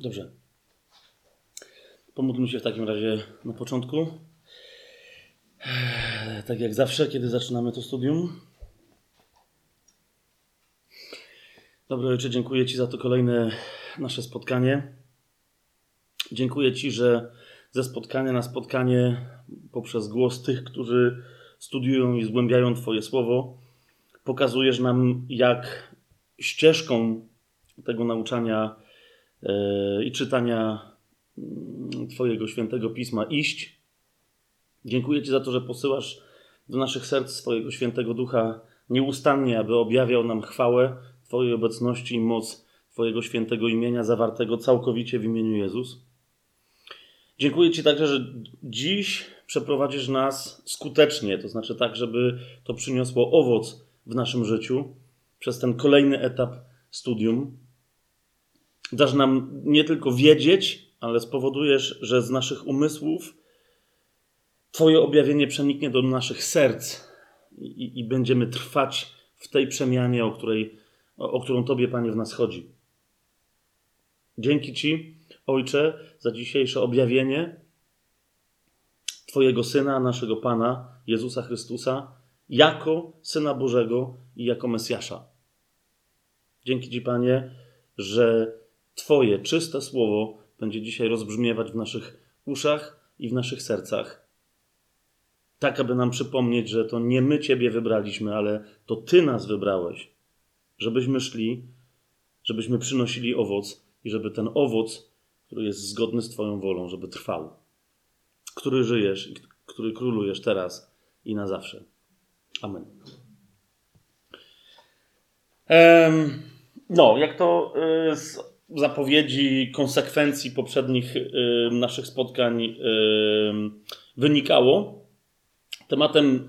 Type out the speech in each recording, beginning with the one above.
Dobrze. Pomódlmy się w takim razie na początku. Tak jak zawsze, kiedy zaczynamy to studium. Dobry Ojcze, dziękuję Ci za to kolejne nasze spotkanie. Dziękuję Ci, że ze spotkania na spotkanie, poprzez głos tych, którzy studiują i zgłębiają Twoje słowo, pokazujesz nam, jak ścieżką tego nauczania i czytania yy, Twojego świętego pisma iść. Dziękuję Ci za to, że posyłasz do naszych serc swojego świętego ducha nieustannie, aby objawiał nam chwałę Twojej obecności i moc Twojego świętego imienia, zawartego całkowicie w imieniu Jezus. Dziękuję Ci także, że dziś przeprowadzisz nas skutecznie, to znaczy tak, żeby to przyniosło owoc w naszym życiu przez ten kolejny etap studium. Dasz nam nie tylko wiedzieć, ale spowodujesz, że z naszych umysłów Twoje objawienie przeniknie do naszych serc i, i będziemy trwać w tej przemianie, o, której, o, o którą Tobie, Panie, w nas chodzi. Dzięki Ci, Ojcze, za dzisiejsze objawienie Twojego Syna, naszego Pana, Jezusa Chrystusa, jako Syna Bożego i jako Mesjasza. Dzięki Ci, Panie, że Twoje czyste słowo będzie dzisiaj rozbrzmiewać w naszych uszach i w naszych sercach. Tak, aby nam przypomnieć, że to nie my Ciebie wybraliśmy, ale to Ty nas wybrałeś, żebyśmy szli, żebyśmy przynosili owoc i żeby ten owoc, który jest zgodny z Twoją wolą, żeby trwał, który żyjesz i który królujesz teraz i na zawsze. Amen. No, jak to y, z zapowiedzi, konsekwencji poprzednich y, naszych spotkań y, wynikało, tematem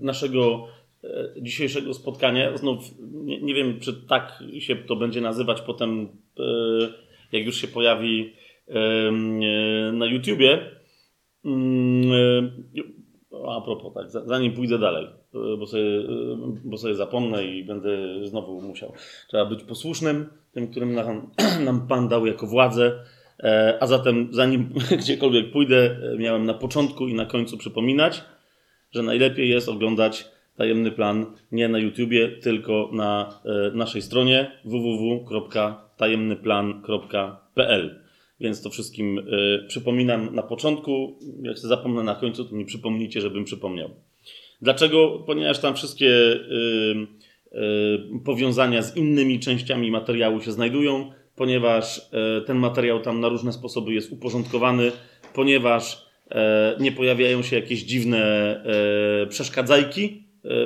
naszego dzisiejszego spotkania, znów nie, wiem, czy tak się to będzie nazywać potem, jak już się pojawi na YouTubie. A propos, tak, zanim pójdę dalej, bo sobie, bo sobie zapomnę i będę znowu musiał. Trzeba być posłusznym tym, którym nam, nam Pan dał jako władzę. E, a zatem, zanim gdziekolwiek pójdę, miałem na początku i na końcu przypominać, że najlepiej jest oglądać tajemny plan nie na YouTubie, tylko na e, naszej stronie www.tajemnyplan.pl. Więc to wszystkim y, przypominam na początku. Jak się zapomnę na końcu, to mi przypomnijcie, żebym przypomniał. Dlaczego? Ponieważ tam wszystkie y, y, powiązania z innymi częściami materiału się znajdują, ponieważ ten materiał tam na różne sposoby jest uporządkowany, ponieważ nie pojawiają się jakieś dziwne przeszkadzajki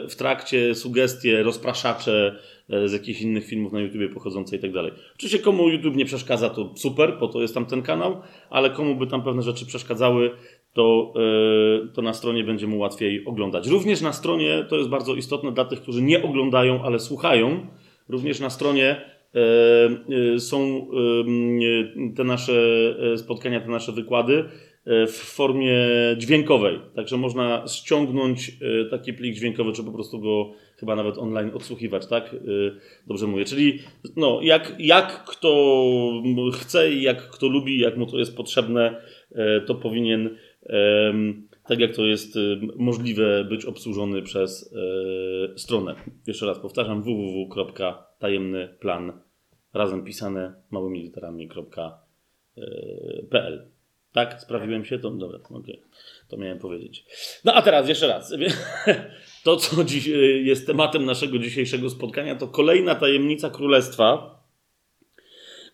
w trakcie, sugestie, rozpraszacze, z jakichś innych filmów na YouTubie pochodzące i tak dalej. Oczywiście komu YouTube nie przeszkadza, to super, po to jest tam ten kanał, ale komu by tam pewne rzeczy przeszkadzały, to, yy, to na stronie będzie mu łatwiej oglądać. Również na stronie, to jest bardzo istotne dla tych, którzy nie oglądają, ale słuchają, również na stronie yy, są te nasze spotkania, te nasze wykłady E, w formie dźwiękowej. Także można ściągnąć e, taki plik dźwiękowy, czy po prostu go chyba nawet online odsłuchiwać, tak? E, dobrze mówię. Czyli no, jak, jak kto chce i jak kto lubi, jak mu to jest potrzebne, to powinien, tak jak to jest możliwe, być obsłużony przez stronę. Jeszcze raz powtarzam www.tajemnyplan razem pisane małymi literami.pl tak, sprawiłem się to? Dobra. Okay. To miałem powiedzieć. No a teraz jeszcze raz. To, co dziś jest tematem naszego dzisiejszego spotkania, to kolejna tajemnica królestwa,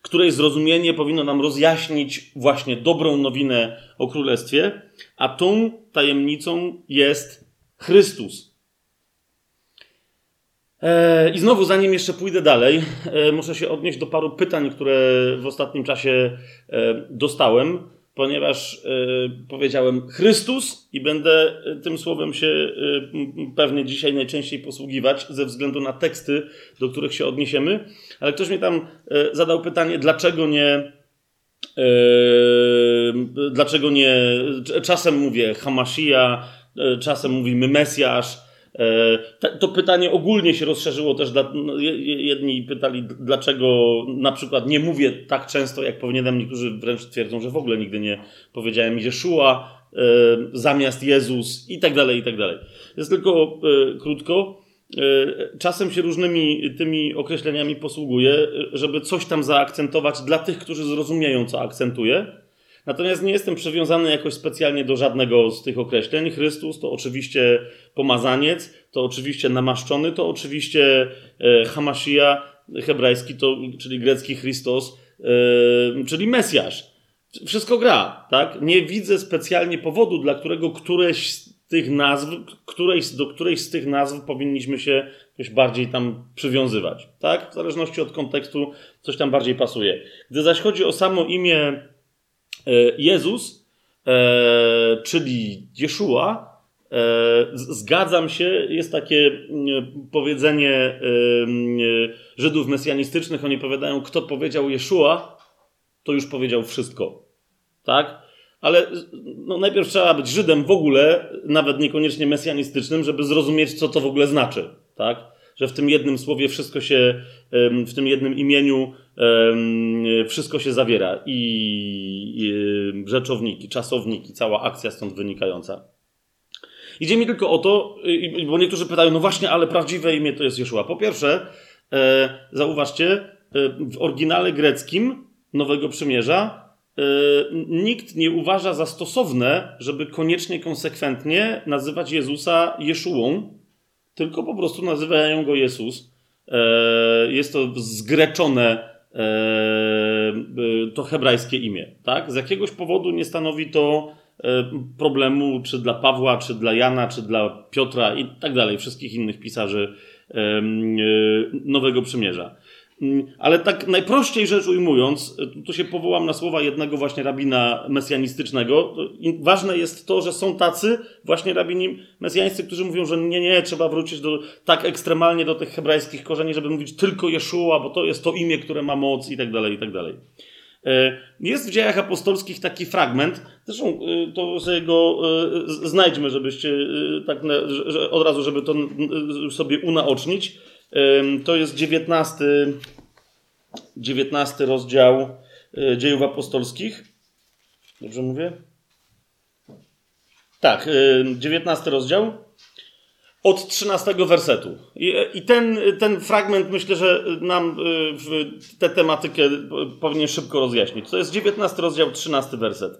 której zrozumienie powinno nam rozjaśnić właśnie dobrą nowinę o królestwie, a tą tajemnicą jest Chrystus. E, I znowu, zanim jeszcze pójdę dalej, e, muszę się odnieść do paru pytań, które w ostatnim czasie e, dostałem ponieważ y, powiedziałem Chrystus i będę e, tym słowem się y, pewnie dzisiaj najczęściej posługiwać ze względu na teksty, do których się odniesiemy. Ale ktoś mi tam zadał pytanie, dlaczego nie. dlaczego nie. Czasem mówię Hamashia, czasem mówimy Mesjasz. To pytanie ogólnie się rozszerzyło też. Dla, no, jedni pytali, dlaczego na przykład nie mówię tak często, jak powinienem. Niektórzy wręcz twierdzą, że w ogóle nigdy nie powiedziałem Jeszua zamiast Jezus i tak dalej, i tak dalej. Jest tylko krótko. Czasem się różnymi tymi określeniami posługuję, żeby coś tam zaakcentować dla tych, którzy zrozumieją, co akcentuję Natomiast nie jestem przywiązany jakoś specjalnie do żadnego z tych określeń. Chrystus to oczywiście pomazaniec, to oczywiście namaszczony, to oczywiście e, Hamashia, hebrajski, to, czyli grecki Christos, e, czyli Mesjasz. Wszystko gra, tak? Nie widzę specjalnie powodu, dla którego któreś z tych nazw, którejś, do którejś z tych nazw powinniśmy się jakoś bardziej tam przywiązywać, tak? W zależności od kontekstu coś tam bardziej pasuje. Gdy zaś chodzi o samo imię Jezus, e, czyli Jeszua, e, zgadzam się, jest takie mm, powiedzenie Żydów mesjanistycznych, oni powiadają, kto powiedział Jeszua, to już powiedział wszystko. Tak? Ale no, najpierw trzeba być Żydem w ogóle, nawet niekoniecznie mesjanistycznym, żeby zrozumieć, co to w ogóle znaczy. Tak? Że w tym jednym słowie wszystko się, w tym jednym imieniu wszystko się zawiera i rzeczowniki, czasowniki, cała akcja stąd wynikająca. Idzie mi tylko o to, bo niektórzy pytają, no właśnie, ale prawdziwe imię to jest Jeszua. Po pierwsze, e, zauważcie, e, w oryginale greckim Nowego Przymierza e, nikt nie uważa za stosowne, żeby koniecznie, konsekwentnie nazywać Jezusa Jeszułą, tylko po prostu nazywają go Jezus. Jest to zgreczone to hebrajskie imię. Tak? Z jakiegoś powodu nie stanowi to e, problemu, czy dla Pawła, czy dla Jana, czy dla Piotra i tak dalej, wszystkich innych pisarzy e, Nowego Przymierza. Mm, ale tak najprościej rzecz ujmując, tu się powołam na słowa jednego właśnie rabina mesjanistycznego. Ważne jest to, że są tacy właśnie rabini mesjańscy, którzy mówią, że nie, nie, trzeba wrócić do, tak ekstremalnie do tych hebrajskich korzeni, żeby mówić tylko Jeszua, bo to jest to imię, które ma moc i tak dalej, i tak dalej. E, jest w dziejach apostolskich taki fragment, zresztą e, to sobie go e, znajdźmy, żebyście tak od razu, żeby to sobie unaocznić. To jest 19, 19 rozdział e, dziejów apostolskich. Dobrze mówię? Tak, 19 rozdział. Od 13 wersetu. I, i ten, ten fragment myślę, że nam w tę tematykę powinien szybko rozjaśnić. To jest 19 rozdział, 13 werset.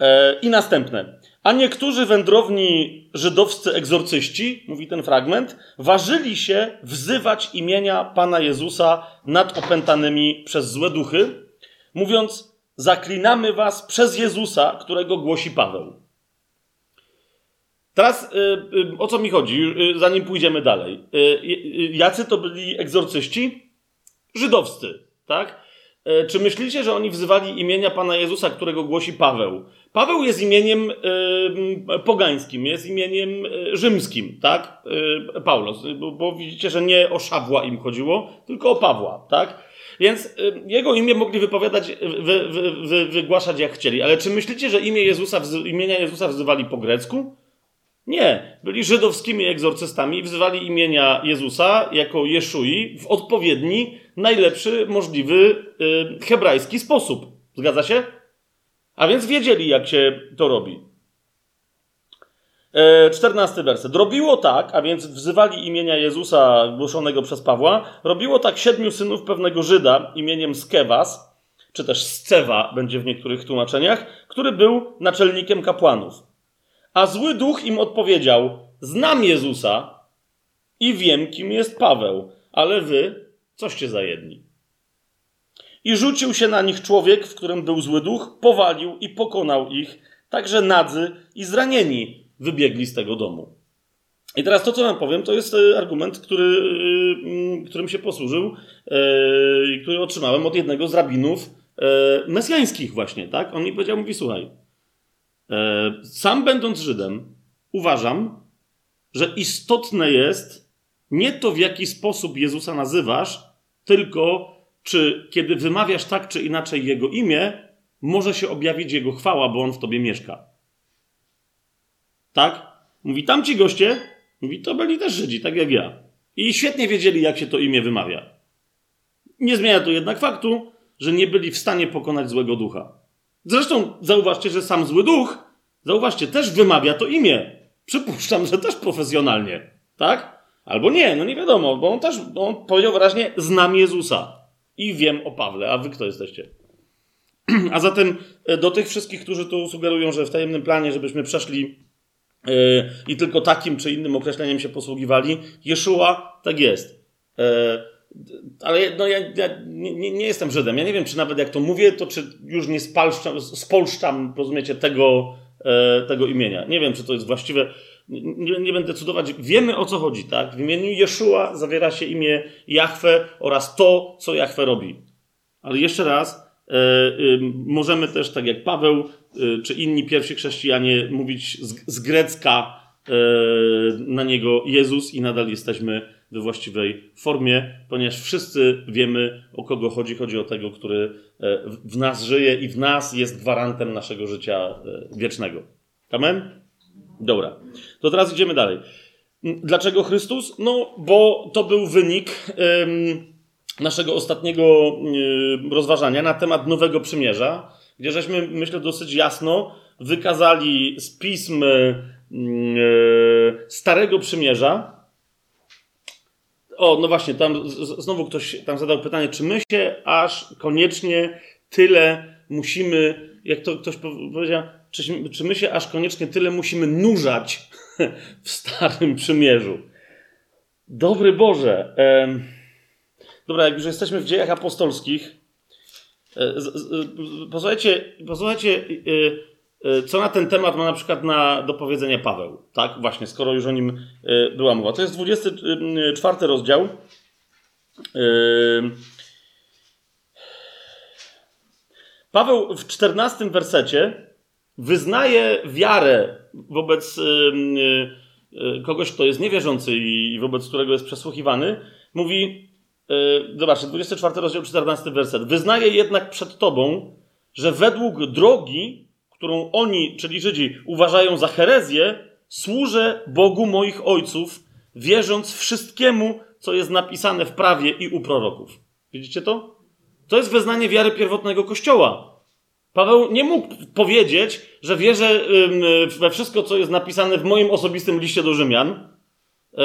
E, I następne. A niektórzy wędrowni żydowscy egzorcyści, mówi ten fragment, ważyli się wzywać imienia Pana Jezusa nad opętanymi przez złe duchy, mówiąc: Zaklinamy was przez Jezusa, którego głosi Paweł. Teraz y, y, o co mi chodzi, y, zanim pójdziemy dalej? Jacy to byli egzorcyści? Żydowscy, tak? Czy myślicie, że oni wzywali imienia Pana Jezusa, którego głosi Paweł? Paweł jest imieniem y, pogańskim, jest imieniem e, rzymskim, tak? Y, Paulos, bo, bo, widzicie, że nie o Szawła im chodziło, tylko o Pawła, tak? Więc y, jego imię mogli wypowiadać, wy, wy, wy, wygłaszać jak chcieli. Ale czy myślicie, że imię Jezusa, imienia Jezusa wzywali po grecku? Nie. Byli żydowskimi egzorcystami i wzywali imienia Jezusa jako Jeszui w odpowiedni, najlepszy możliwy y, hebrajski sposób. Zgadza się? A więc wiedzieli, jak się to robi. E, czternasty werset. Robiło tak, a więc wzywali imienia Jezusa głoszonego przez Pawła, robiło tak siedmiu synów pewnego Żyda imieniem Skewas, czy też Scewa będzie w niektórych tłumaczeniach, który był naczelnikiem kapłanów. A zły duch im odpowiedział: Znam Jezusa i wiem, kim jest Paweł, ale wy coście za jedni. I rzucił się na nich człowiek, w którym był zły duch, powalił i pokonał ich, także nadzy i zranieni wybiegli z tego domu. I teraz to, co wam powiem, to jest e, argument, który, e, którym się posłużył e, i który otrzymałem od jednego z rabinów mesjańskich właśnie, tak? On mi powiedział, mówi, słuchaj, sam będąc Żydem, uważam, że istotne jest nie to, w jaki sposób Jezusa nazywasz, tylko czy kiedy wymawiasz tak czy inaczej Jego imię, może się objawić Jego chwała, bo On w tobie mieszka. Tak? Mówi, tamci goście Mówi, to byli też Żydzi, tak jak ja. I świetnie wiedzieli, jak się to imię wymawia. Nie zmienia to jednak faktu, że nie byli w stanie pokonać złego ducha. Zresztą zauważcie, że sam zły duch, zauważcie, też wymawia to imię. Przypuszczam, że też profesjonalnie. Tak? Albo nie, no nie wiadomo, bo on też on powiedział wyraźnie: Znam Jezusa i wiem o Pawle, a wy kto jesteście? A zatem e, do tych wszystkich, którzy tu sugerują, że w tajemnym planie, żebyśmy przeszli yy, i tylko takim czy innym określeniem się posługiwali, Jeszua tak jest. Yy, ale no ja, ja nie, nie, jestem Żydem. Ja nie wiem, czy nawet jak to mówię, to czy już nie spolszczam, rozumiecie, tego, yy, tego imienia. Nie wiem, czy to jest właściwe. Nie, nie, będę decydować. Wiemy o co chodzi, tak? W imieniu Jeszua zawiera się imię Jahwe oraz to, co Jahwe robi. Ale jeszcze raz, E, możemy też, tak jak Paweł e, czy inni pierwsi chrześcijanie, mówić z, z grecka e, na niego Jezus i nadal jesteśmy we właściwej formie, ponieważ wszyscy wiemy, o kogo chodzi. Chodzi o tego, który w nas żyje i w nas jest gwarantem naszego życia wiecznego. Amen? Dobra. To teraz idziemy dalej. Dlaczego Chrystus? No, bo to był wynik naszego ostatniego rozważania na temat Nowego Przymierza, gdzie żeśmy, myślę, dosyć jasno wykazali z pism y, Starego Przymierza. O, no właśnie, tam znowu ktoś tam zadał pytanie, czy my się aż koniecznie tyle musimy, jak to ktoś powiedział, czy, czy my się aż koniecznie tyle musimy nurzać w Starym Przymierzu? Dobry Boże. Dobra, jak już jesteśmy w dziejach apostolskich, e, posłuchajcie, posłuchajcie e, e, co na ten temat ma na przykład na, do powiedzenia Paweł. Tak, właśnie, skoro już o nim była mowa. To jest 24 rozdział. Paweł w 14 wersecie wyznaje wiarę wobec kogoś, kto jest niewierzący i wobec którego jest przesłuchiwany. Mówi, Yy, zobaczcie, 24 rozdział, 14 werset. Wyznaję jednak przed Tobą, że według drogi, którą oni, czyli Żydzi, uważają za herezję, służę Bogu moich ojców, wierząc wszystkiemu, co jest napisane w prawie i u proroków. Widzicie to? To jest wyznanie wiary pierwotnego Kościoła. Paweł nie mógł powiedzieć, że wierzę we wszystko, co jest napisane w moim osobistym liście do Rzymian. Yy,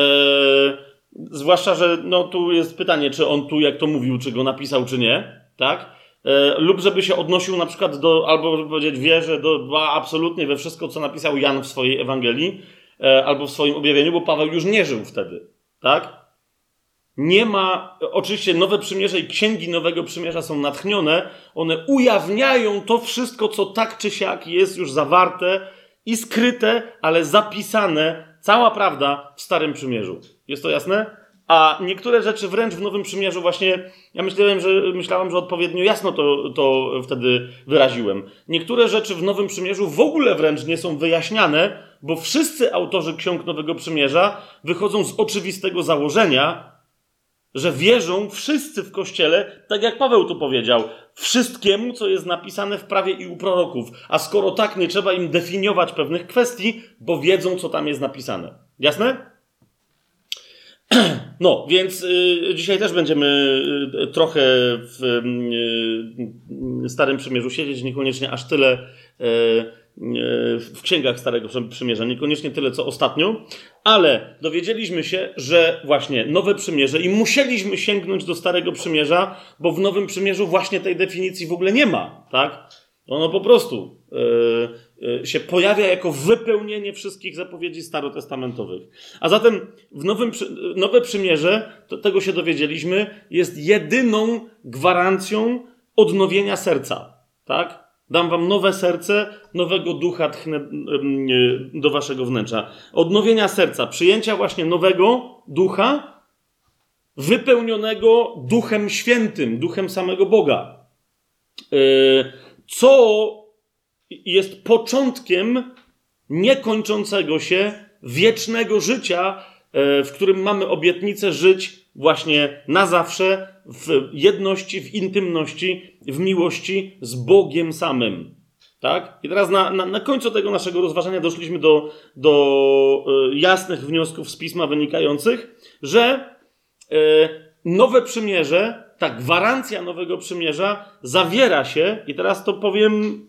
Zwłaszcza, że no, tu jest pytanie, czy on tu, jak to mówił, czy go napisał, czy nie, tak? E, lub żeby się odnosił na przykład do, albo żeby powiedzieć, wierzę do, absolutnie we wszystko, co napisał Jan w swojej Ewangelii, e, albo w swoim objawieniu, bo Paweł już nie żył wtedy, tak? Nie ma, oczywiście Nowe Przymierze i księgi Nowego Przymierza są natchnione, one ujawniają to wszystko, co tak czy siak jest już zawarte i skryte, ale zapisane, cała prawda w Starym Przymierzu. Jest to jasne? A niektóre rzeczy wręcz w Nowym Przymierzu właśnie, ja myślałem, że, myślałem, że odpowiednio jasno to, to wtedy wyraziłem. Niektóre rzeczy w Nowym Przymierzu w ogóle wręcz nie są wyjaśniane, bo wszyscy autorzy ksiąg Nowego Przymierza wychodzą z oczywistego założenia, że wierzą wszyscy w Kościele, tak jak Paweł tu powiedział, wszystkiemu, co jest napisane w prawie i u proroków. A skoro tak, nie trzeba im definiować pewnych kwestii, bo wiedzą, co tam jest napisane. Jasne? No, więc y, dzisiaj też będziemy y, trochę w y, Starym Przymierzu siedzieć, niekoniecznie aż tyle y, y, w księgach Starego Przymierza, niekoniecznie tyle co ostatnio, ale dowiedzieliśmy się, że właśnie Nowe Przymierze i musieliśmy sięgnąć do Starego Przymierza, bo w Nowym Przymierzu właśnie tej definicji w ogóle nie ma, tak? Ono po prostu yy, się pojawia jako wypełnienie wszystkich zapowiedzi starotestamentowych. A zatem w nowym, Nowe Przymierze, to, tego się dowiedzieliśmy, jest jedyną gwarancją odnowienia serca. Tak? Dam wam nowe serce, nowego ducha tchnę do waszego wnętrza. Odnowienia serca, przyjęcia właśnie nowego ducha, wypełnionego duchem świętym, duchem samego Boga. Yy, co jest początkiem niekończącego się wiecznego życia, e, w którym mamy obietnicę żyć właśnie na zawsze w jedności, w intymności, w miłości z Bogiem samym. Tak? I teraz na, na, na końcu tego naszego rozważania doszliśmy do, do y, jasnych wniosków z pisma wynikających, że y, nowe przymierze, ta gwarancja nowego przymierza zawiera się, i teraz to powiem,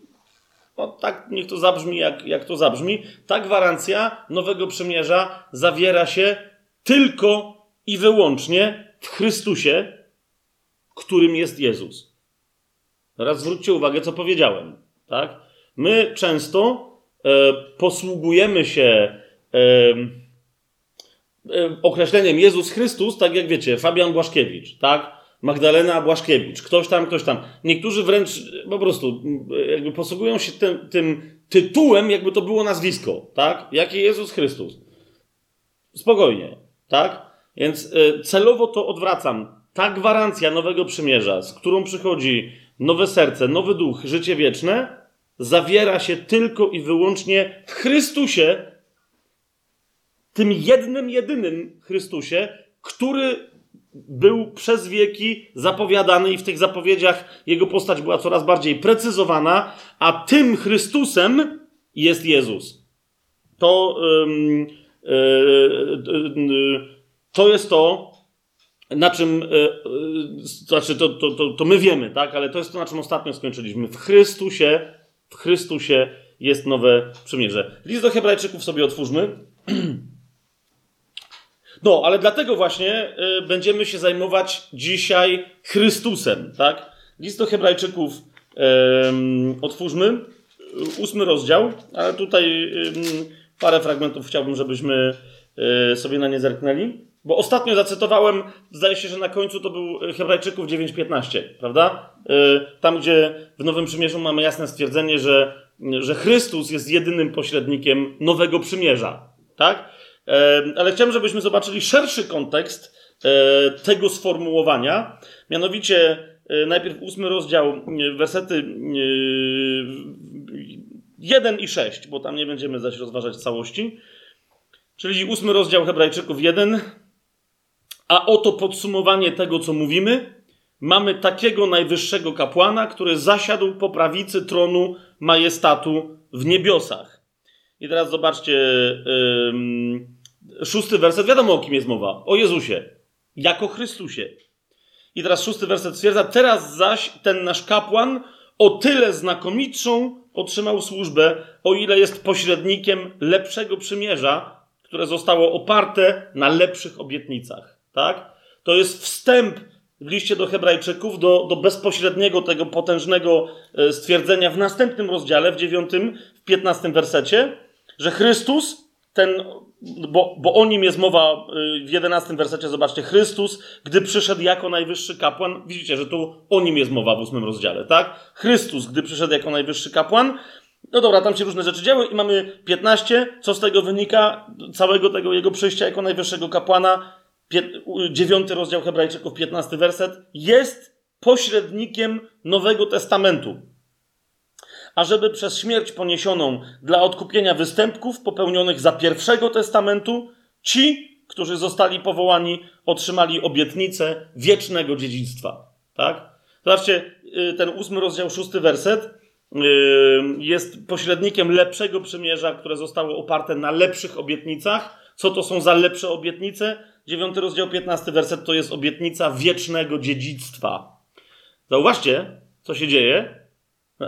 no tak, niech to zabrzmi, jak, jak to zabrzmi, ta gwarancja nowego przymierza zawiera się tylko i wyłącznie w Chrystusie, którym jest Jezus. Teraz zwróćcie uwagę, co powiedziałem. Tak? My często e, posługujemy się e, e, określeniem Jezus Chrystus, tak jak wiecie, Fabian Błaszkiewicz, tak? Magdalena Błaszkiewicz, ktoś tam, ktoś tam. Niektórzy wręcz po prostu jakby posługują się tym, tym tytułem, jakby to było nazwisko, tak? Jaki Jezus Chrystus. Spokojnie, tak? Więc e, celowo to odwracam. Ta gwarancja nowego przymierza, z którą przychodzi nowe serce, nowy duch, życie wieczne, zawiera się tylko i wyłącznie w Chrystusie, tym jednym, jedynym Chrystusie, który był przez wieki zapowiadany i w tych zapowiedziach jego postać była coraz bardziej precyzowana, a tym Chrystusem jest Jezus. To, yy, yy, yy, to jest to, na czym, znaczy to, to, to, to my wiemy, tak, ale to jest to, na czym ostatnio skończyliśmy. W Chrystusie, w Chrystusie jest nowe przymierze. List do Hebrajczyków sobie otwórzmy. No, ale dlatego właśnie y, będziemy się zajmować dzisiaj Chrystusem, tak? List do Hebrajczyków y, otwórzmy, ósmy rozdział, ale tutaj y, parę fragmentów chciałbym, żebyśmy y, sobie na nie zerknęli. Bo ostatnio zacytowałem, zdaje się, że na końcu to był Hebrajczyków 9.15, prawda? Y, tam, gdzie w Nowym Przymierzu mamy jasne stwierdzenie, że, że Chrystus jest jedynym pośrednikiem nowego przymierza, tak? Ale chciałem, żebyśmy zobaczyli szerszy kontekst e, tego sformułowania. Mianowicie e, najpierw ósmy rozdział, e, wersety 1 i 6, bo tam nie będziemy zaś rozważać całości. Czyli ósmy rozdział Hebrajczyków 1. A oto podsumowanie tego, co mówimy. Mamy takiego najwyższego kapłana, który zasiadł po prawicy tronu majestatu w niebiosach. I teraz zobaczcie. Yy, szósty werset, wiadomo o kim jest mowa. O Jezusie. Jako Chrystusie. I teraz szósty werset stwierdza, teraz zaś ten nasz kapłan o tyle znakomitszą otrzymał służbę, o ile jest pośrednikiem lepszego przymierza, które zostało oparte na lepszych obietnicach. Tak? To jest wstęp w liście do Hebrajczyków do, do bezpośredniego tego potężnego e, stwierdzenia w następnym rozdziale, w dziewiątym, w piętnastym wersecie, że Chrystus, ten bo, bo o nim jest mowa y, w 11 wersecie, zobaczcie, Chrystus, gdy przyszedł jako najwyższy kapłan, widzicie, że tu o nim jest mowa w 8 rozdziale, tak? Chrystus, gdy przyszedł jako najwyższy kapłan, no dobra, tam się różne rzeczy działy i mamy 15, co z tego wynika, całego tego jego przyjścia jako najwyższego kapłana, 9 rozdział Hebrajczyków, 15 werset, jest pośrednikiem Nowego Testamentu ażeby przez śmierć poniesioną dla odkupienia występków popełnionych za pierwszego testamentu, ci, którzy zostali powołani, otrzymali obietnicę wiecznego dziedzictwa. Tak? Zobaczcie, y, ten ósmy rozdział, szósty werset y, jest pośrednikiem lepszego przymierza, które zostało oparte na lepszych obietnicach. Co to są za lepsze obietnice? Dziewiąty rozdział, piętnasty werset to jest obietnica wiecznego dziedzictwa. Zauważcie, co się dzieje.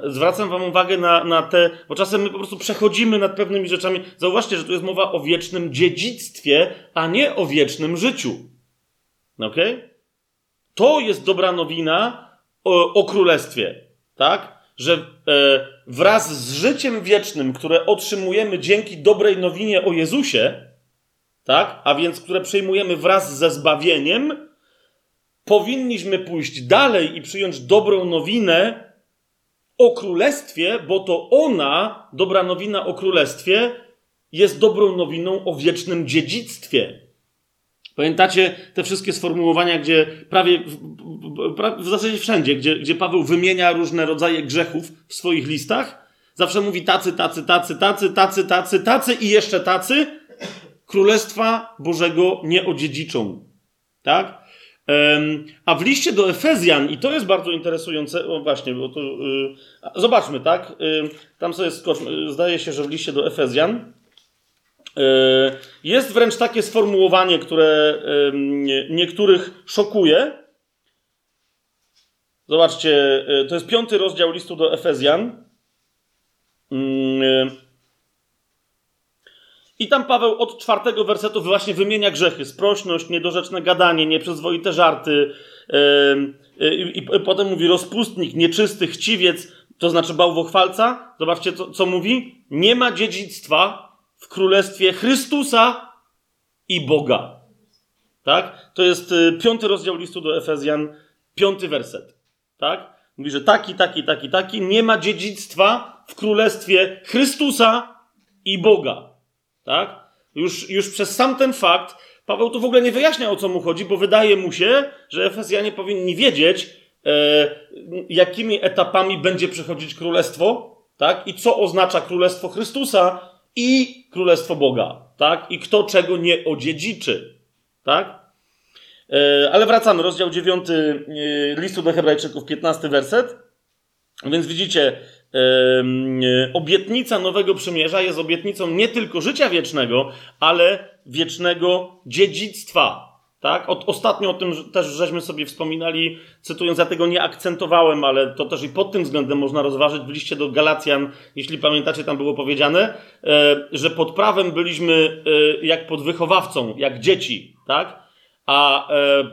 Zwracam Wam uwagę na, na te, bo czasem my po prostu przechodzimy nad pewnymi rzeczami. Zauważcie, że tu jest mowa o wiecznym dziedzictwie, a nie o wiecznym życiu. Ok? To jest dobra nowina o, o królestwie, tak? Że e, wraz z życiem wiecznym, które otrzymujemy dzięki dobrej nowinie o Jezusie, tak? A więc które przyjmujemy wraz ze zbawieniem, powinniśmy pójść dalej i przyjąć dobrą nowinę o królestwie, bo to ona, dobra nowina o królestwie, jest dobrą nowiną o wiecznym dziedzictwie. Pamiętacie te wszystkie sformułowania, gdzie prawie w, zasadzie wszędzie, gdzie, gdzie Paweł wymienia różne rodzaje grzechów w swoich listach? Zawsze mówi tacy, tacy, tacy, tacy, tacy, tacy, tacy i jeszcze tacy. Królestwa Bożego nie odziedziczą. Tak? A w liście do Efezjan, i to jest bardzo interesujące, o właśnie, bo to, yy, zobaczmy, tak? Yy, tam sobie skoczmy, zdaje się, że w liście do Efezjan yy, jest wręcz takie sformułowanie, które niektórych szokuje. Zobaczcie, y, to jest piąty rozdział listu do Efezjan. Yy, i tam Paweł od czwartego wersetu właśnie wymienia grzechy. Sprośność, niedorzeczne gadanie, nieprzyzwoite żarty. Yy, I, potem mówi rozpustnik, nieczysty, chciwiec, to znaczy bałwochwalca. Zobaczcie, co, co mówi. Nie ma dziedzictwa w królestwie Chrystusa i Boga. Tak? To jest y, piąty rozdział listu do Efezjan, piąty werset. Tak? Mówi, że taki, taki, taki, taki nie ma dziedzictwa w królestwie Chrystusa i Boga. Tak? Już, już przez sam ten fakt Paweł tu w ogóle nie wyjaśnia o co mu chodzi, bo wydaje mu się, że Efezjanie powinni wiedzieć, e, jakimi etapami będzie przechodzić królestwo, tak? I co oznacza królestwo Chrystusa i królestwo Boga, tak? I kto czego nie odziedziczy, tak? E, ale wracamy, rozdział 9 e, listu do Hebrajczyków, 15 werset. Więc widzicie, obietnica Nowego Przymierza jest obietnicą nie tylko życia wiecznego, ale wiecznego dziedzictwa. Tak? Od, ostatnio o tym też żeśmy sobie wspominali, cytując, ja tego nie akcentowałem, ale to też i pod tym względem można rozważyć w liście do Galacjan, jeśli pamiętacie, tam było powiedziane, e, że pod prawem byliśmy e, jak pod wychowawcą, jak dzieci, tak? A e,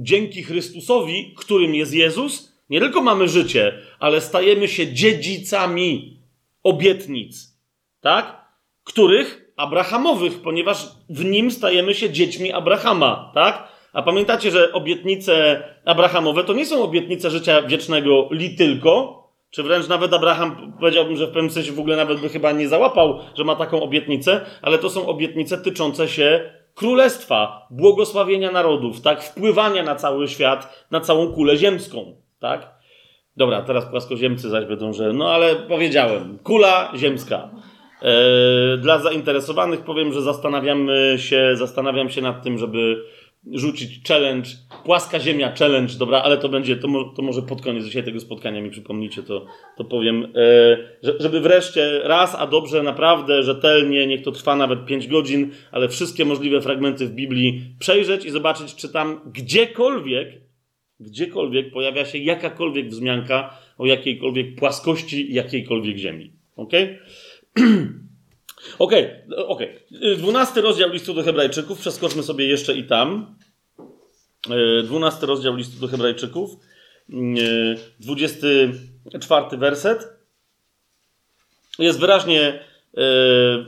dzięki Chrystusowi, którym jest Jezus, nie tylko mamy życie, ale stajemy się dziedzicami obietnic, tak? Których? Abrahamowych, ponieważ w nim stajemy się dziećmi Abrahama, tak? A pamiętacie, że obietnice Abrahamowe to nie są obietnice życia wiecznego li tylko, czy wręcz nawet Abraham, powiedziałbym, że w pewnym sensie w ogóle nawet by chyba nie załapał, że ma taką obietnicę, ale to są obietnice tyczące się królestwa, błogosławienia narodów, tak? Wpływania na cały świat, na całą kulę ziemską tak? Dobra, teraz płaskoziemcy zaś będą, że no ale powiedziałem, kula ziemska. E, dla zainteresowanych powiem, że zastanawiamy się, zastanawiam się nad tym, żeby rzucić challenge, płaska ziemia challenge, dobra, ale to będzie, to, mo, to może pod koniec dzisiaj tego spotkania mi przypomnicie, to, to powiem, e, żeby wreszcie raz, a dobrze, naprawdę, rzetelnie, niech to trwa nawet 5 godzin, ale wszystkie możliwe fragmenty w Biblii przejrzeć i zobaczyć, czy tam gdziekolwiek gdziekolwiek pojawia się jakakolwiek wzmianka o jakiejkolwiek płaskości jakiejkolwiek ziemi. Ok? ok, ok. Dwunasty rozdział listu do Hebrajczyków, przeskoczmy sobie jeszcze i tam. E, dwunasty rozdział listu do Hebrajczyków, e, dwudziesty czwarty werset. Jest wyraźnie e,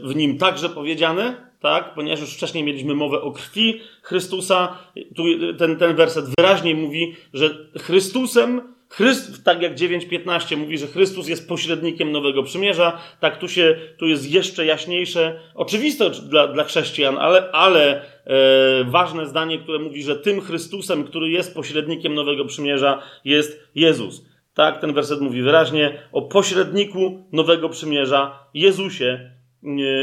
w nim także powiedziane, tak? Ponieważ już wcześniej mieliśmy mowę o krwi Chrystusa, tu ten, ten werset wyraźnie mówi, że Chrystusem, Chryst, tak jak 9.15 mówi, że Chrystus jest pośrednikiem nowego przymierza, tak tu się, tu jest jeszcze jaśniejsze, oczywiste dla, dla chrześcijan, ale, ale e, ważne zdanie, które mówi, że tym Chrystusem, który jest pośrednikiem nowego przymierza, jest Jezus. Tak, ten werset mówi wyraźnie o pośredniku nowego przymierza, Jezusie,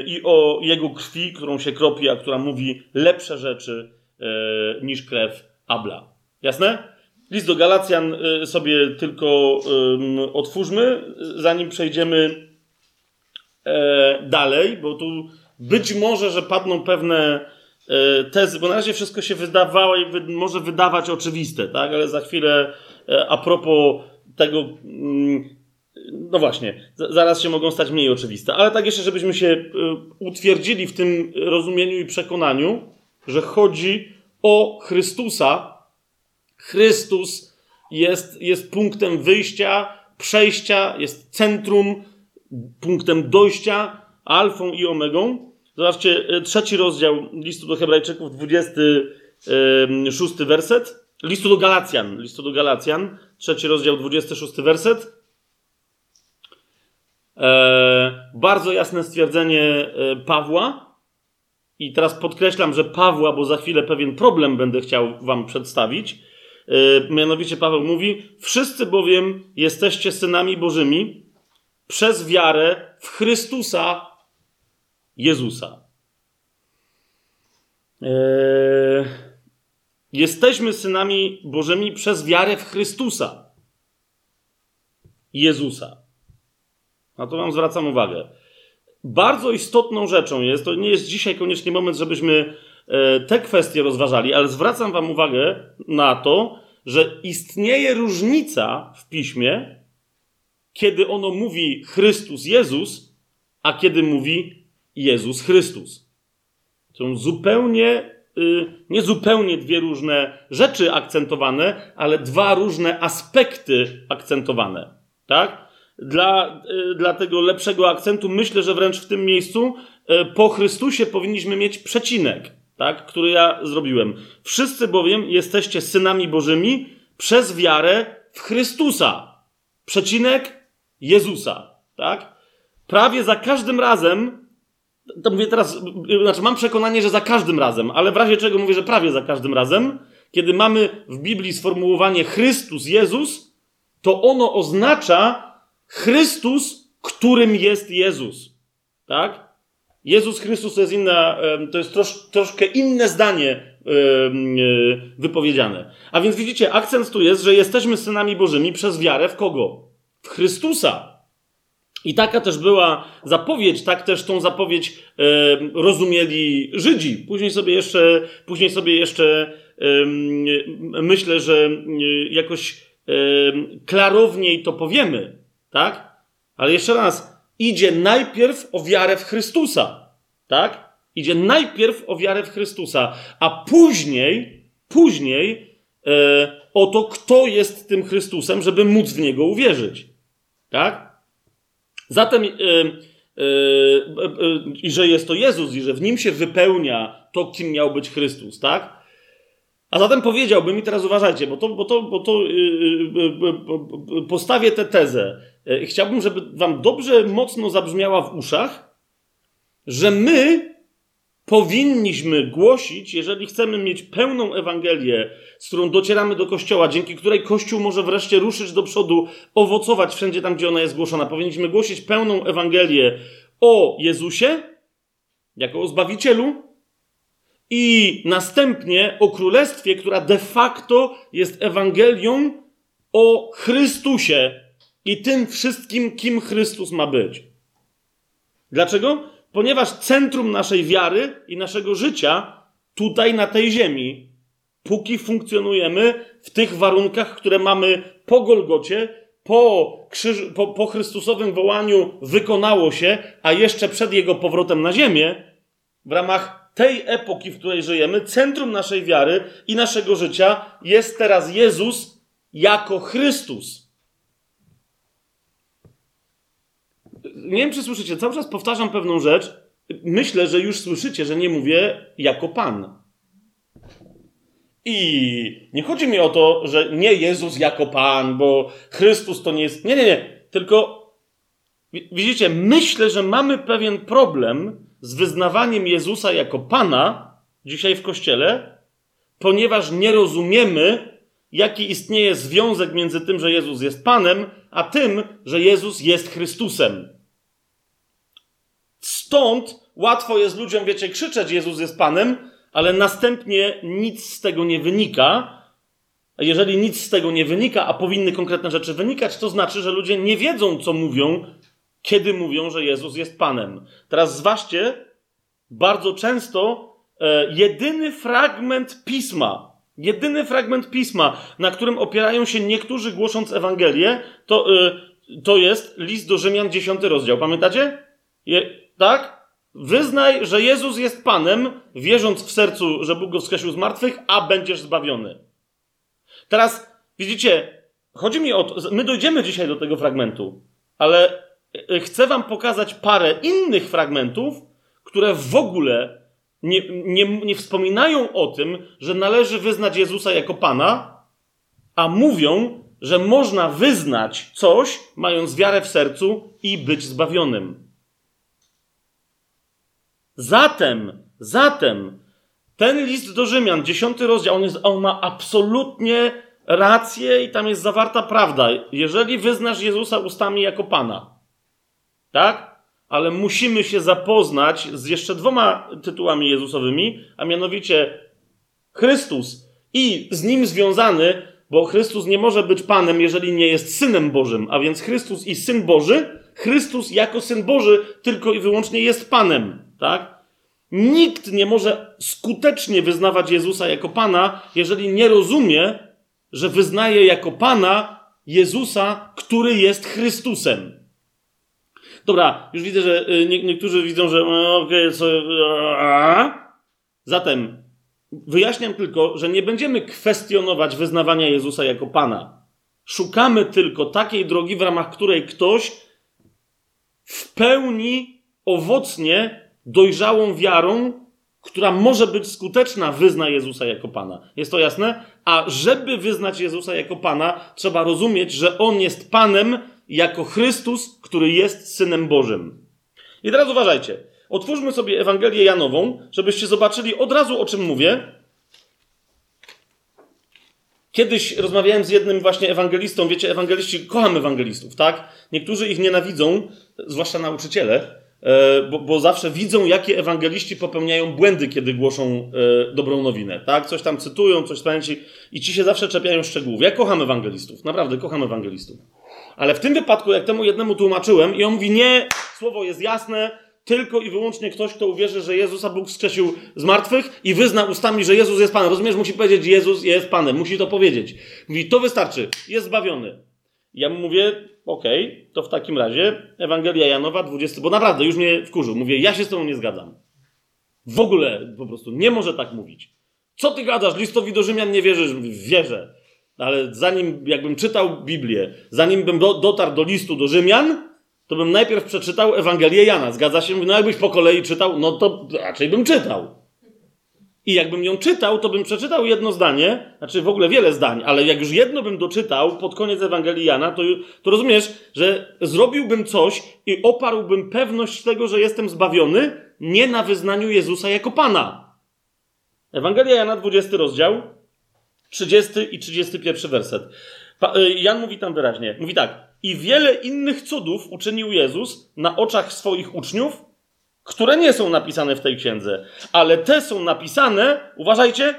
i o jego krwi, którą się kropi, a która mówi lepsze rzeczy e, niż krew Abla. Jasne? List do Galacjan e, sobie tylko otwórzmy, zanim przejdziemy e, dalej, bo tu być może, że padną pewne tezy, bo na razie wszystko się wydawało i może wydawać oczywiste, tak? Ale za chwilę a propos tego, mm, no właśnie, zaraz się mogą stać mniej oczywiste. Ale tak jeszcze, żebyśmy się y, utwierdzili w tym rozumieniu i przekonaniu, że chodzi o Chrystusa. Chrystus jest, jest punktem wyjścia, przejścia, jest centrum, punktem dojścia, alfą i omegą. Zobaczcie, y, trzeci rozdział listu do Hebrajczyków, 26 werset. Listu do Galacjan, listu do Galacjan, trzeci rozdział, 26 werset. E, bardzo jasne stwierdzenie e, Pawła. I teraz podkreślam, że Pawła, bo za chwilę pewien problem będę chciał Wam przedstawić. E, mianowicie Paweł mówi: Wszyscy bowiem jesteście synami Bożymi przez wiarę w Chrystusa Jezusa. Jesteśmy synami Bożymi przez wiarę w Chrystusa. Jezusa. Na to wam zwracam uwagę. Bardzo istotną rzeczą jest, to nie jest dzisiaj koniecznie moment, żebyśmy e, te kwestie rozważali, ale zwracam wam uwagę na to, że istnieje różnica w piśmie, kiedy ono mówi Chrystus Jezus, a kiedy mówi Jezus Chrystus. Są zupełnie, y, nie zupełnie dwie różne rzeczy akcentowane, ale dwa różne aspekty akcentowane. Tak? Dla, y, dla tego lepszego akcentu myślę, że wręcz w tym miejscu y, po Chrystusie powinniśmy mieć przecinek, tak? który ja zrobiłem. Wszyscy bowiem jesteście synami Bożymi przez wiarę w Chrystusa. Przecinek Jezusa. Tak? Prawie za każdym razem, to mówię teraz, znaczy mam przekonanie, że za każdym razem, ale w razie czego mówię, że prawie za każdym razem, kiedy mamy w Biblii sformułowanie Chrystus, Jezus, to ono oznacza Chrystus, którym jest Jezus. Tak? Jezus Chrystus to jest inna, to jest trosz, troszkę inne zdanie e, wypowiedziane. A więc widzicie, akcent tu jest, że jesteśmy synami Bożymi przez wiarę w kogo? W Chrystusa. I taka też była zapowiedź, tak też tą zapowiedź rozumieli Żydzi. Później sobie jeszcze, później sobie jeszcze myślę, że jakoś klarowniej to powiemy, tak? Ale jeszcze raz, idzie najpierw o wiarę w Chrystusa, tak? Idzie najpierw o wiarę w Chrystusa, a później, później e, o to, kto jest tym Chrystusem, żeby móc w niego uwierzyć, tak? Zatem, e, e, i że jest to Jezus, i że w nim się wypełnia to, kim miał być Chrystus, tak? A zatem powiedziałbym, i teraz uważajcie, bo to, bo to, bo to postawię tę tezę. Yy, chciałbym, żeby wam dobrze, mocno zabrzmiała w uszach, że my powinniśmy głosić, jeżeli chcemy mieć pełną Ewangelię, z którą docieramy do Kościoła, dzięki której Kościół może wreszcie ruszyć do przodu, owocować wszędzie tam, gdzie ona jest głoszona. Powinniśmy głosić pełną Ewangelię o Jezusie, jako o Zbawicielu, i następnie o Królestwie, która de facto jest Ewangelią o Chrystusie i tym wszystkim, kim Chrystus ma być. Dlaczego? Ponieważ centrum naszej wiary i naszego życia tutaj na tej ziemi, póki funkcjonujemy w tych warunkach, które mamy po Golgocie, po, po, po Chrystusowym wołaniu wykonało się, a jeszcze przed jego powrotem na ziemię, w ramach tej epoki, w której żyjemy, centrum naszej wiary i naszego życia jest teraz Jezus jako Chrystus. Nie wiem, czy słyszycie, cały czas powtarzam pewną rzecz. Myślę, że już słyszycie, że nie mówię jako Pan. I nie chodzi mi o to, że nie Jezus jako Pan, bo Chrystus to nie jest. Nie, nie, nie. Tylko widzicie, myślę, że mamy pewien problem z wyznawaniem Jezusa jako Pana dzisiaj w kościele, ponieważ nie rozumiemy, jaki istnieje związek między tym, że Jezus jest Panem, a tym, że Jezus jest Chrystusem. Stąd łatwo jest ludziom, wiecie, krzyczeć: Jezus jest Panem, ale następnie nic z tego nie wynika. Jeżeli nic z tego nie wynika, a powinny konkretne rzeczy wynikać, to znaczy, że ludzie nie wiedzą, co mówią, kiedy mówią, że Jezus jest Panem. Teraz zważcie, bardzo często e, jedyny fragment pisma, jedyny fragment pisma, na którym opierają się niektórzy głosząc Ewangelię, to, e, to jest list do Rzymian, 10 rozdział. Pamiętacie? Je, tak? Wyznaj, że Jezus jest Panem, wierząc w sercu, że Bóg go wskrzesił z martwych, a będziesz zbawiony. Teraz, widzicie, chodzi mi o to, my dojdziemy dzisiaj do tego fragmentu, ale E, chcę wam pokazać parę innych fragmentów, które w ogóle nie, nie, nie wspominają o tym, że należy wyznać Jezusa jako Pana, a mówią, że można wyznać coś, mając wiarę w sercu i być zbawionym. Zatem, zatem, ten list do Rzymian, dziesiąty rozdział, on, jest, on ma absolutnie rację i tam jest zawarta prawda. Jeżeli wyznasz Jezusa ustami jako Pana, tak? Ale musimy się zapoznać z jeszcze dwoma tytułami Jezusowymi, a mianowicie Chrystus i z nim związany, bo Chrystus nie może być Panem, jeżeli nie jest Synem Bożym, a więc Chrystus i Syn Boży, Chrystus jako Syn Boży tylko i wyłącznie jest Panem, tak? Nikt nie może skutecznie wyznawać Jezusa jako Pana, jeżeli nie rozumie, że wyznaje jako Pana Jezusa, który jest Chrystusem. Dobra, już widzę, że y, nie, niektórzy widzą, że no, okej, okay, co. Zatem wyjaśniam tylko, że nie będziemy kwestionować wyznawania Jezusa jako Pana. Szukamy tylko takiej drogi, w ramach której ktoś w pełni owocnie dojrzałą wiarą, która może być skuteczna, wyzna Jezusa jako Pana. Jest to jasne? A żeby wyznać Jezusa jako Pana, trzeba rozumieć, że On jest Panem jako Chrystus, który jest Synem Bożym. I teraz uważajcie. Otwórzmy sobie Ewangelię Janową, żebyście zobaczyli od razu, o czym mówię. Kiedyś rozmawiałem z jednym właśnie ewangelistą. Wiecie, ewangeliści, kocham ewangelistów, tak? Niektórzy ich nienawidzą, zwłaszcza nauczyciele, bo, bo, zawsze widzą, jakie ewangeliści popełniają błędy, kiedy głoszą e, dobrą nowinę, tak? Coś tam cytują, coś tam i ci się zawsze czepiają szczegółów. Ja kocham ewangelistów, naprawdę kocham ewangelistów. Ale w tym wypadku, jak temu jednemu tłumaczyłem i on mówi, nie, słowo jest jasne, tylko i wyłącznie ktoś, kto uwierzy, że Jezusa Bóg wskrzesił z martwych i wyzna ustami, że Jezus jest Panem. Rozumiesz, musi powiedzieć, Jezus jest Panem, musi to powiedzieć. Mówi, to wystarczy, jest zbawiony. Ja mu mówię, okej, okay, to w takim razie Ewangelia Janowa, 20, bo naprawdę już mnie wkurzył. Mówię, ja się z tobą nie zgadzam. W ogóle po prostu nie może tak mówić. Co ty gadasz? Listowi do Rzymian nie wierzysz? Wierzę. Ale zanim jakbym czytał Biblię, zanim bym do, dotarł do listu do Rzymian, to bym najpierw przeczytał Ewangelię Jana. Zgadza się? No jakbyś po kolei czytał, no to raczej bym czytał. I jakbym ją czytał, to bym przeczytał jedno zdanie, znaczy w ogóle wiele zdań, ale jak już jedno bym doczytał pod koniec Ewangelii Jana, to, to rozumiesz, że zrobiłbym coś i oparłbym pewność tego, że jestem zbawiony, nie na wyznaniu Jezusa jako Pana. Ewangelia Jana, 20 rozdział, 30 i 31 werset. Y, Jan mówi tam wyraźnie, mówi tak, i wiele innych cudów uczynił Jezus na oczach swoich uczniów, które nie są napisane w tej księdze, ale te są napisane, uważajcie,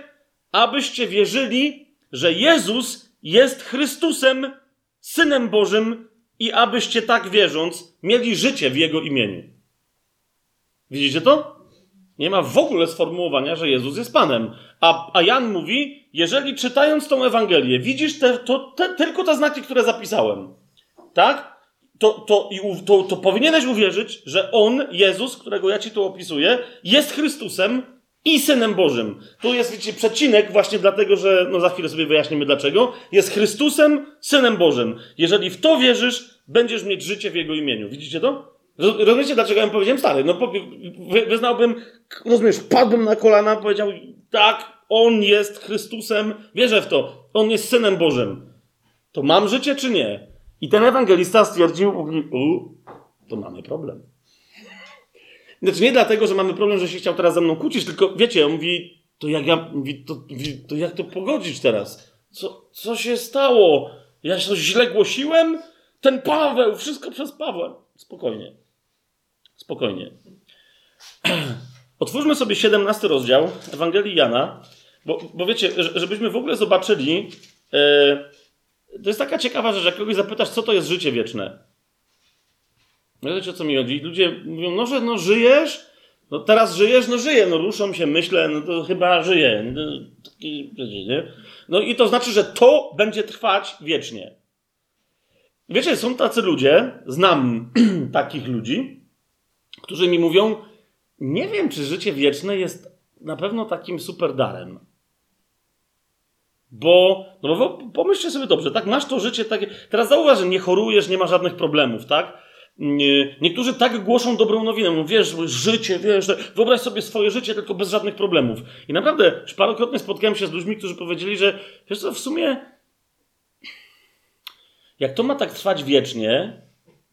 abyście wierzyli, że Jezus jest Chrystusem, Synem Bożym i abyście tak wierząc mieli życie w Jego imieniu. Widzicie to? Nie ma w ogóle sformułowania, że Jezus jest Panem. A, a Jan mówi, jeżeli czytając tą Ewangelię widzisz te, to, te, tylko te znaki, które zapisałem, tak? To, to, to, to powinieneś uwierzyć, że On, Jezus, którego ja ci tu opisuję, jest Chrystusem i Synem Bożym. Tu jest, widzicie, przecinek właśnie dlatego, że, no za chwilę sobie wyjaśnimy dlaczego, jest Chrystusem, Synem Bożym. Jeżeli w to wierzysz, będziesz mieć życie w Jego imieniu. Widzicie to? Rozumiecie, dlaczego ja powiedziałem stary? No, wyznałbym, rozumiesz, padłbym na kolana, powiedział, tak, On jest Chrystusem, wierzę w to, On jest Synem Bożym. To mam życie, czy nie? I ten ewangelista stwierdził, mówi, u, to mamy problem. Znaczy nie dlatego, że mamy problem, że się chciał teraz ze mną kłócić, tylko wiecie, on mówi, to jak ja, mówi, to, mówi, to jak to pogodzić teraz? Co, co się stało? Ja coś źle głosiłem? Ten Paweł, wszystko przez Pawła. Spokojnie. Spokojnie. Otwórzmy sobie 17 rozdział Ewangelii Jana, bo, bo wiecie, żebyśmy w ogóle zobaczyli, yy, to jest taka ciekawa rzecz, jak kogoś zapytasz, co to jest życie wieczne. No wiecie, o co mi chodzi? Ludzie mówią, no, że no żyjesz, no teraz żyjesz, no żyję, no ruszam się, myślę, no to chyba żyję. No, no i to znaczy, że to będzie trwać wiecznie. Wiecie, są tacy ludzie, znam takich ludzi, którzy mi mówią, nie wiem, czy życie wieczne jest na pewno takim super darem. Bo, no bo pomyślcie sobie dobrze, tak? Masz to życie takie. Teraz zauważ, że nie chorujesz, nie ma żadnych problemów, tak? Nie, niektórzy tak głoszą dobrą nowinę. Mówią, wiesz, życie, wiesz, wyobraź sobie swoje życie tylko bez żadnych problemów. I naprawdę, już parokrotnie spotkałem się z ludźmi, którzy powiedzieli, że wiesz co, w sumie jak to ma tak trwać wiecznie,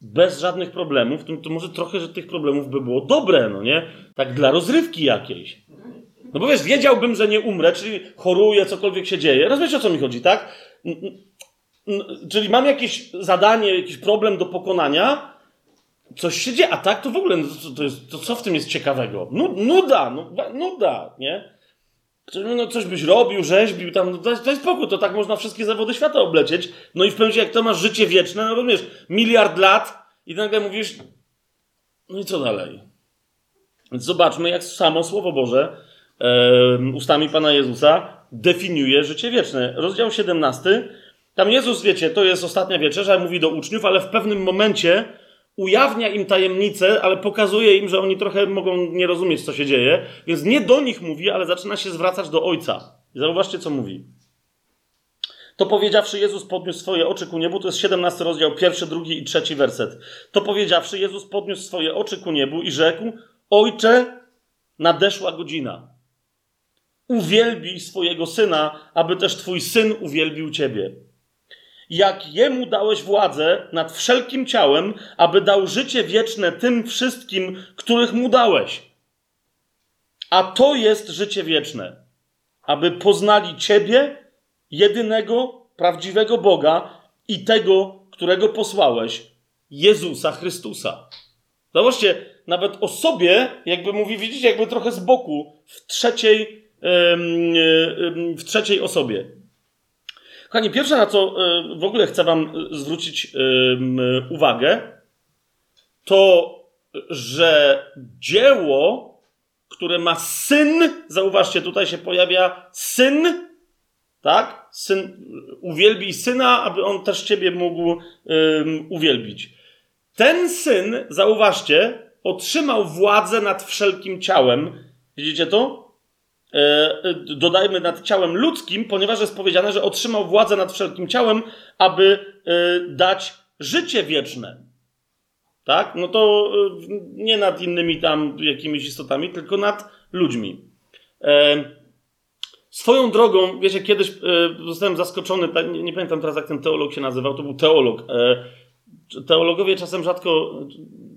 bez żadnych problemów, to, to może trochę, że tych problemów by było dobre, no nie? Tak dla rozrywki jakiejś. No bo wiesz, wiedziałbym, że nie umrę, czyli choruję, cokolwiek się dzieje. Rozumiesz, o co mi chodzi, tak? Czyli mam jakieś zadanie, jakiś problem do pokonania, coś się dzieje, a tak to w ogóle, no to, to, jest, to co w tym jest ciekawego? Nuda, no, nuda, nie? No coś byś robił, rzeźbił, tam, no to jest spokój, to tak można wszystkie zawody świata oblecieć. No i w pewnym jak to masz życie wieczne, no rozumiesz, miliard lat i nagle mówisz, no i co dalej? Więc zobaczmy, jak samo Słowo Boże ustami Pana Jezusa definiuje życie wieczne. Rozdział 17. Tam Jezus, wiecie, to jest ostatnia wieczerza, mówi do uczniów, ale w pewnym momencie ujawnia im tajemnicę, ale pokazuje im, że oni trochę mogą nie rozumieć, co się dzieje. Więc nie do nich mówi, ale zaczyna się zwracać do Ojca. I zauważcie, co mówi. To powiedziawszy, Jezus podniósł swoje oczy ku niebu. To jest 17 rozdział, pierwszy, drugi i trzeci werset. To powiedziawszy, Jezus podniósł swoje oczy ku niebu i rzekł: Ojcze, nadeszła godzina. Uwielbij swojego syna, aby też twój syn uwielbił ciebie. Jak jemu dałeś władzę nad wszelkim ciałem, aby dał życie wieczne tym wszystkim, których mu dałeś. A to jest życie wieczne, aby poznali ciebie, jedynego, prawdziwego Boga i tego, którego posłałeś, Jezusa Chrystusa. Zobaczcie, nawet o sobie, jakby mówi, widzicie, jakby trochę z boku, w trzeciej, w trzeciej osobie. Kochani, pierwsze na co e, w ogóle chcę Wam zwrócić uwagę, to, że dzieło, które ma syn, zauważcie, tutaj się pojawia syn, tak? Syn, uwielbij syna, aby on też Ciebie mógł uwielbić. Ten syn, zauważcie, otrzymał władzę nad wszelkim ciałem. Widzicie to? E, e, dodajmy nad ciałem ludzkim, ponieważ jest powiedziane, że otrzymał władzę nad wszelkim ciałem, aby e, dać życie wieczne. Tak? No to nie nad innymi tam jakimiś istotami, tylko nad ludźmi. Swoją drogą, wiecie, kiedyś zostałem zaskoczony, nie pamiętam teraz jak ten teolog się nazywał, to był teolog teologowie czasem rzadko,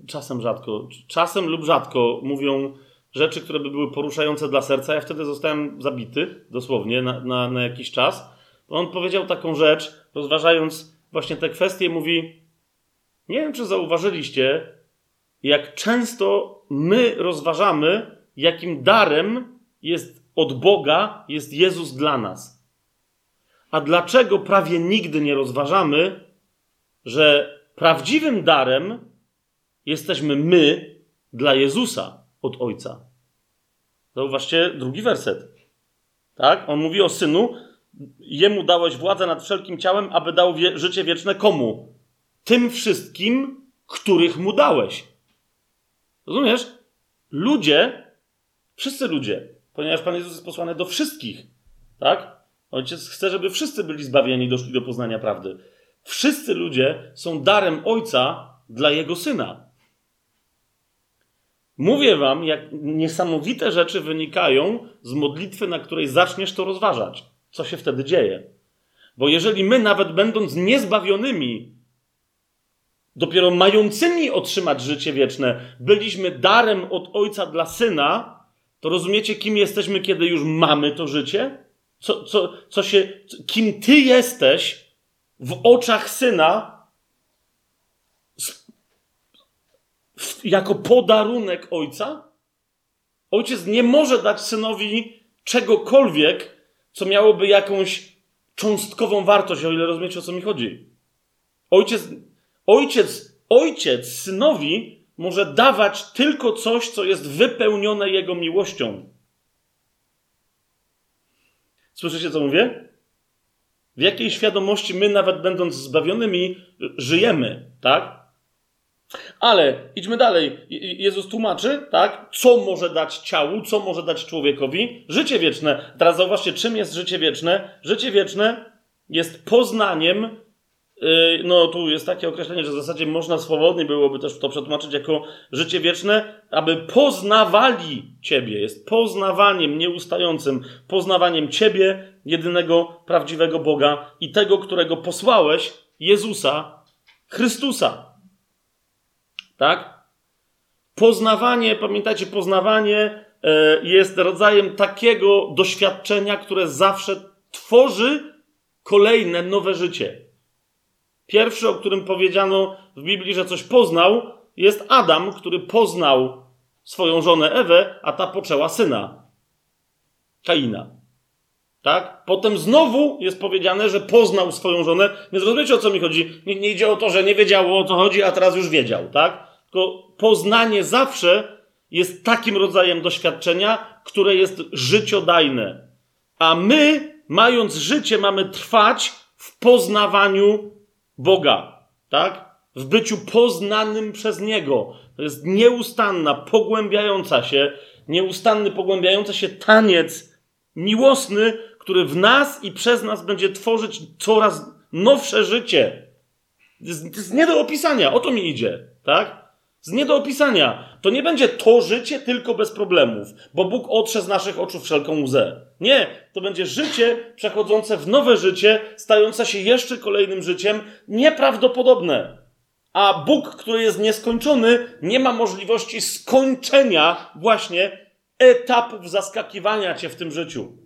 czasem rzadko, czasem lub rzadko mówią rzeczy, które by były poruszające dla serca. Ja wtedy zostałem zabity, dosłownie, na, na, na jakiś czas. On powiedział taką rzecz, rozważając właśnie te kwestie, mówi: Nie wiem, czy zauważyliście, jak często my rozważamy, jakim darem jest od Boga jest Jezus dla nas. A dlaczego prawie nigdy nie rozważamy, że Prawdziwym darem jesteśmy my dla Jezusa od Ojca. Zauważcie drugi werset. Tak? On mówi o synu. Jemu dałeś władzę nad wszelkim ciałem, aby dał wie życie wieczne komu? Tym wszystkim, których mu dałeś. Rozumiesz? Ludzie, wszyscy ludzie, ponieważ Pan Jezus jest posłany do wszystkich, tak? Ojciec chce, żeby wszyscy byli zbawieni, doszli do poznania prawdy. Wszyscy ludzie są darem Ojca dla Jego Syna. Mówię wam, jak niesamowite rzeczy wynikają z modlitwy, na której zaczniesz to rozważać. Co się wtedy dzieje? Bo jeżeli my, nawet będąc niezbawionymi, dopiero mającymi otrzymać życie wieczne, byliśmy darem od Ojca dla Syna, to rozumiecie, kim jesteśmy, kiedy już mamy to życie? Co, co, co się, kim Ty jesteś, w oczach syna jako podarunek ojca? Ojciec nie może dać synowi czegokolwiek, co miałoby jakąś cząstkową wartość, o ile rozumiecie, o co mi chodzi. Ojciec, ojciec, ojciec synowi może dawać tylko coś, co jest wypełnione jego miłością. Słyszycie, co mówię? W jakiej świadomości my, nawet będąc zbawionymi, żyjemy, tak? Ale idźmy dalej. Jezus tłumaczy, tak? Co może dać ciału, co może dać człowiekowi? Życie wieczne. Teraz zauważcie, czym jest życie wieczne? Życie wieczne jest poznaniem Y, no tu jest takie określenie, że w zasadzie można swobodnie byłoby też to przetłumaczyć jako życie wieczne, aby poznawali Ciebie. Jest poznawaniem nieustającym, poznawaniem Ciebie, jedynego prawdziwego Boga i tego, którego posłałeś, Jezusa, Chrystusa. Tak? Poznawanie, pamiętajcie, poznawanie e, jest rodzajem takiego doświadczenia, które zawsze tworzy kolejne nowe życie. Pierwszy, o którym powiedziano w Biblii, że coś poznał, jest Adam, który poznał swoją żonę Ewę, a ta poczęła syna Kaina. Tak? Potem znowu jest powiedziane, że poznał swoją żonę, więc rozumiecie o co mi chodzi? Nie, nie idzie o to, że nie wiedziało o co chodzi, a teraz już wiedział, tak? Tylko poznanie zawsze jest takim rodzajem doświadczenia, które jest życiodajne. A my, mając życie, mamy trwać w poznawaniu Boga, tak? W byciu poznanym przez Niego. To jest nieustanna, pogłębiająca się, nieustanny, pogłębiający się taniec miłosny, który w nas i przez nas będzie tworzyć coraz nowsze życie. To jest, to jest nie do opisania, o to mi idzie, tak? Z nie do opisania. To nie będzie to życie tylko bez problemów, bo Bóg otrze z naszych oczu wszelką łzę. Nie, to będzie życie przechodzące w nowe życie, stające się jeszcze kolejnym życiem, nieprawdopodobne. A Bóg, który jest nieskończony, nie ma możliwości skończenia właśnie etapów zaskakiwania cię w tym życiu.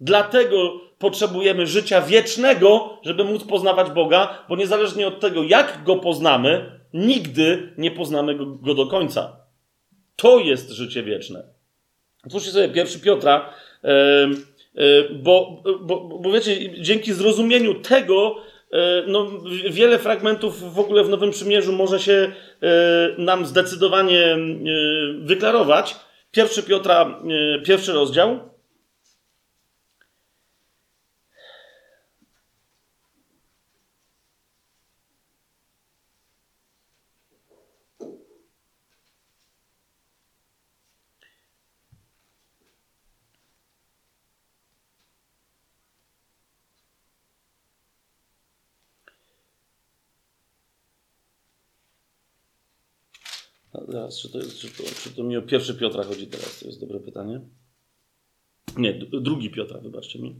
Dlatego potrzebujemy życia wiecznego, żeby móc poznawać Boga, bo niezależnie od tego, jak go poznamy, nigdy nie poznamy go, go do końca. To jest życie wieczne. Otwórzcie sobie pierwszy Piotra, bo, bo, bo wiecie, dzięki zrozumieniu tego, no, wiele fragmentów w ogóle w Nowym Przymierzu może się nam zdecydowanie wyklarować. Pierwszy Piotra, pierwszy rozdział. Zaraz, czy to, jest, czy, to, czy to mi o pierwszy Piotra chodzi teraz? To jest dobre pytanie. Nie, drugi Piotra, wybaczcie mi.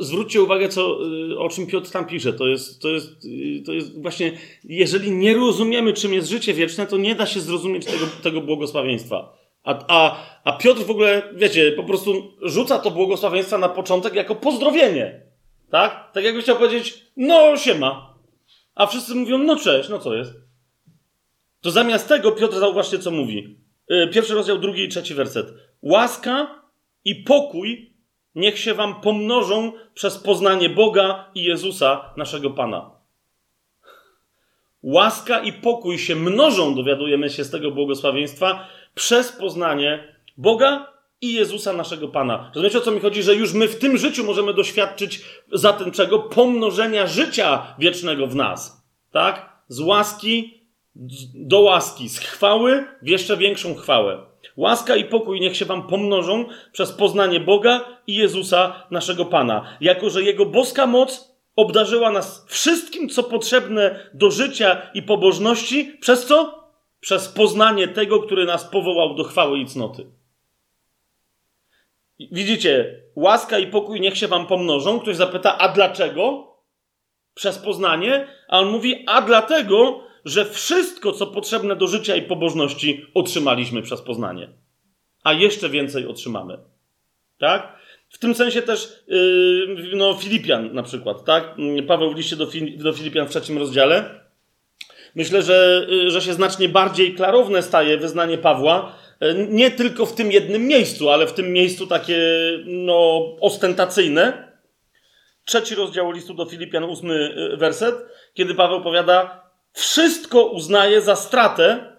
zwróćcie uwagę, co, y, o czym Piotr tam pisze. To jest, to, jest, y, to jest właśnie, jeżeli nie rozumiemy, czym jest życie wieczne, to nie da się zrozumieć tego, tego błogosławieństwa. A, a, a Piotr w ogóle, wiecie, po prostu rzuca to błogosławieństwo na początek jako pozdrowienie. Tak? Tak jakby chciał powiedzieć, no siema. A wszyscy mówią, no cześć, no co jest? To zamiast tego Piotr zauważcie, co mówi. Y, pierwszy rozdział, drugi i trzeci werset. Łaska i pokój niech się wam pomnożą przez poznanie Boga i Jezusa, naszego Pana. Łaska i pokój się mnożą, dowiadujemy się z tego błogosławieństwa, przez poznanie Boga i Jezusa naszego Pana. Rozumiecie o co mi chodzi? Że już my w tym życiu możemy doświadczyć zatem czego? Pomnożenia życia wiecznego w nas. Tak? Z łaski do łaski, z chwały w jeszcze większą chwałę. Łaska i pokój niech się wam pomnożą przez poznanie Boga i Jezusa naszego Pana. Jako, że Jego boska moc obdarzyła nas wszystkim, co potrzebne do życia i pobożności. Przez co? Przez poznanie tego, który nas powołał do chwały i cnoty. Widzicie, łaska i pokój niech się wam pomnożą. Ktoś zapyta, a dlaczego? Przez poznanie, a on mówi, a dlatego, że wszystko, co potrzebne do życia i pobożności, otrzymaliśmy przez poznanie. A jeszcze więcej otrzymamy. Tak? W tym sensie też, yy, no, Filipian na przykład, tak? Paweł w liście do, do Filipian w trzecim rozdziale Myślę, że, y, że się znacznie bardziej klarowne staje wyznanie Pawła, y, nie tylko w tym jednym miejscu, ale w tym miejscu takie no, ostentacyjne. Trzeci rozdział listu do Filipian, ósmy y, werset, kiedy Paweł powiada: Wszystko uznaję za stratę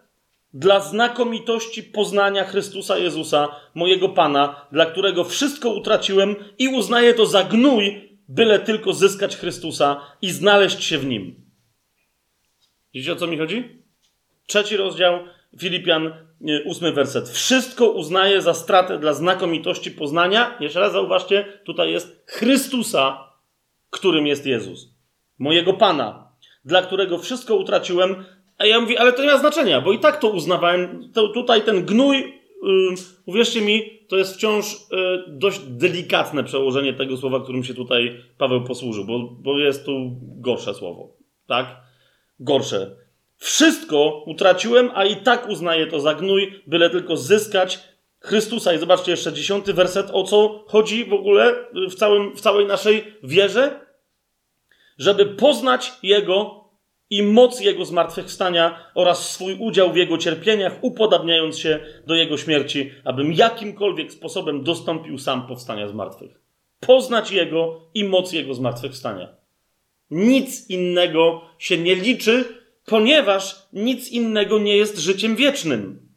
dla znakomitości poznania Chrystusa Jezusa, mojego Pana, dla którego wszystko utraciłem i uznaję to za gnój, byle tylko zyskać Chrystusa i znaleźć się w nim Widzicie o co mi chodzi? Trzeci rozdział, Filipian, ósmy werset. Wszystko uznaje za stratę dla znakomitości poznania. Jeszcze raz zauważcie, tutaj jest Chrystusa, którym jest Jezus. Mojego Pana, dla którego wszystko utraciłem. A ja mówię, ale to nie ma znaczenia, bo i tak to uznawałem. To tutaj ten gnój, yy, uwierzcie mi, to jest wciąż yy, dość delikatne przełożenie tego słowa, którym się tutaj Paweł posłużył, bo, bo jest tu gorsze słowo. Tak? Gorsze. Wszystko utraciłem, a i tak uznaję to za gnój, byle tylko zyskać Chrystusa. I zobaczcie jeszcze dziesiąty werset, o co chodzi w ogóle w, całym, w całej naszej wierze? Żeby poznać Jego i moc Jego zmartwychwstania oraz swój udział w Jego cierpieniach, upodabniając się do Jego śmierci, abym jakimkolwiek sposobem dostąpił sam powstania z martwych. Poznać Jego i moc Jego zmartwychwstania. Nic innego się nie liczy, ponieważ nic innego nie jest życiem wiecznym.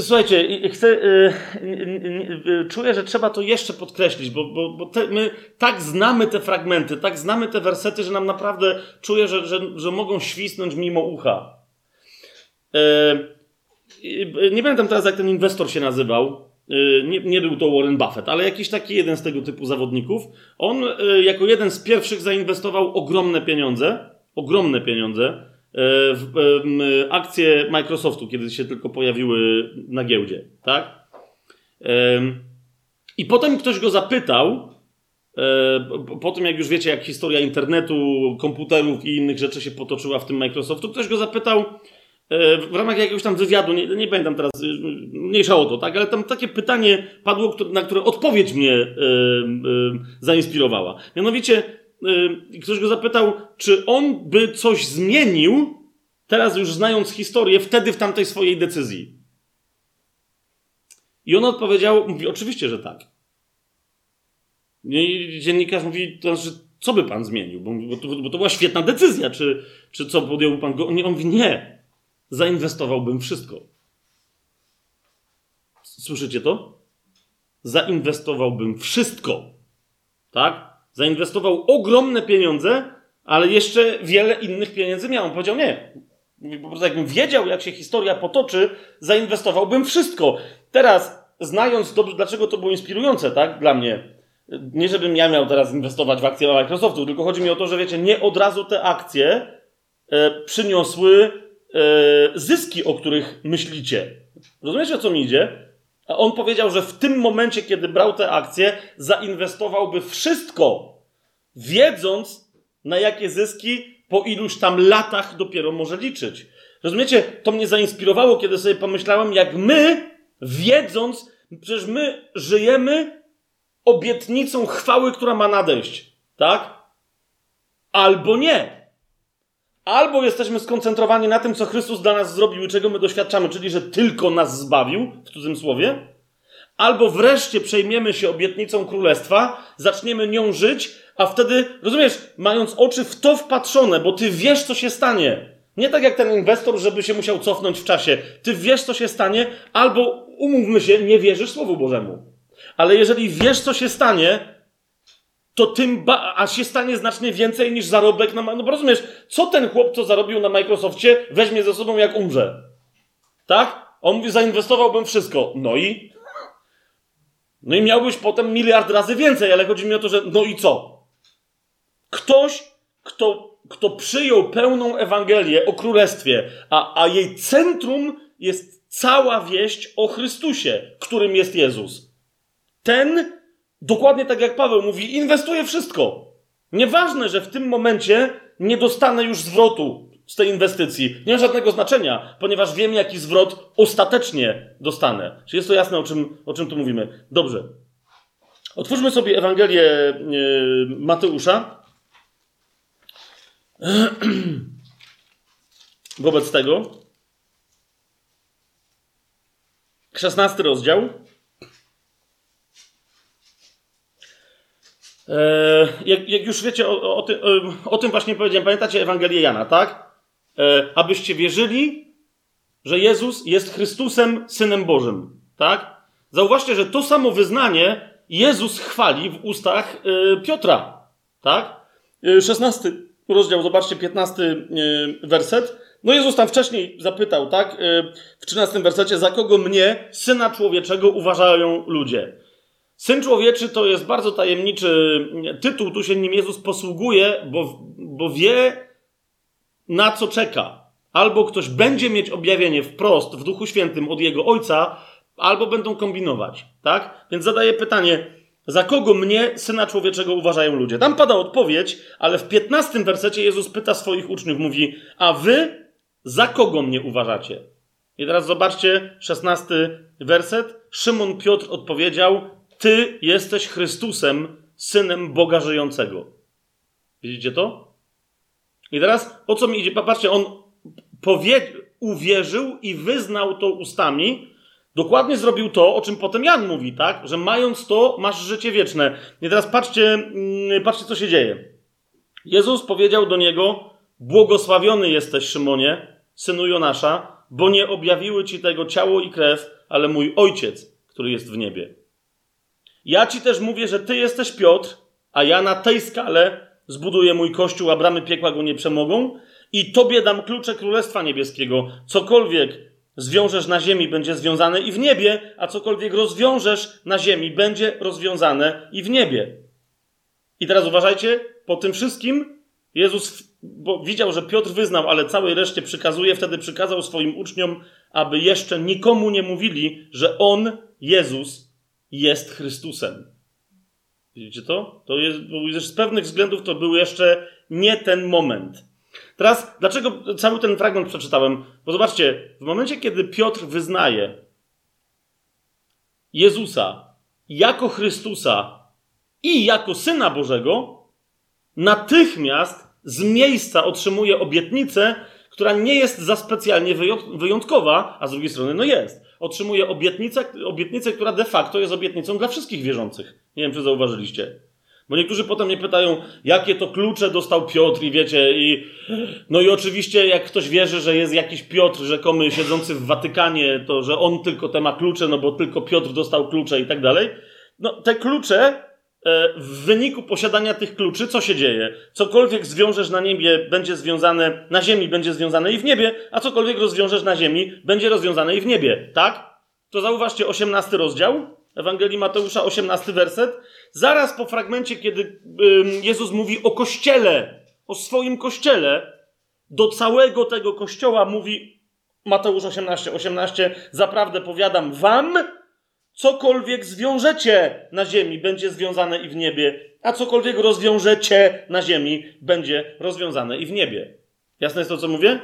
Słuchajcie, chcę, y, y, y, czuję, że trzeba to jeszcze podkreślić, bo, bo, bo te, my tak znamy te fragmenty, tak znamy te wersety, że nam naprawdę czuję, że, że, że mogą świsnąć mimo ucha. Nie pamiętam teraz, jak ten inwestor się nazywał. Nie, nie był to Warren Buffett, ale jakiś taki jeden z tego typu zawodników. On jako jeden z pierwszych zainwestował ogromne pieniądze, ogromne pieniądze E, w akcje Microsoftu, kiedy się tylko pojawiły na giełdzie, tak? I potem ktoś go zapytał, e, po tym jak już wiecie, jak historia internetu, komputerów i innych rzeczy się potoczyła w tym Microsoftu, ktoś go zapytał w ramach jakiegoś tam wywiadu, nie, nie pamiętam teraz, mniejsza o to, tak, ale tam takie pytanie padło, na które odpowiedź mnie zainspirowała. Mianowicie, Y, ktoś go zapytał, czy on by coś zmienił, teraz już znając historię, wtedy w tamtej swojej decyzji. I on odpowiedział, mówi, oczywiście, że tak. I dziennikarz mówi, to znaczy, co by pan zmienił? Bo, bo, to, bo to była świetna decyzja, czy, czy co podjąłby pan go? On mówi, nie, zainwestowałbym wszystko. Słyszycie to? Zainwestowałbym wszystko. Tak? Zainwestował ogromne pieniądze, ale jeszcze wiele innych pieniędzy miał. On powiedział nie. Po prostu jakbym wiedział, jak się historia potoczy, zainwestowałbym wszystko. Teraz, znając dobrze, dlaczego to było inspirujące, tak, dla mnie, nie żebym ja miał teraz inwestować w akcje Microsoftu, tylko chodzi mi o to, że wiecie, nie od razu te akcje e, przyniosły zyski, o których myślicie. Rozumiecie, o co mi idzie? A on powiedział, że w tym momencie, kiedy brał te akcje, zainwestowałby wszystko, wiedząc, na jakie zyski po iluś tam latach dopiero może liczyć. Rozumiecie? To mnie zainspirowało, kiedy sobie pomyślałem, jak my, wiedząc, przecież my żyjemy obietnicą chwały, która ma nadejść. Tak? Albo nie. Albo jesteśmy skoncentrowani na tym, co Chrystus dla nas zrobił i czego my doświadczamy, czyli że tylko nas zbawił, w cudzym słowie, albo wreszcie przejmiemy się obietnicą królestwa, zaczniemy nią żyć, a wtedy, rozumiesz, mając oczy w to wpatrzone, bo ty wiesz, co się stanie. Nie tak jak ten inwestor, żeby się musiał cofnąć w czasie. Ty wiesz, co się stanie, albo umówmy się, nie wierzysz Słowu Bożemu. Ale jeżeli wiesz, co się stanie, to tym, ba- a się stanie znacznie więcej niż zarobek na. No bo rozumiesz, co ten chłop, co zarobił na Microsoftie, weźmie ze sobą, jak umrze? Tak? On mówi, zainwestowałbym wszystko. No i? No i miałbyś potem miliard razy więcej, ale chodzi mi o to, że no i co? Ktoś, kto, kto przyjął pełną Ewangelię o Królestwie, a, a jej centrum jest cała wieść o Chrystusie, którym jest Jezus. Ten Dokładnie tak jak Paweł mówi, inwestuję wszystko. Nieważne, że w tym momencie nie dostanę już zwrotu z tej inwestycji. Nie ma żadnego znaczenia, ponieważ wiem, jaki zwrot ostatecznie dostanę. Czy jest to jasne, o czym, o czym tu mówimy? Dobrze. Otwórzmy sobie Ewangelię yy, Mateusza. Wobec tego. 16 rozdział. Jak, jak, już wiecie, o, o, ty, o, tym właśnie powiedziałem, pamiętacie Ewangelię Jana, tak? E, abyście wierzyli, że Jezus jest Chrystusem, Synem Bożym, tak? Zauważcie, że to samo wyznanie Jezus chwali w ustach e, Piotra, tak? 16 rozdział, zobaczcie, 15 werset. No Jezus tam wcześniej zapytał, tak? W 13 wersecie, za kogo mnie, Syna Człowieczego, uważają ludzie? Syn człowieczy to jest bardzo tajemniczy tytuł, tu się nim Jezus posługuje, bo, bo wie, na co czeka. Albo ktoś będzie mieć objawienie wprost w Duchu Świętym od Jego Ojca, albo będą kombinować, tak? Więc zadaję pytanie, za kogo mnie, Syna Człowieczego, uważają ludzie? Tam pada odpowiedź, ale w 15 wersecie Jezus pyta swoich uczniów, mówi, a wy za kogo mnie uważacie? I teraz zobaczcie, 16 werset. Szymon Piotr odpowiedział, ty jesteś Chrystusem, synem Boga żyjącego. Widzicie to? I teraz o co mi idzie? Popatrzcie, on uwierzył i wyznał to ustami, dokładnie zrobił to, o czym potem Jan mówi, tak? Że mając to, masz życie wieczne. I teraz patrzcie, mm, patrzcie, co się dzieje. Jezus powiedział do niego: Błogosławiony jesteś, Szymonie, synu Jonasza, bo nie objawiły ci tego ciało i krew, ale mój ojciec, który jest w niebie. Ja ci też mówię, że ty jesteś Piotr, a ja na tej skale zbuduję mój kościół, a bramy piekła go nie przemogą, i tobie dam klucze Królestwa Niebieskiego. Cokolwiek zwiążesz na ziemi, będzie związane i w niebie, a cokolwiek rozwiążesz na ziemi, będzie rozwiązane i w niebie. I teraz uważajcie, po tym wszystkim Jezus bo widział, że Piotr wyznał, ale całej reszcie przykazuje, wtedy przykazał swoim uczniom, aby jeszcze nikomu nie mówili, że On, Jezus, jest Chrystusem. Widzicie to? To jest, z pewnych względów to był jeszcze nie ten moment. Teraz, dlaczego cały ten fragment przeczytałem? Bo zobaczcie, w momencie, kiedy Piotr wyznaje Jezusa jako Chrystusa i jako Syna Bożego, natychmiast z miejsca otrzymuje obietnicę, która nie jest za specjalnie wyjątkowa, a z drugiej strony no jest. Otrzymuje obietnicę, obietnicę, która de facto jest obietnicą dla wszystkich wierzących. Nie wiem, czy zauważyliście. Bo niektórzy potem mnie pytają, jakie to klucze dostał Piotr i wiecie, i no i oczywiście jak ktoś wierzy, że jest jakiś Piotr rzekomy siedzący w Watykanie, to że on tylko te ma klucze, no bo tylko Piotr dostał klucze i tak dalej. No te klucze w wyniku posiadania tych kluczy, co się dzieje? Cokolwiek zwiążesz na niebie, będzie związane, na ziemi będzie związane i w niebie, a cokolwiek rozwiążesz na ziemi, będzie rozwiązane i w niebie. Tak? To zauważcie 18 rozdział Ewangelii Mateusza, 18 werset. Zaraz po fragmencie, kiedy Jezus mówi o kościele, o swoim kościele, do całego tego kościoła mówi Mateusz 18, 18, zaprawdę powiadam wam, cokolwiek zwiążecie na ziemi, będzie związane i w niebie, a cokolwiek rozwiążecie na ziemi, będzie rozwiązane i w niebie. Jasne jest to, co mówię?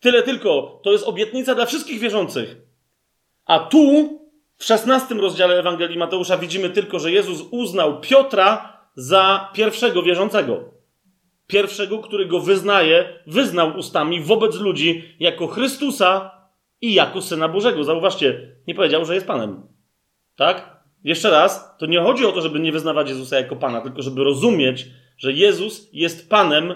Tyle tylko. To jest obietnica dla wszystkich wierzących. A tu, w szesnastym rozdziale Ewangelii Mateusza, widzimy tylko, że Jezus uznał Piotra za pierwszego wierzącego. Pierwszego, który go wyznaje, wyznał ustami wobec ludzi jako Chrystusa i jako Syna Bożego. Zauważcie, nie powiedział, że jest Panem. Tak? Jeszcze raz, to nie chodzi o to, żeby nie wyznawać Jezusa jako Pana, tylko żeby rozumieć, że Jezus jest Panem,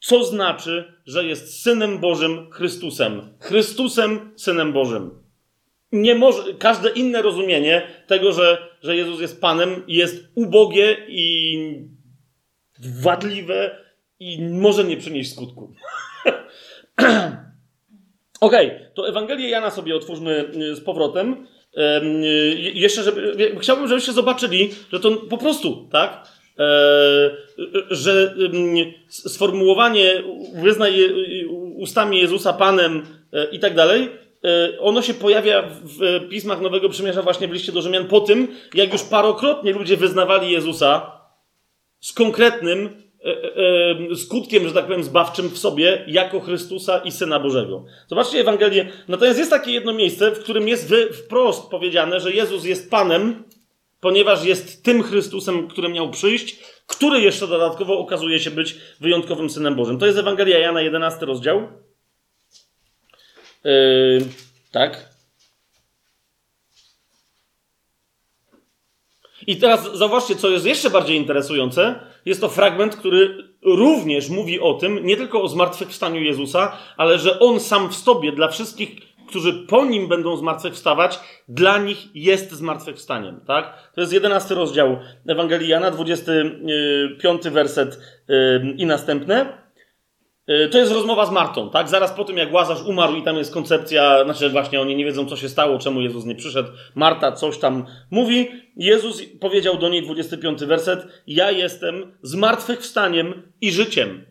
co znaczy, że jest Synem Bożym Chrystusem. Chrystusem, Synem Bożym. Nie może, każde inne rozumienie tego, że, że Jezus jest Panem, jest ubogie i wadliwe i może nie przynieść skutku. Okej, okay, to Ewangelię Jana sobie otwórzmy y, z powrotem. Jeszcze, żeby, chciałbym, żebyście zobaczyli, że to po prostu, tak? E, że sformułowanie wyznaj ustami Jezusa Panem e, i tak dalej, e, ono się pojawia w pismach Nowego Przymierza właśnie w liście do Rzymian po tym, jak już parokrotnie ludzie wyznawali Jezusa z konkretnym E, e, e, skutkiem, że tak powiem, zbawczym w sobie jako Chrystusa i Syna Bożego. Zobaczcie Ewangelię. Natomiast jest takie jedno miejsce, w którym jest wprost powiedziane, że Jezus jest Panem, ponieważ jest tym Chrystusem, który miał przyjść, który jeszcze dodatkowo okazuje się być wyjątkowym Synem Bożym. To jest Ewangelia Jana, 11 rozdział. Tak. I teraz zauważcie, co jest jeszcze bardziej interesujące. Jest to fragment, który również mówi o tym, nie tylko o zmartwychwstaniu Jezusa, ale że On sam w sobie, dla wszystkich, którzy po Nim będą zmartwychwstawać, dla nich jest zmartwychwstaniem. Tak? To jest jedenasty rozdział Ewangelii Jana, 25 werset i następne. Y, to jest rozmowa z Martą, tak? Zaraz po tym, jak Łazarz umarł i tam jest koncepcja, znaczy właśnie oni nie wiedzą, co się stało, czemu Jezus nie przyszedł. Marta coś tam mówi. Jezus powiedział do niej, 25 werset, ja jestem zmartwychwstaniem i życiem.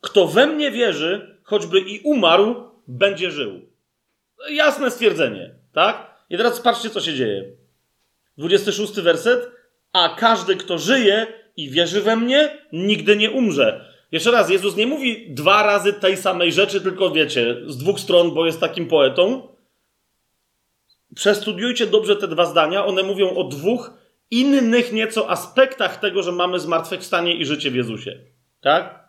Kto we mnie wierzy, choćby i umarł, będzie żył. Jasne stwierdzenie, tak? I teraz patrzcie, co się dzieje. 26 werset. A każdy, kto żyje i wierzy we mnie, nigdy nie umrze. Jeszcze raz, Jezus nie mówi dwa razy tej samej rzeczy, tylko wiecie, z dwóch stron, bo jest takim poetą. Przestudiujcie dobrze te dwa zdania. One mówią o dwóch innych nieco aspektach tego, że mamy zmartwychwstanie i życie w Jezusie. Tak?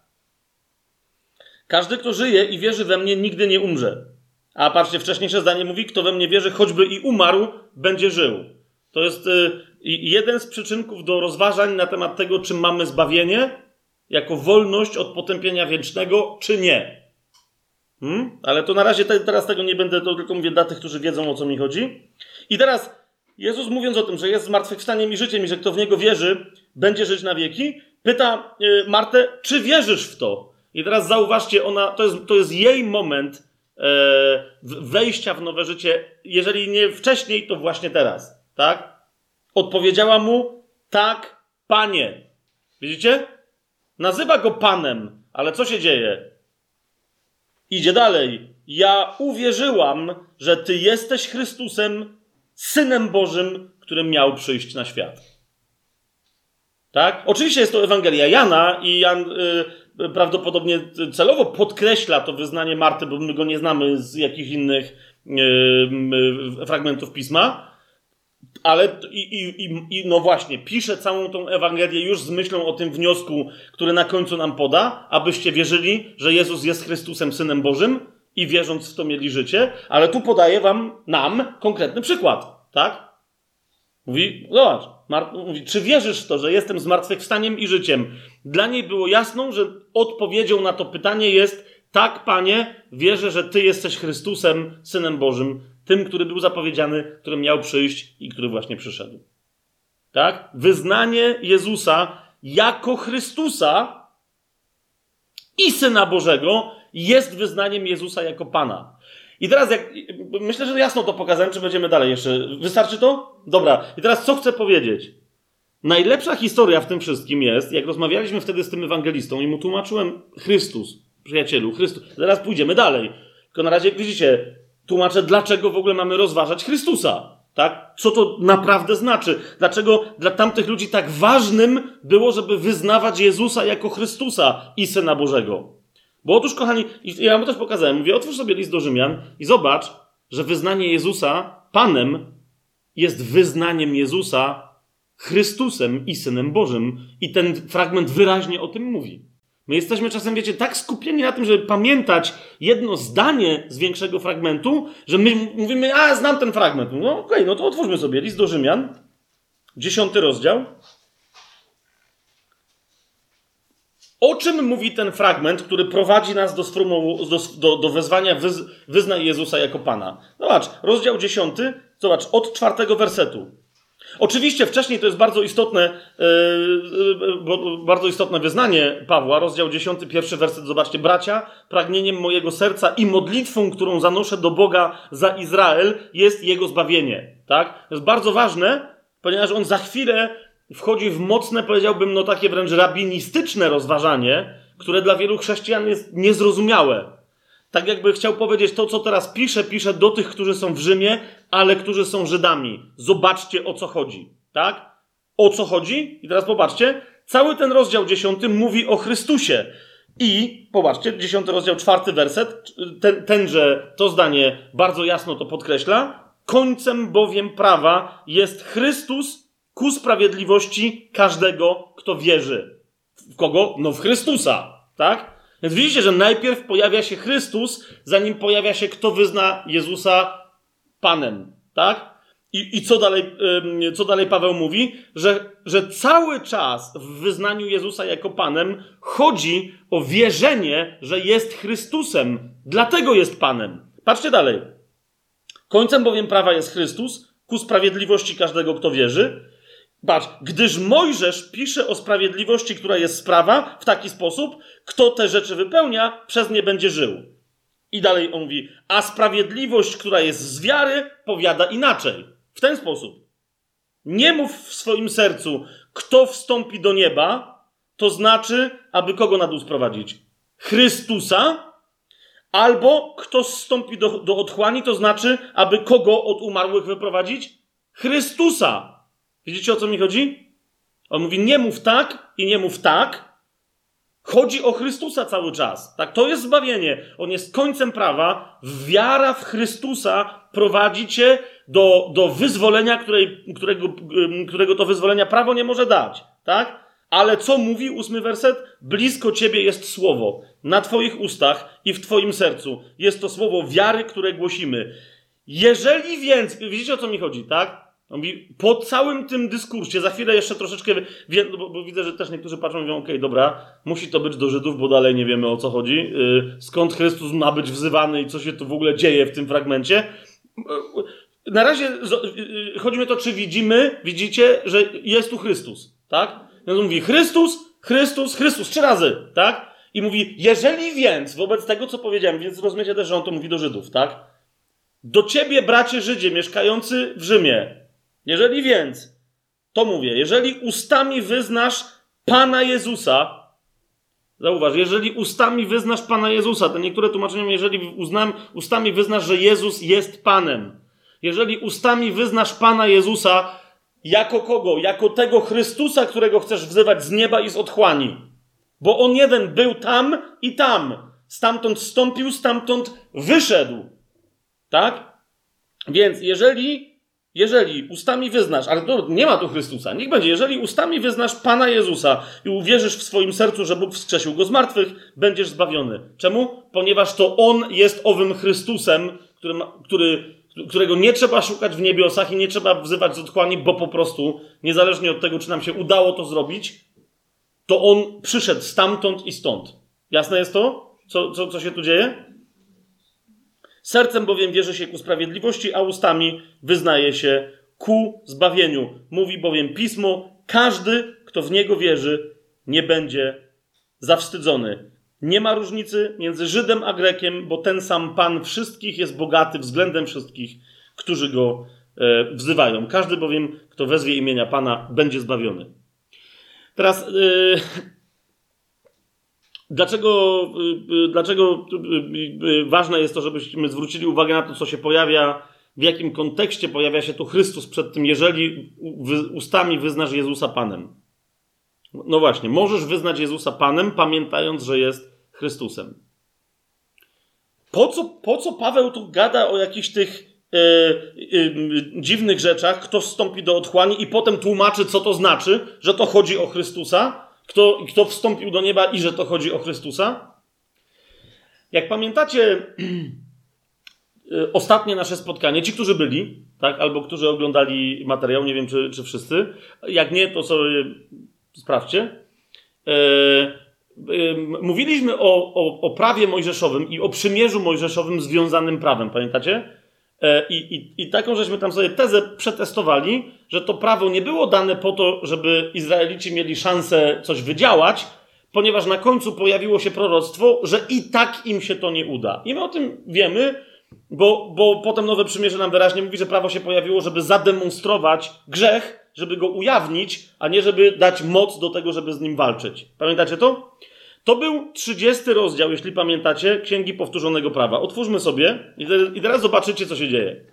Każdy, kto żyje i wierzy we mnie, nigdy nie umrze. A patrzcie, wcześniejsze zdanie mówi, kto we mnie wierzy, choćby i umarł, będzie żył. To jest y, jeden z przyczynków do rozważań na temat tego, czy mamy zbawienie jako wolność od potępienia wiecznego, czy nie. Hmm? Ale to na razie te, teraz tego nie będę, to tylko mówię dla tych, którzy wiedzą o co mi chodzi. I teraz Jezus mówiąc o tym, że jest zmartwychwstaniem i życiem i że kto w Niego wierzy, będzie żyć na wieki, pyta y, Martę, czy wierzysz w to? I teraz zauważcie, ona, to, jest, to jest jej moment e, wejścia w nowe życie. Jeżeli nie wcześniej, to właśnie teraz. Tak? Odpowiedziała mu, tak, panie. Widzicie? Nazywa go panem, ale co się dzieje? Idzie dalej. Ja uwierzyłam, że ty jesteś Chrystusem, synem Bożym, który miał przyjść na świat. Tak? Oczywiście jest to Ewangelia Jana i Jan y, prawdopodobnie celowo podkreśla to wyznanie Marty, bo my go nie znamy z jakichś innych y, y, fragmentów pisma. Ale i, i, i, no właśnie, pisze całą tą Ewangelię już z myślą o tym wniosku, który na końcu nam poda, abyście wierzyli, że Jezus jest Chrystusem, Synem Bożym i wierząc w to mieli życie. Ale tu podaje wam, nam konkretny przykład, tak? Mówi, zobacz, Mar- mówi, czy wierzysz w to, że jestem zmartwychwstaniem i życiem? Dla niej było jasną, że odpowiedzią na to pytanie jest tak, Panie, wierzę, że Ty jesteś Chrystusem, Synem Bożym, tym, który był zapowiedziany, który miał przyjść i który właśnie przyszedł. Tak? Wyznanie Jezusa jako Chrystusa i Syna Bożego jest wyznaniem Jezusa jako Pana. I teraz, jak, myślę, że jasno to pokazałem, czy będziemy dalej jeszcze. Wystarczy to? Dobra. I teraz co chcę powiedzieć? Najlepsza historia w tym wszystkim jest, jak rozmawialiśmy wtedy z tym ewangelistą i mu tłumaczyłem Chrystus, przyjacielu, Chrystus. Zaraz pójdziemy dalej. Tylko na razie, widzicie, tłumaczę, dlaczego w ogóle mamy rozważać Chrystusa. Tak? Co to naprawdę znaczy? Dlaczego dla tamtych ludzi tak ważnym było, żeby wyznawać Jezusa jako Chrystusa i Syna Bożego? Bo otóż, kochani, ja wam też pokazałem, mówię, otwórz sobie list do Rzymian i zobacz, że wyznanie Jezusa Panem jest wyznaniem Jezusa Chrystusem i Synem Bożym. I ten fragment wyraźnie o tym mówi. My jesteśmy czasem, wiecie, tak skupieni na tym, żeby pamiętać jedno zdanie z większego fragmentu, że my mówimy, a znam ten fragment. No okej, okay, no to otwórzmy sobie list do Rzymian, dziesiąty rozdział. O czym mówi ten fragment, który prowadzi nas do, do, do, do wezwania wyz, wyznaj Jezusa jako Pana? Zobacz, rozdział dziesiąty, zobacz, od czwartego wersetu. Oczywiście wcześniej to jest bardzo istotne, yy, bardzo istotne wyznanie Pawła, rozdział 10, pierwszy werset, zobaczcie, bracia, pragnieniem mojego serca i modlitwą, którą zanoszę do Boga za Izrael, jest jego zbawienie. Tak? To jest bardzo ważne, ponieważ on za chwilę wchodzi w mocne, powiedziałbym, no takie wręcz rabinistyczne rozważanie, które dla wielu chrześcijan jest niezrozumiałe. Tak jakby chciał powiedzieć, to co teraz pisze, pisze do tych, którzy są w Rzymie, ale którzy są Żydami. Zobaczcie o co chodzi. Tak? O co chodzi? I teraz popatrzcie. Cały ten rozdział dziesiąty mówi o Chrystusie. I popatrzcie, dziesiąty rozdział, czwarty werset, ten, tenże to zdanie bardzo jasno to podkreśla. Końcem bowiem prawa jest Chrystus ku sprawiedliwości każdego, kto wierzy. W kogo? No w Chrystusa, tak? Więc widzicie, że najpierw pojawia się Chrystus, zanim pojawia się kto wyzna Jezusa Panem, tak? I, i co, dalej, co dalej Paweł mówi? Że, że cały czas w wyznaniu Jezusa jako Panem chodzi o wierzenie, że jest Chrystusem. Dlatego jest Panem. Patrzcie dalej. Końcem bowiem prawa jest Chrystus, ku sprawiedliwości każdego, kto wierzy. Patrz, gdyż Mojżesz pisze o sprawiedliwości, która jest sprawa, w taki sposób, kto te rzeczy wypełnia, przez nie będzie żył. I dalej on mówi, a sprawiedliwość, która jest z wiary, powiada inaczej. W ten sposób. Nie mów w swoim sercu, kto wstąpi do nieba, to znaczy, aby kogo na dół sprowadzić? Chrystusa, albo kto zstąpi do, do otchłani, to znaczy, aby kogo od umarłych wyprowadzić? Chrystusa. Widzicie o co mi chodzi? On mówi: Nie mów tak i nie mów tak. Chodzi o Chrystusa cały czas. Tak, to jest zbawienie. On jest końcem prawa. Wiara w Chrystusa prowadzi cię do, do wyzwolenia, której, którego, którego to wyzwolenia prawo nie może dać. Tak? Ale co mówi ósmy werset? Blisko ciebie jest słowo, na twoich ustach i w twoim sercu. Jest to słowo wiary, które głosimy. Jeżeli więc, widzicie o co mi chodzi, tak? On mówi, po całym tym dyskursie, za chwilę jeszcze troszeczkę, wie, bo, bo, widzę, że też niektórzy patrzą i mówią, okej, okay, dobra, musi to być do Żydów, bo dalej nie wiemy o co chodzi, yy, skąd Chrystus ma być wzywany i co się tu w ogóle dzieje w tym fragmencie. Yy, na razie chodzi mi o to, czy widzimy, widzicie, że jest tu Chrystus, tak? No on mówi Chrystus, Chrystus, Chrystus, trzy razy, tak? I mówi, jeżeli więc, wobec tego, co powiedziałem, więc rozumiecie też, że on to mówi do Żydów, tak? Do ciebie, bracie Żydzie, mieszkający w Rzymie, jeżeli więc, to mówię, jeżeli ustami wyznasz Pana Jezusa, zauważ, jeżeli ustami wyznasz Pana Jezusa, to niektóre tłumaczenia, jeżeli uznam, ustami wyznasz, że Jezus jest Panem, jeżeli ustami wyznasz Pana Jezusa, jako kogo? Jako tego Chrystusa, którego chcesz wzywać z nieba i z otchłani. Bo on jeden był tam i tam. Stamtąd stąpił, stamtąd wyszedł. Tak? Więc jeżeli, jeżeli ustami wyznasz, ale to nie ma tu Chrystusa, niech będzie, jeżeli ustami wyznasz Pana Jezusa i uwierzysz w swoim sercu, że Bóg wskrzesił go z martwych, będziesz zbawiony. Czemu? Ponieważ to On jest owym Chrystusem, który, który którego nie trzeba szukać w niebiosach i nie trzeba wzywać z otchłani, bo po prostu, niezależnie od tego, czy nam się udało to zrobić, to on przyszedł stamtąd i stąd. Jasne jest to, co, co, co się tu dzieje? Sercem bowiem wierzy się ku sprawiedliwości, a ustami wyznaje się ku zbawieniu. Mówi bowiem pismo: każdy, kto w niego wierzy, nie będzie zawstydzony. Nie ma różnicy między Żydem a Grekiem, bo ten sam Pan wszystkich jest bogaty względem wszystkich, którzy go e, wzywają. Każdy bowiem, kto wezwie imienia Pana, będzie zbawiony. Teraz, e, dlaczego, e, dlaczego ważne jest to, żebyśmy zwrócili uwagę na to, co się pojawia, w jakim kontekście pojawia się tu Chrystus przed tym, jeżeli ustami wyznasz Jezusa Panem. No właśnie, możesz wyznać Jezusa Panem, pamiętając, że jest Chrystusem. Po co, po co Paweł tu gada o jakichś tych e, e, dziwnych rzeczach, kto wstąpi do otchłani i potem tłumaczy, co to znaczy, że to chodzi o Chrystusa, kto, kto wstąpił do nieba i że to chodzi o Chrystusa? Jak pamiętacie e, ostatnie nasze spotkanie, ci, którzy byli, tak, albo którzy oglądali materiał, nie wiem, czy, czy wszyscy, jak nie, to sobie sprawdźcie. Mówiliśmy o, o, o prawie mojżeszowym i o przymierzu mojżeszowym związanym prawem, pamiętacie? E, I, i, I taką żeśmy tam sobie tezę przetestowali, że to prawo nie było dane po to, żeby Izraelici mieli szansę coś wydziałać, ponieważ na końcu pojawiło się proroctwo, że i tak im się to nie uda. I my o tym wiemy, bo, bo potem Nowe Przymierze nam wyraźnie mówi, że prawo się pojawiło, żeby zademonstrować grzech, żeby go ujawnić, a nie żeby dać moc do tego, żeby z nim walczyć. Pamiętacie to? To był 30 rozdział, jeśli pamiętacie, Księgi Powtórzonego Prawa. Otwórzmy sobie i teraz zobaczycie, co się dzieje.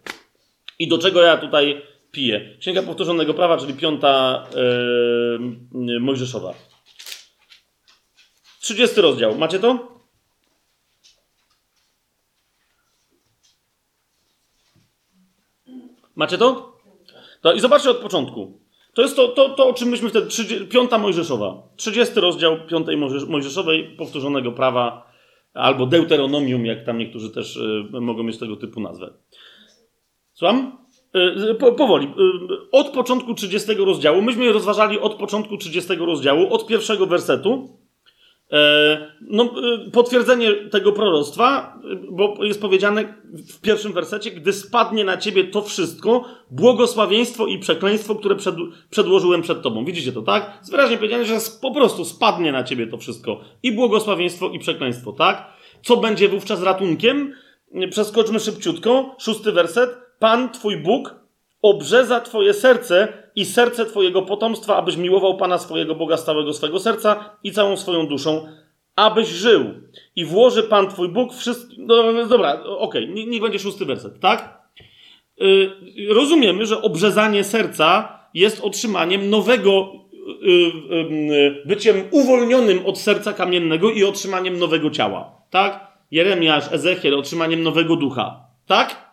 I do czego ja tutaj piję. Księga Powtórzonego Prawa, czyli piąta yy, Mojżeszowa. 30 rozdział. Macie to? Macie to? No i zobaczcie od początku. To jest to, to, to o czym myśmy wtedy. 30, piąta Mojżeszowa. 30 rozdział piątej Mojżeszowej powtórzonego prawa, albo Deuteronomium, jak tam niektórzy też y, mogą mieć tego typu nazwę. Słucham? Y, po, powoli. Y, od początku 30 rozdziału, myśmy rozważali od początku 30 rozdziału, od pierwszego wersetu, E, no, e, potwierdzenie tego proroctwa, bo jest powiedziane w pierwszym wersecie, gdy spadnie na ciebie to wszystko, błogosławieństwo i przekleństwo, które przed, przedłożyłem przed tobą. Widzicie to, tak? Jest wyraźnie powiedziane, że po prostu spadnie na ciebie to wszystko. I błogosławieństwo, i przekleństwo, tak? Co będzie wówczas ratunkiem? Przeskoczmy szybciutko. Szósty werset. Pan, twój Bóg, obrzeza twoje serce i serce twojego potomstwa, abyś miłował Pana swojego Boga z całego swojego serca i całą swoją duszą, abyś żył. I włoży Pan twój Bóg wszystko... No, dobra, okej, okay. niech będzie szósty werset, tak? Yy, rozumiemy, że obrzezanie serca jest otrzymaniem nowego, yy, yy, byciem uwolnionym od serca kamiennego i otrzymaniem nowego ciała, tak? Jeremiasz, Ezechiel, otrzymaniem nowego ducha, tak?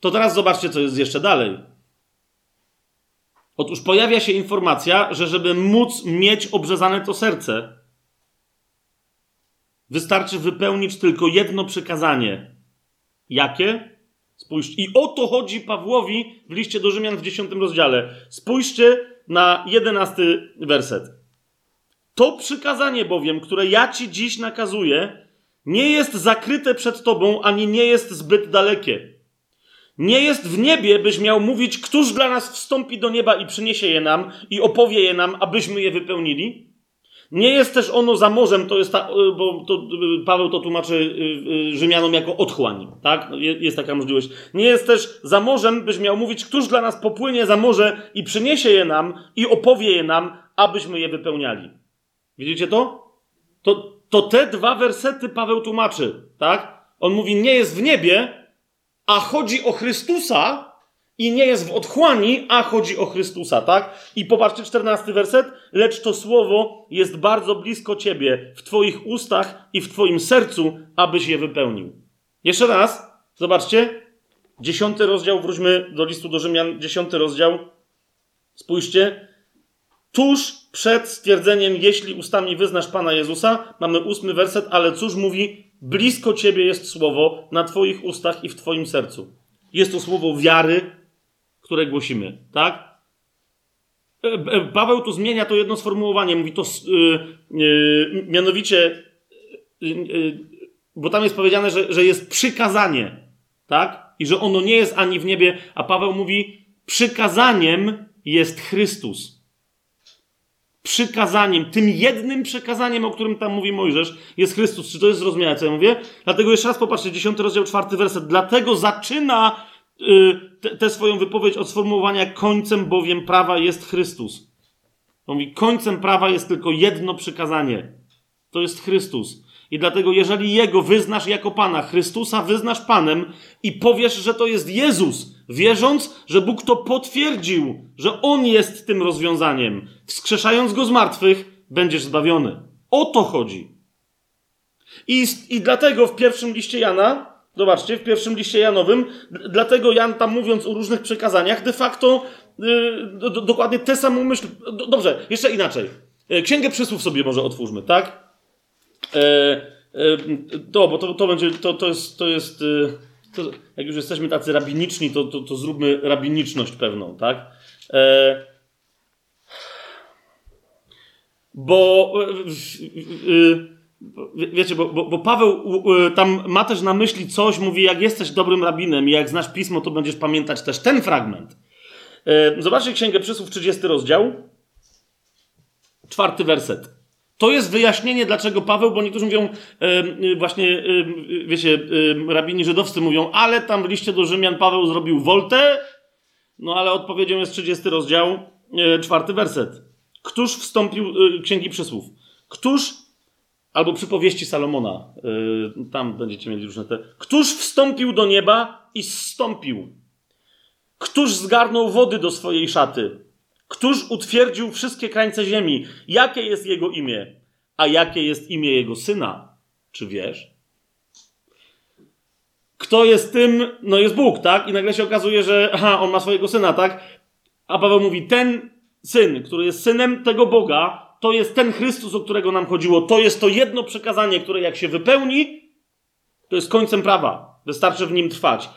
To teraz zobaczcie, co jest jeszcze dalej. Otóż pojawia się informacja, że żeby móc mieć obrzezane to serce, wystarczy wypełnić tylko jedno przykazanie. Jakie? Spójrzcie. I o to chodzi Pawłowi w liście do Rzymian w 10 rozdziale. Spójrzcie na jedenasty werset. To przykazanie bowiem, które ja ci dziś nakazuję, nie jest zakryte przed tobą, ani nie jest zbyt dalekie. Nie jest w niebie, byś miał mówić, któż dla nas wstąpi do nieba i przyniesie je nam i opowie je nam, abyśmy je wypełnili. Nie jest też ono za morzem, to jest ta, bo to, Paweł to tłumaczy y, y, Rzymianom jako otchłań, tak? Jest taka możliwość. Nie jest też za morzem, byś miał mówić, któż dla nas popłynie za morze i przyniesie je nam i opowie je nam, abyśmy je wypełniali. Widzicie to? To, to te dwa wersety Paweł tłumaczy, tak? On mówi, nie jest w niebie, a chodzi o Chrystusa i nie jest w otchłani, a chodzi o Chrystusa, tak? I popatrzcie, czternasty werset. Lecz to słowo jest bardzo blisko ciebie, w twoich ustach i w twoim sercu, abyś je wypełnił. Jeszcze raz, zobaczcie. Dziesiąty rozdział, wróćmy do listu do Rzymian, dziesiąty rozdział. Spójrzcie. Tuż przed stwierdzeniem, jeśli ustami wyznasz Pana Jezusa, mamy ósmy werset, ale cóż mówi, blisko Ciebie jest słowo na Twoich ustach i w Twoim sercu. Jest to słowo wiary, które głosimy, tak? E, e, Paweł tu zmienia to jedno sformułowanie, mówi to yy, yy, mianowicie, yy, bo tam jest powiedziane, że, że jest przykazanie, tak? I że ono nie jest ani w niebie, a Paweł mówi, przykazaniem jest Chrystus przykazaniem, tym jednym przykazaniem, o którym tam mówi Mojżesz, jest Chrystus. Czy to jest zrozumiałe, co ja mówię? Dlatego jeszcze raz popatrzcie, 10 rozdział, 4 werset. Dlatego zaczyna y, tę swoją wypowiedź od sformułowania końcem bowiem prawa jest Chrystus. On mówi, końcem prawa jest tylko jedno przykazanie. To jest Chrystus. I dlatego, jeżeli Jego wyznasz jako Pana, Chrystusa wyznasz Panem i powiesz, że to jest Jezus, wierząc, że Bóg to potwierdził, że On jest tym rozwiązaniem, wskrzeszając Go z martwych, będziesz zbawiony. O to chodzi. I, I dlatego w pierwszym liście Jana, zobaczcie, w pierwszym liście Janowym, dlatego Jan tam mówiąc o różnych przekazaniach, de facto yy, do, do, dokładnie tę samą myśl. Do, dobrze, jeszcze inaczej. Yy, Księgę przysłów sobie może otwórzmy, tak? E, e, to, bo to, to będzie, to, to jest, to jest e, to, jak już jesteśmy tacy rabiniczni, to, to, to zróbmy rabiniczność pewną, tak? E, bo wiecie, bo, bo, bo, Paweł tam ma też na myśli coś, mówi, jak jesteś dobrym rabinem i jak znasz pismo, to będziesz pamiętać też ten fragment. Zobaczcie Księgę Przysłów, 30 rozdział, czwarty werset. To jest wyjaśnienie, dlaczego Paweł, bo niektórzy mówią, yy, właśnie, yy, wiecie, rabini żydowscy mówią, ale tam w liście do Rzymian Paweł zrobił woltę, no ale odpowiedzią jest 30 rozdział, czwarty werset. Któż wstąpił, Księgi Przysłów, któż, albo przypowieści Salomona, tam będziecie mieli różne te, któż wstąpił do nieba i zstąpił? Któż zgarnął wody do swojej szaty? Któż utwierdził wszystkie krańce ziemi? Jakie jest jego imię? A jakie jest imię jego syna? Czy wiesz? Kto jest tym? No jest Bóg, tak? I nagle się okazuje, że aha, on ma swojego syna, tak? A Paweł mówi, ten syn, który jest synem tego Boga, to jest ten Chrystus, o którego nam chodziło. To jest to jedno przekazanie, które jak się wypełni, to jest końcem prawa. Wystarczy w nim trwać.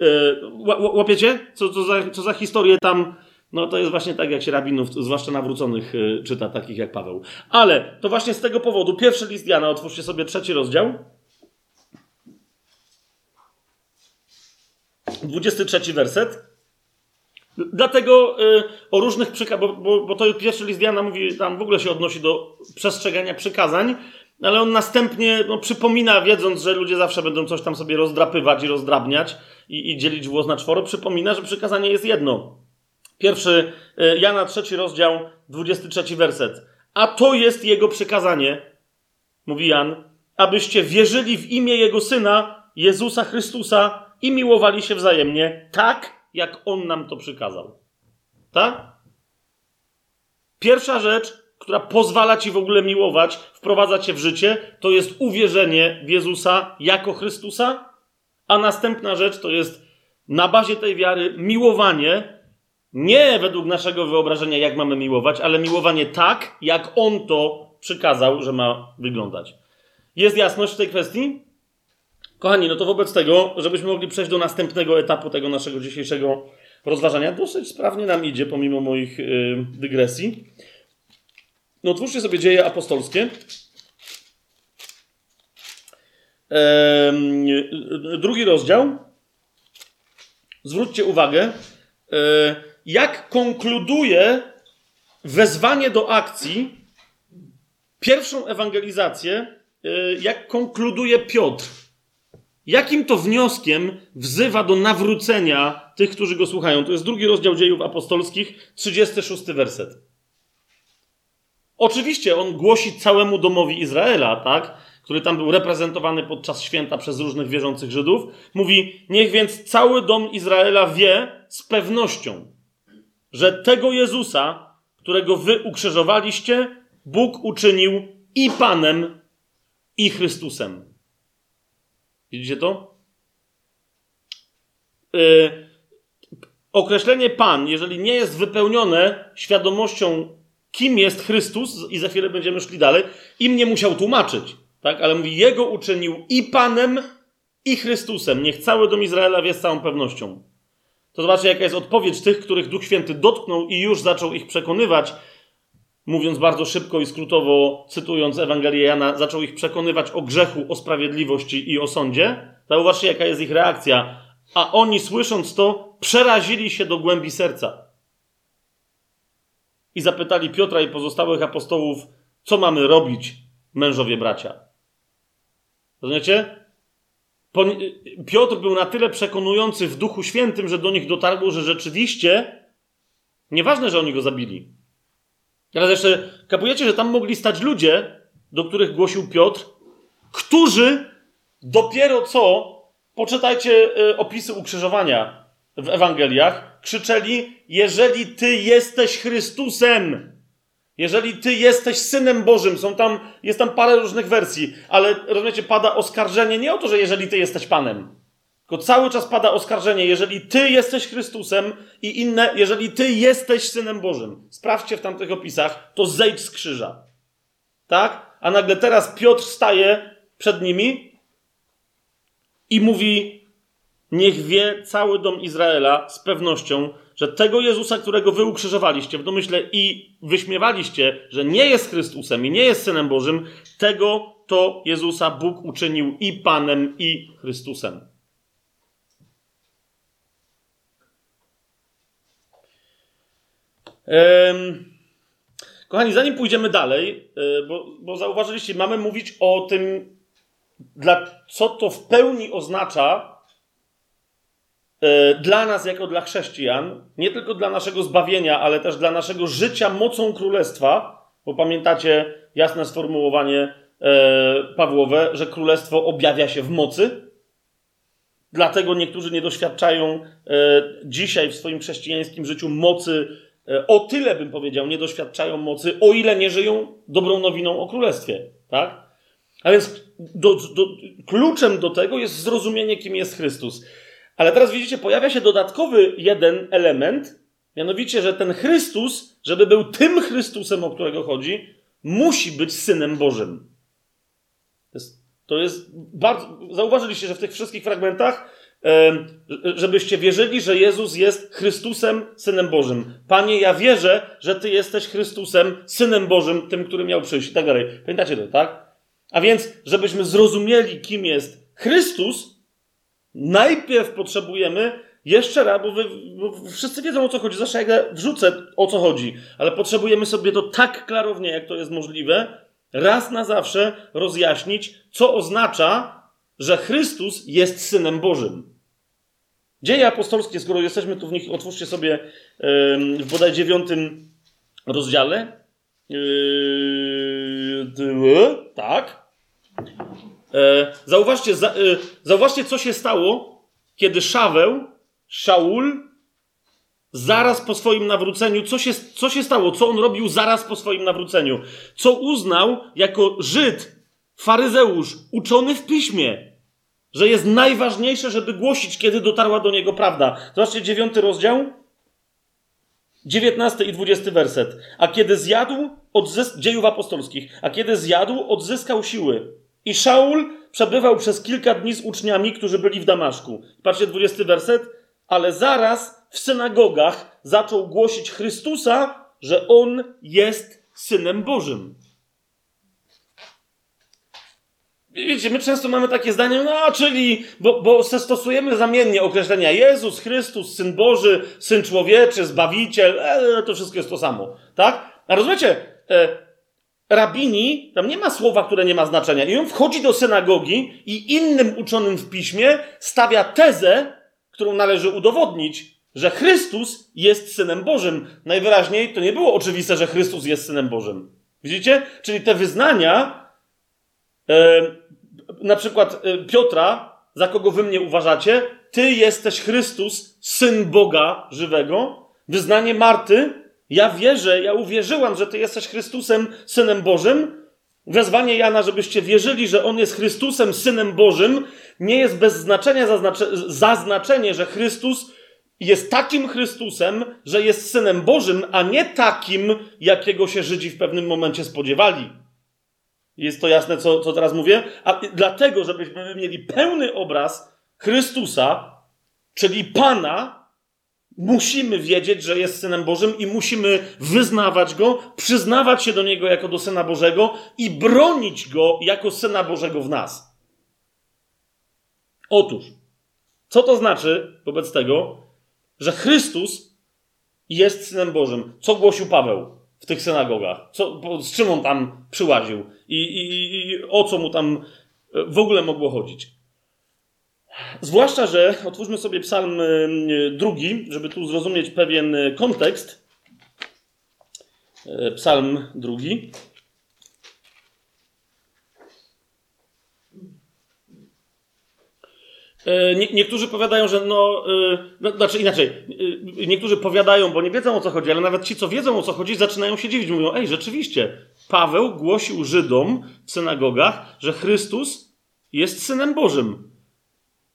Yy, łapiecie? Co, co, za, co za historię tam no to jest właśnie tak, jak się rabinów, zwłaszcza nawróconych, y, czyta, takich jak Paweł. Ale to właśnie z tego powodu, pierwszy list Jana, otwórzcie sobie trzeci rozdział. 23 werset. Dlatego y, o różnych przykazach, bo, bo, bo, to pierwszy list Jana mówi, tam w ogóle się odnosi do przestrzegania przykazań, ale on następnie no, przypomina, wiedząc, że ludzie zawsze będą coś tam sobie rozdrapywać i rozdrabniać i, i dzielić włos na czworo, przypomina, że przykazanie jest jedno. Pierwszy e, Jana, trzeci rozdział, 23 werset. A to jest jego przykazanie, mówi Jan, abyście wierzyli w imię jego syna, Jezusa Chrystusa i miłowali się wzajemnie, tak jak on nam to przykazał. Tak? Pierwsza rzecz, która pozwala ci w ogóle miłować, wprowadza cię w życie, to jest uwierzenie w Jezusa jako Chrystusa, a następna rzecz to jest na bazie tej wiary miłowanie Nie według naszego wyobrażenia, jak mamy miłować, ale miłowanie tak, jak On to przykazał, że ma wyglądać. Jest jasność w tej kwestii? Kochani, no to wobec tego, żebyśmy mogli przejść do następnego etapu tego naszego dzisiejszego rozważania, dosyć sprawnie nam idzie, pomimo moich yy, dygresji. No, otwórzcie sobie dzieje apostolskie. Yy, drugi rozdział. Zwróćcie uwagę, yy, jak konkluduje wezwanie do akcji, pierwszą ewangelizację, yy, jak konkluduje Piotr. Jakim to wnioskiem wzywa do nawrócenia tych, którzy go słuchają? To jest drugi rozdział dziejów apostolskich, 36 werset. Oczywiście on głosi całemu domowi Izraela, tak? który tam był reprezentowany podczas święta przez różnych wierzących Żydów. Mówi: Niech więc cały dom Izraela wie z pewnością, że tego Jezusa, którego wy ukrzyżowaliście, Bóg uczynił i Panem, i Chrystusem. Widzicie to? Yy, określenie Pan, jeżeli nie jest wypełnione świadomością, kim jest Chrystus, i za chwilę będziemy szli dalej, im nie musiał tłumaczyć, tak? Ale mówi, Jego uczynił i Panem, i Chrystusem. Niech cały dom Izraela wie z całą pewnością. To zobaczcie, jaka jest odpowiedź tych, których Duch Święty dotknął i już zaczął ich przekonywać, mówiąc bardzo szybko i skrótowo, cytując Ewangelię Jana, zaczął ich przekonywać o grzechu, o sprawiedliwości i o sądzie. Zauważcie, jaka jest ich reakcja. A oni, słysząc to, przerazili się do głębi serca. I zapytali Piotra i pozostałych apostołów, co mamy robić, mężowie bracia. Rozumiecie? Piotr był na tyle przekonujący w Duchu Świętym, że do nich dotarło, że rzeczywiście nieważne, że oni go zabili. Teraz jeszcze kapujecie, że tam mogli stać ludzie, do których głosił Piotr, którzy dopiero co, poczytajcie y, opisy ukrzyżowania w Ewangeliach, krzyczeli: Jeżeli ty jesteś Chrystusem, jeżeli ty jesteś synem Bożym, są tam, jest tam parę różnych wersji, ale rozumiecie, pada oskarżenie nie o to, że jeżeli ty jesteś Panem, tylko cały czas pada oskarżenie, jeżeli ty jesteś Chrystusem i inne, jeżeli ty jesteś synem Bożym. Sprawdźcie w tamtych opisach, to zejdź z krzyża. Tak? A nagle teraz Piotr staje przed nimi i mówi: Niech wie cały dom Izraela z pewnością, że tego Jezusa, którego wy ukrzyżowaliście w domyśle i wyśmiewaliście, że nie jest Chrystusem i nie jest Synem Bożym, tego to Jezusa Bóg uczynił i Panem, i Chrystusem. Kochani, zanim pójdziemy dalej, e, bo, bo zauważyliście, mamy mówić o tym, dla, co to w pełni oznacza dla nas, jako dla chrześcijan, nie tylko dla naszego zbawienia, ale też dla naszego życia mocą królestwa, bo pamiętacie jasne sformułowanie e, Pawłowe, że królestwo objawia się w mocy. Dlatego niektórzy nie doświadczają e, dzisiaj w swoim chrześcijańskim życiu mocy, o tyle bym powiedział, nie doświadczają mocy, o ile nie żyją dobrą nowiną o królestwie. Tak? A więc do, do, kluczem do tego jest zrozumienie, kim jest Chrystus. Ale teraz widzicie, pojawia się dodatkowy jeden element, mianowicie, że ten Chrystus, żeby był tym Chrystusem, o którego chodzi, musi być synem Bożym. To jest, to jest bardzo. Zauważyliście, że w tych wszystkich fragmentach, żebyście wierzyli, że Jezus jest Chrystusem, synem Bożym. Panie, ja wierzę, że Ty jesteś Chrystusem, synem Bożym, tym, który miał przyjść i tak dalej. Pamiętacie to, tak? A więc, żebyśmy zrozumieli, kim jest Chrystus, Najpierw potrzebujemy, jeszcze raz, bo, wy, bo wszyscy wiedzą o co chodzi, zawsze jak wrzucę o co chodzi, ale potrzebujemy sobie to tak klarownie, jak to jest możliwe, raz na zawsze rozjaśnić, co oznacza, że Chrystus jest Synem Bożym. Dzieje apostolskie, skoro jesteśmy tu w nich, otwórzcie sobie w bodaj dziewiątym rozdziale. Yy, tak. E, zauważcie, za, e, zauważcie, co się stało, kiedy Szaweł, Szaul, zaraz po swoim nawróceniu, co się, co się stało, co on robił zaraz po swoim nawróceniu, co uznał jako Żyd, faryzeusz, uczony w piśmie, że jest najważniejsze, żeby głosić, kiedy dotarła do niego prawda. Zobaczcie, dziewiąty rozdział. 19 i 20 werset. A kiedy zjadł, odzys- dziejów apostolskich, a kiedy zjadł, odzyskał siły. I Szaul przebywał przez kilka dni z uczniami, którzy byli w Damaszku. Patrzcie, 20 werset. Ale zaraz w synagogach zaczął głosić Chrystusa, że on jest synem Bożym. Wiecie, my często mamy takie zdanie, no czyli, bo, bo stosujemy zamiennie określenia Jezus, Chrystus, Syn Boży, Syn Człowieczy, Zbawiciel, e, to wszystko jest to samo, tak? A rozumiecie, e, rabini, tam nie ma słowa, które nie ma znaczenia. I on wchodzi do synagogi i innym uczonym w piśmie stawia tezę, którą należy udowodnić, że Chrystus jest Synem Bożym. Najwyraźniej to nie było oczywiste, że Chrystus jest Synem Bożym. Widzicie? Czyli te wyznania, e, na przykład e, Piotra, za kogo wy mnie uważacie, ty jesteś Chrystus, Syn Boga żywego. Wyznanie Marty, ja wierzę, ja uwierzyłam, że ty jesteś Chrystusem, Synem Bożym. Wezwanie Jana, żebyście wierzyli, że on jest Chrystusem, Synem Bożym, nie jest bez znaczenia zaznacze, zaznaczenie, że Chrystus jest takim Chrystusem, że jest Synem Bożym, a nie takim, jakiego się Żydzi w pewnym momencie spodziewali. Jest to jasne, co, co teraz mówię? A dlatego, żebyśmy mieli pełny obraz Chrystusa, czyli Pana, musimy wiedzieć, że jest Synem Bożym i musimy wyznawać Go, przyznawać się do Niego jako do Syna Bożego i bronić Go jako Syna Bożego w nas. Otóż, co to znaczy wobec tego, że Chrystus jest Synem Bożym? Co głosił Paweł w tych synagogach? Co, z czym on tam przyłaził? I, i, I o co mu tam w ogóle mogło chodzić? Zwłaszcza, że otwórzmy sobie psalm y, drugi, żeby tu zrozumieć pewien kontekst. Y, psalm drugi. Nie, niektórzy powiadają, że no, no, znaczy inaczej, niektórzy powiadają, bo nie wiedzą o co chodzi, ale nawet ci, co wiedzą o co chodzi, zaczynają się dziwić. Mówią, ej, rzeczywiście, Paweł głosił Żydom w synagogach, że Chrystus jest Synem Bożym.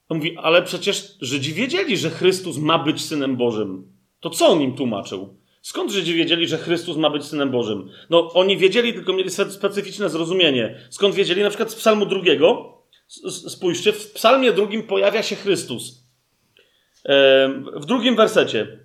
On mówi, ale przecież Żydzi wiedzieli, że Chrystus ma być Synem Bożym. To co on im tłumaczył? Skąd Żydzi wiedzieli, że Chrystus ma być Synem Bożym? No, oni wiedzieli, tylko mieli specyficzne zrozumienie. Skąd wiedzieli? Na przykład z psalmu drugiego, Spójrzcie, w psalmie drugim pojawia się Chrystus. W drugim wersecie.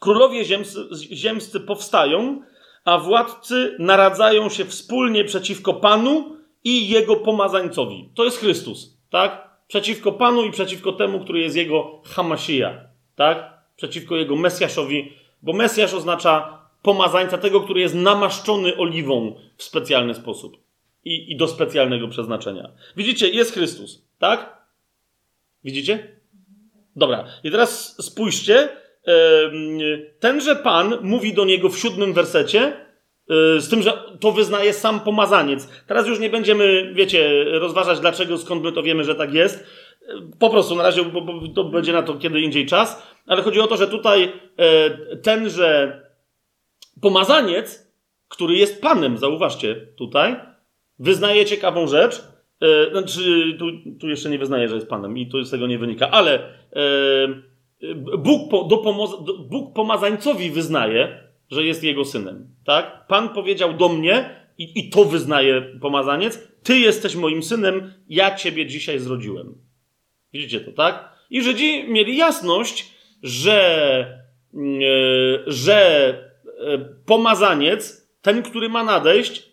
Królowie ziemscy, ziemscy powstają, a władcy naradzają się wspólnie przeciwko Panu i Jego pomazańcowi. To jest Chrystus, tak? Przeciwko Panu i przeciwko temu, który jest Jego Hamasija, tak? Przeciwko Jego Mesjaszowi, bo Mesjasz oznacza pomazańca, tego, który jest namaszczony oliwą w specjalny sposób i, i do specjalnego przeznaczenia. Widzicie, jest Chrystus, tak? Widzicie? Dobra, i teraz spójrzcie. Tenże Pan mówi do niego w siódmym wersecie, z tym, że to wyznaje sam pomazaniec. Teraz już nie będziemy, wiecie, rozważać dlaczego, skąd my to wiemy, że tak jest. Po prostu na razie, bo, bo to będzie na to kiedy indziej czas, ale chodzi o to, że tutaj e, tenże pomazaniec, który jest Panem, zauważcie tutaj, wyznaje ciekawą rzecz. E, znaczy, tu, tu, jeszcze nie wyznaje, że jest Panem i to z tego nie wynika, ale e, Bóg, po, do, Bóg pomazańcowi wyznaje, że jest jego synem. Tak? Pan powiedział do mnie, i, i to wyznaje pomazaniec, ty jesteś moim synem, ja ciebie dzisiaj zrodziłem. Widzicie to, tak? I Żydzi mieli jasność, że, e, że e, pomazaniec, ten, który ma nadejść,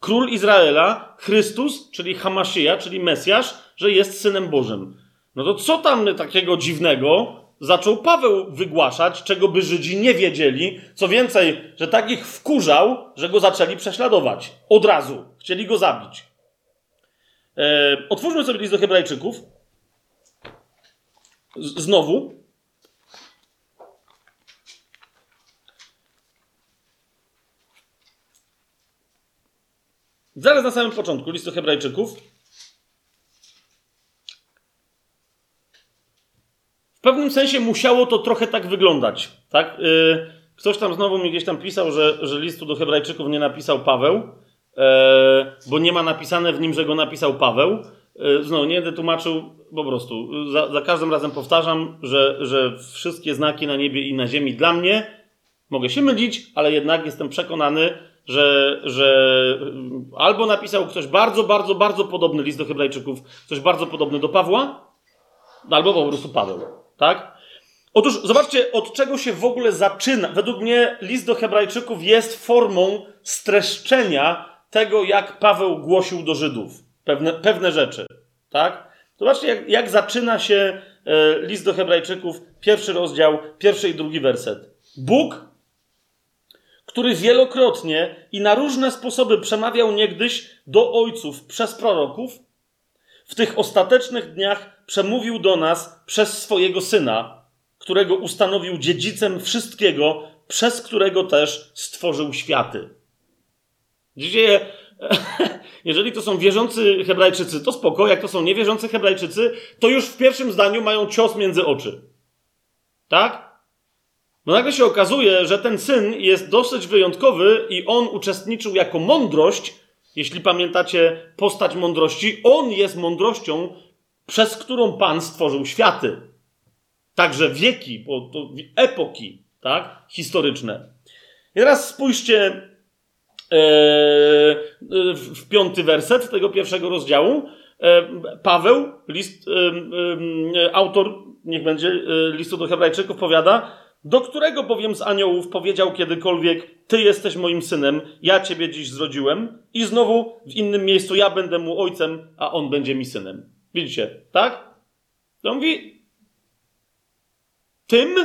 król Izraela, Chrystus, czyli Hamaszyja, czyli Mesjasz, że jest synem Bożym. No to co tam takiego dziwnego zaczął Paweł wygłaszać, czego by Żydzi nie wiedzieli? Co więcej, że tak ich wkurzał, że go zaczęli prześladować. Od razu. Chcieli go zabić. E, otwórzmy sobie list do Hebrajczyków. Z znowu. Zaraz na samym początku listu Hebrajczyków. Pewnym sensie musiało to trochę tak wyglądać. Tak? Yy, ktoś tam znowu mi gdzieś tam pisał, że, że listu do Hebrajczyków nie napisał Paweł, yy, bo nie ma napisane w nim, że go napisał Paweł. Yy, znowu nie będę tłumaczył, po prostu, za, za każdym razem powtarzam, że, że wszystkie znaki na niebie i na ziemi dla mnie, mogę się mylić, ale jednak jestem przekonany, że, że albo napisał ktoś bardzo, bardzo, bardzo podobny list do Hebrajczyków, ktoś bardzo podobny do Pawła, albo po prostu Paweł. Tak? Otóż zobaczcie, od czego się w ogóle zaczyna. Według mnie list do Hebrajczyków jest formą streszczenia tego, jak Paweł głosił do Żydów pewne, pewne rzeczy. Tak? Zobaczcie, jak, jak zaczyna się e, list do Hebrajczyków, pierwszy rozdział, pierwszy i drugi werset. Bóg, który wielokrotnie i na różne sposoby przemawiał niegdyś do ojców przez proroków, w tych ostatecznych dniach przemówił do nas przez swojego syna, którego ustanowił dziedzicem wszystkiego, przez którego też stworzył światy. Widzicie, jeżeli to są wierzący Hebrajczycy, to spoko. Jak to są niewierzący Hebrajczycy, to już w pierwszym zdaniu mają cios między oczy. Tak? No nagle się okazuje, że ten syn jest dosyć wyjątkowy i on uczestniczył jako mądrość. Jeśli pamiętacie postać mądrości, on jest mądrością, przez którą Pan stworzył światy. Także wieki, epoki, tak? Historyczne. I teraz spójrzcie E, w piąty werset tego pierwszego rozdziału. E, Paweł, list, e, autor, niech będzie listu do Hebrajczyków, powiada, do którego bowiem z aniołów powiedział kiedykolwiek: Ty jesteś moim synem, ja ciebie dziś zrodziłem, i znowu w innym miejscu ja będę mu ojcem, a on będzie mi synem. Widzicie, tak? To mówi: Tym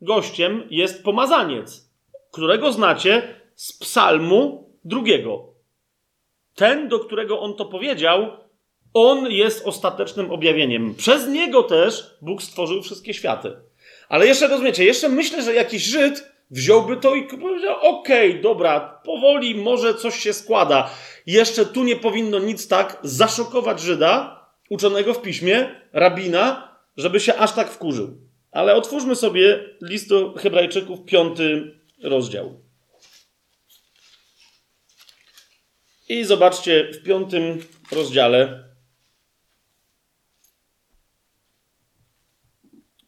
gościem jest pomazaniec, którego znacie z psalmu drugiego. Ten, do którego on to powiedział, on jest ostatecznym objawieniem. Przez niego też Bóg stworzył wszystkie światy. Ale jeszcze rozumiecie, jeszcze myślę, że jakiś Żyd wziąłby to i powiedział: Okej, okay, dobra, powoli może coś się składa. Jeszcze tu nie powinno nic tak zaszokować Żyda, uczonego w piśmie, rabina, żeby się aż tak wkurzył. Ale otwórzmy sobie list do Hebrajczyków, piąty rozdział. I zobaczcie w piątym rozdziale,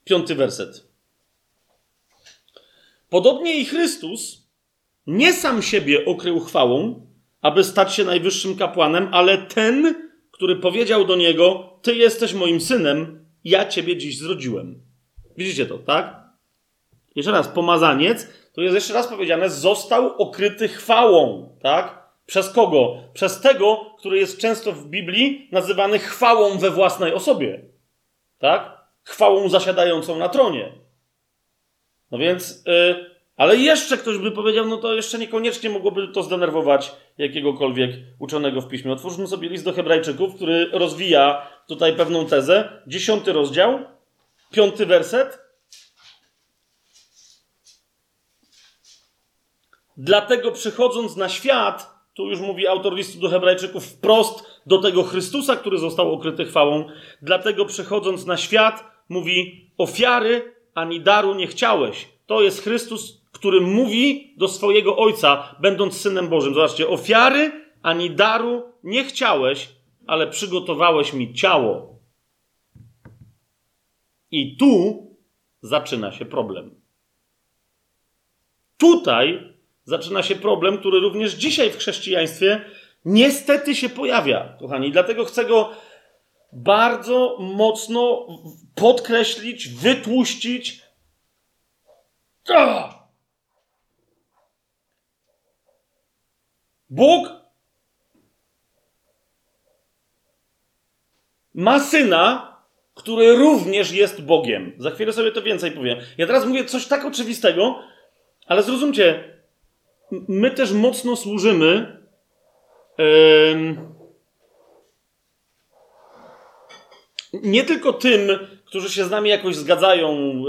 piąty werset. Podobnie i Chrystus nie sam siebie okrył chwałą, aby stać się najwyższym kapłanem, ale ten, który powiedział do niego: Ty jesteś moim synem, ja ciebie dziś zrodziłem. Widzicie to, tak? Jeszcze raz, pomazaniec, to jest jeszcze raz powiedziane, został okryty chwałą, tak? Przez kogo? Przez tego, który jest często w Biblii nazywany chwałą we własnej osobie. Tak? Chwałą zasiadającą na tronie. No więc, yy, ale jeszcze ktoś by powiedział, no to jeszcze niekoniecznie mogłoby to zdenerwować jakiegokolwiek uczonego w piśmie. Otwórzmy sobie list do Hebrajczyków, który rozwija tutaj pewną tezę. Dziesiąty rozdział, piąty werset. Dlatego przychodząc na świat, tu już mówi autor listu do Hebrajczyków wprost do tego Chrystusa, który został okryty chwałą. Dlatego przechodząc na świat, mówi: Ofiary ani daru nie chciałeś. To jest Chrystus, który mówi do swojego ojca, będąc synem Bożym. Zobaczcie, ofiary ani daru nie chciałeś, ale przygotowałeś mi ciało. I tu zaczyna się problem. Tutaj zaczyna się problem, który również dzisiaj w chrześcijaństwie niestety się pojawia, kochani. Dlatego chcę go bardzo mocno podkreślić, wytłuścić. Bóg ma syna, który również jest Bogiem. Za chwilę sobie to więcej powiem. Ja teraz mówię coś tak oczywistego, ale zrozumcie, my też mocno służymy nie tylko tym, którzy się z nami jakoś zgadzają yy,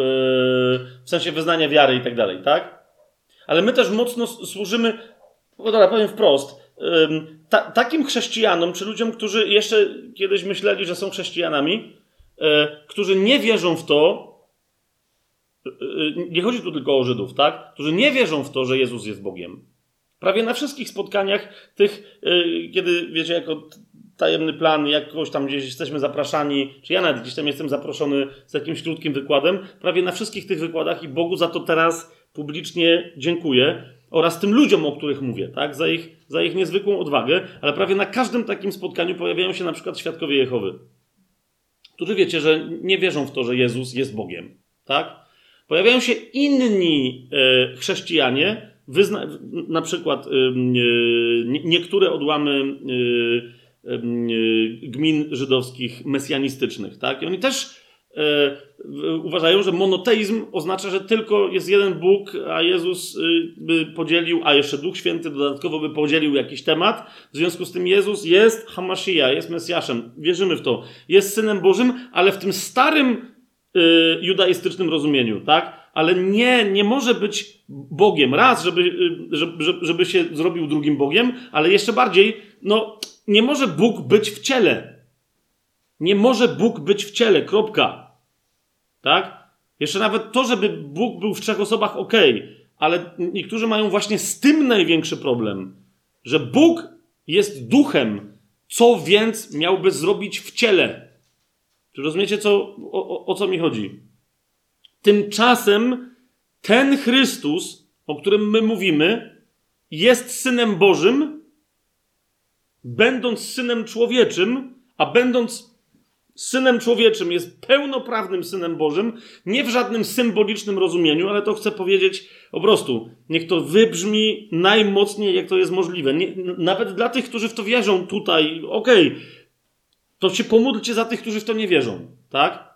w sensie wyznania wiary i tak dalej, tak? Ale my też mocno służymy, no dobra, powiem wprost, ta, takim chrześcijanom, czy ludziom, którzy jeszcze kiedyś myśleli, że są chrześcijanami, yy, którzy nie wierzą w to, y, nie chodzi tu tylko o Żydów, tak? Którzy nie wierzą w to, że Jezus jest Bogiem. Prawie na wszystkich spotkaniach tych, kiedy, wiecie, jako tajemny plan, jakoś tam gdzieś jesteśmy zapraszani, czy ja nawet gdzieś tam jestem zaproszony z jakimś krótkim wykładem, prawie na wszystkich tych wykładach i Bogu za to teraz publicznie dziękuję oraz tym ludziom, o których mówię, tak, za ich, za ich niezwykłą odwagę, ale prawie na każdym takim spotkaniu pojawiają się na przykład świadkowie Jehowy, którzy wiecie, że nie wierzą w to, że Jezus jest Bogiem, tak? Pojawiają się inni e, chrześcijanie, wyzna, na przykład e, niektóre odłamy e, gmin żydowskich mesjanistycznych, tak? I oni też uważają, że monoteizm oznacza, że tylko jest jeden Bóg, a Jezus by podzielił, a jeszcze Duch Święty dodatkowo by podzielił jakiś temat. W związku z tym Jezus jest Hamashiach, jest Mesjaszem. Wierzymy w to. Jest Synem Bożym, ale w tym starym Y, judaistycznym rozumieniu, tak? Ale nie, nie może być Bogiem. Raz, żeby, y, żeby, żeby się zrobił drugim Bogiem, ale jeszcze bardziej, no, nie może Bóg być w ciele. Nie może Bóg być w ciele, kropka. Tak? Jeszcze nawet to, żeby Bóg był w trzech osobach, ok, ale niektórzy mają właśnie z tym największy problem, że Bóg jest duchem. Co więc miałby zrobić w ciele? Czy rozumiecie, co, o, o co mi chodzi? Tymczasem ten Chrystus, o którym my mówimy, jest synem Bożym, będąc synem człowieczym, a będąc synem człowieczym jest pełnoprawnym synem Bożym, nie w żadnym symbolicznym rozumieniu, ale to chcę powiedzieć po prostu. Niech to wybrzmi najmocniej, jak to jest możliwe. Nie, nawet dla tych, którzy w to wierzą tutaj, okej, okay, to się pomódlcie za tych, którzy w to nie wierzą. Tak?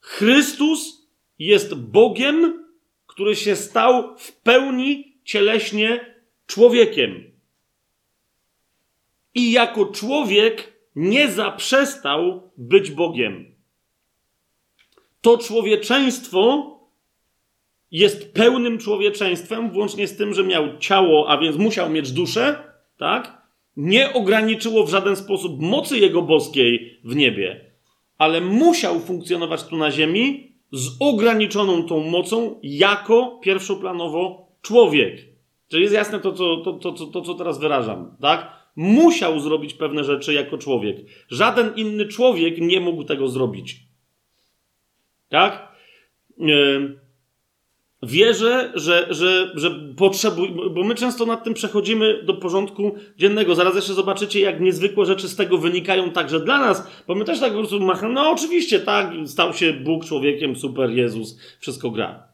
Chrystus jest Bogiem, który się stał w pełni cieleśnie człowiekiem. I jako człowiek nie zaprzestał być Bogiem. To człowieczeństwo jest pełnym człowieczeństwem, włącznie z tym, że miał ciało, a więc musiał mieć duszę, tak? Nie ograniczyło w żaden sposób mocy Jego boskiej w niebie, ale musiał funkcjonować tu na ziemi z ograniczoną tą mocą jako pierwszoplanowo człowiek. Czyli jest jasne to, co, to, to, to, to, co teraz wyrażam, tak? Musiał zrobić pewne rzeczy jako człowiek. Żaden inny człowiek nie mógł tego zrobić. Tak? Yy wierzę, że, że, że potrzebuj, bo my często nad tym przechodzimy do porządku dziennego. Zaraz jeszcze zobaczycie, jak niezwykłe rzeczy z tego wynikają także dla nas, bo my też tak po prostu machamy, no oczywiście, tak, stał się Bóg człowiekiem, super, Jezus, wszystko gra.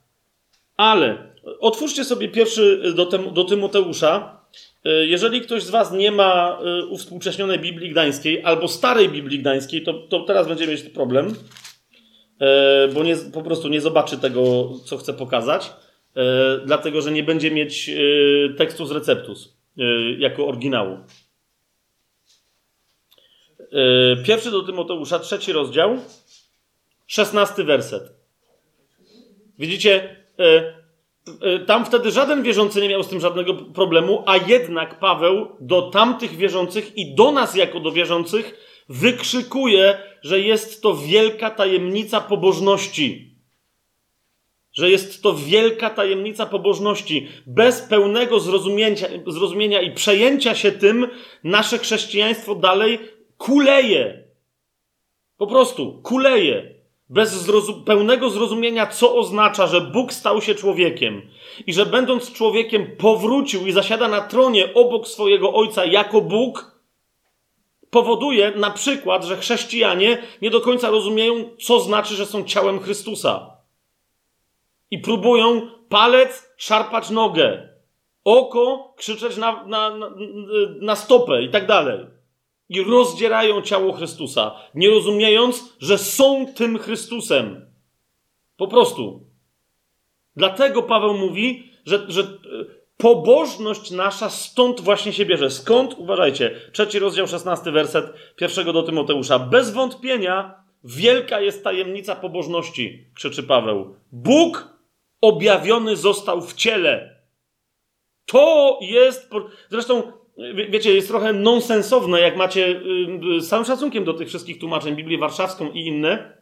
Ale otwórzcie sobie pierwszy do, tem, do Tymoteusza. Jeżeli ktoś z Was nie ma y, uwspółcześnionej Biblii Gdańskiej albo starej Biblii Gdańskiej, to, to teraz będziemy mieć problem. E, bo nie, po prostu nie zobaczy tego, co chce pokazać, e, dlatego że nie będzie mieć e, tekstu z receptus jako oryginału. Pierwszy do Tymoteusza, trzeci rozdział, szesnasty werset. Widzicie, tam wtedy żaden wierzący nie miał z tym żadnego problemu, a jednak Paweł do tamtych wierzących i do nas jako do wierzących wykrzykuje, że jest to wielka tajemnica pobożności. Że jest to wielka tajemnica pobożności. Bez pełnego zrozumienia, zrozumienia i przejęcia się tym, nasze chrześcijaństwo dalej kuleje. Po prostu kuleje. Bez zrozum pełnego zrozumienia, co oznacza, że Bóg stał się człowiekiem i że będąc człowiekiem powrócił i zasiada na tronie obok swojego Ojca jako Bóg, powoduje na przykład, że chrześcijanie nie do końca rozumieją, co znaczy, że są ciałem Chrystusa. I próbują palec szarpać nogę, oko krzyczeć na, na, na, na stopę i tak dalej. I rozdzierają ciało Chrystusa, nie rozumiejąc, że są tym Chrystusem. Po prostu. Dlatego Paweł mówi, że, że Pobożność nasza stąd właśnie się bierze. Skąd? Uważajcie. Trzeci rozdział, szesnasty werset pierwszego do Tymoteusza. Bez wątpienia wielka jest tajemnica pobożności, krzyczy Paweł. Bóg objawiony został w ciele. To jest. Zresztą, wiecie, jest trochę nonsensowne, jak macie z całym szacunkiem do tych wszystkich tłumaczeń, Biblię Warszawską i inne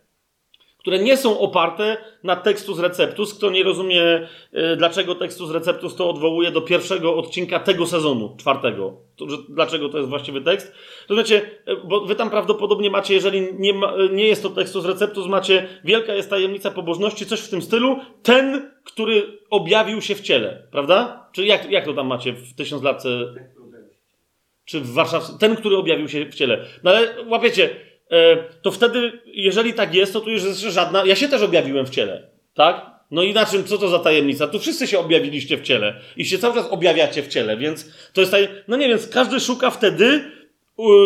które nie są oparte na tekstu receptus. Kto nie rozumie, y, dlaczego tekstu receptus, to odwołuje do pierwszego odcinka tego sezonu, czwartego. Dlaczego to jest właściwy tekst. To znaczy, y, bo wy tam prawdopodobnie macie, jeżeli nie, ma, y, nie jest to tekstu receptus, macie wielka jest tajemnica pobożności, coś w tym stylu. Ten, który objawił się w ciele, prawda? Czy jak, jak to tam macie w tysiąclatce? Czy w Warszawie? Ten, który objawił się w ciele. No ale łapiecie, E, to wtedy, jeżeli tak jest, to tu już jest żadna. Ja się też objawiłem w ciele, tak? No i na czym, co to za tajemnica? Tu wszyscy się objawiliście w ciele i się cały czas objawiacie w ciele, więc to jest taj... No nie wiem, każdy szuka wtedy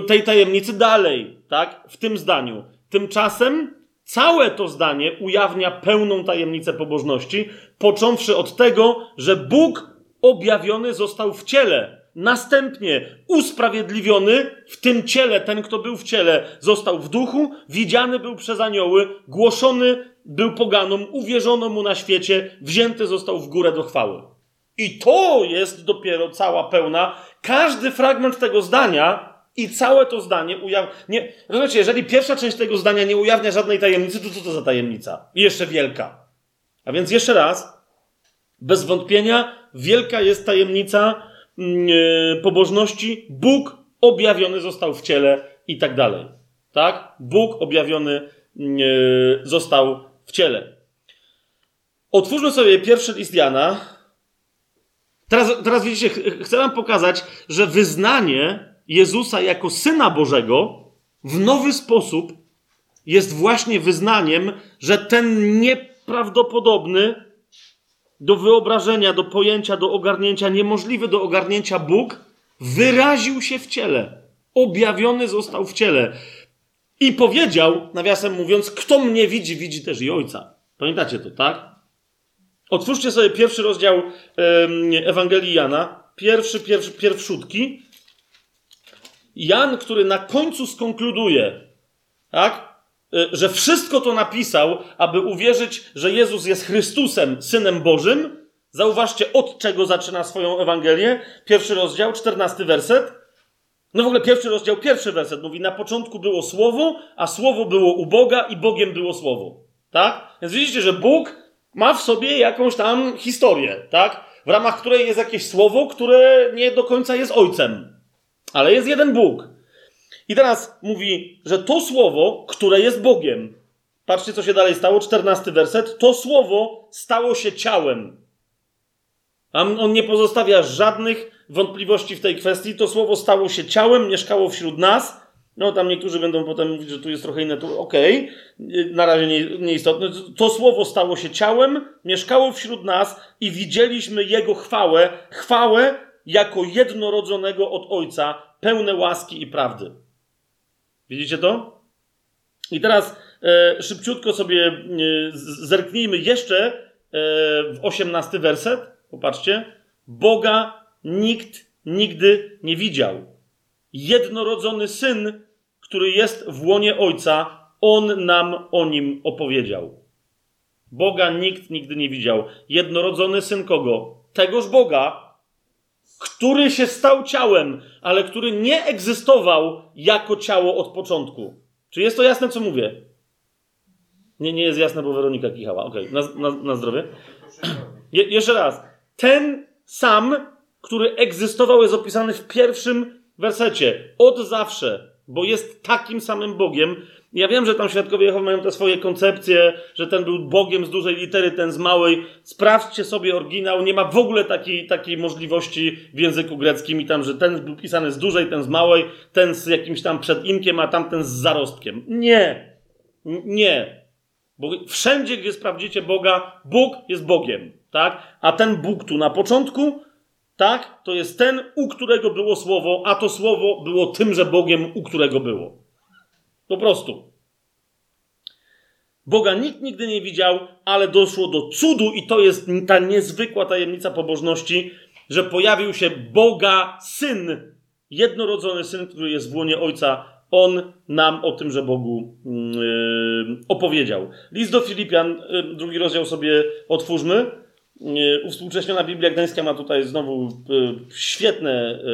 tej tajemnicy dalej, tak? W tym zdaniu. Tymczasem całe to zdanie ujawnia pełną tajemnicę pobożności, począwszy od tego, że Bóg objawiony został w ciele Następnie usprawiedliwiony w tym ciele, ten, kto był w ciele, został w duchu, widziany był przez anioły, głoszony był poganom, uwierzono mu na świecie, wzięty został w górę do chwały. I to jest dopiero cała pełna. Każdy fragment tego zdania i całe to zdanie ujawnia. Nie, rozumiecie, jeżeli pierwsza część tego zdania nie ujawnia żadnej tajemnicy, to co to za tajemnica? Jeszcze wielka. A więc jeszcze raz, bez wątpienia, wielka jest tajemnica pobożności, Bóg objawiony został w ciele i tak dalej. Tak? Bóg objawiony mm, e, został w ciele. Otwórzmy sobie pierwszy list Jana. Teraz, teraz widzicie, chcę wam pokazać, że wyznanie Jezusa jako Syna Bożego w nowy sposób jest właśnie wyznaniem, że ten nieprawdopodobny, do wyobrażenia, do pojęcia, do ogarnięcia, niemożliwy do ogarnięcia Bóg wyraził się w ciele. Objawiony został w ciele. I powiedział, nawiasem mówiąc, kto mnie widzi, widzi też i Ojca. Pamiętacie to, tak? Otwórzcie sobie pierwszy rozdział Ewangelii Jana. Pierwszy, pierwszy, pierwszutki. Jan, który na końcu skonkluduje, tak? Y, że wszystko to napisał, aby uwierzyć, że Jezus jest Chrystusem, Synem Bożym. Zauważcie, od czego zaczyna swoją Ewangelię. Pierwszy rozdział, czternasty werset. No w ogóle pierwszy rozdział, pierwszy werset mówi: Na początku było słowo, a słowo było u Boga i Bogiem było słowo. Tak? Więc widzicie, że Bóg ma w sobie jakąś tam historię, tak? W ramach której jest jakieś słowo, które nie do końca jest ojcem. Ale jest jeden Bóg. I teraz mówi, że to słowo, które jest Bogiem, patrzcie co się dalej stało, czternasty werset, to słowo stało się ciałem. On nie pozostawia żadnych wątpliwości w tej kwestii. To słowo stało się ciałem, mieszkało wśród nas. No tam niektórzy będą potem mówić, że tu jest trochę inne. Tu okej, okay. na razie nie, nieistotne. To słowo stało się ciałem, mieszkało wśród nas i widzieliśmy Jego chwałę, chwałę jako jednorodzonego od Ojca, pełne łaski i prawdy. Widzicie to? I teraz e, szybciutko sobie e, zerknijmy jeszcze e, w osiemnasty werset. Popatrzcie. Boga nikt nigdy nie widział. Jednorodzony syn, który jest w łonie ojca, on nam o nim opowiedział. Boga nikt nigdy nie widział. Jednorodzony syn kogo? Tegoż Boga, który się stał ciałem, ale który nie egzystował jako ciało od początku. Czy jest to jasne, co mówię? Nie, nie jest jasne, bo Weronika kichała. Okej, okay. na, na, na, zdrowie. Je, jeszcze raz. Ten sam, który egzystował, jest opisany w pierwszym wersecie. Od zawsze, bo jest takim samym Bogiem, ja wiem, że tam świadkowie Jehowy mają te swoje koncepcje, że ten był Bogiem z dużej litery, ten z małej. Sprawdźcie sobie oryginał. Nie ma w ogóle takiej, takiej możliwości w języku greckim i tam, że ten był pisany z dużej, ten z małej, ten z jakimś tam przedimkiem, a tamten z zarostkiem. Nie. Nie. Bo wszędzie, gdzie sprawdzicie Boga, Bóg jest Bogiem, tak? A ten Bóg tu na początku, tak? To jest ten, u którego było słowo, a to słowo było tymże Bogiem, u którego było. Po prostu. Boga nikt nigdy nie widział, ale doszło do cudu, i to jest ta niezwykła tajemnica pobożności, że pojawił się Boga syn, jednorodzony syn, który jest w łonie ojca. On nam o tym, że Bogu yy, opowiedział. List do Filipian, yy, drugi rozdział sobie otwórzmy. Yy, uwspółcześniona Biblia Gdańska ma tutaj znowu świetne,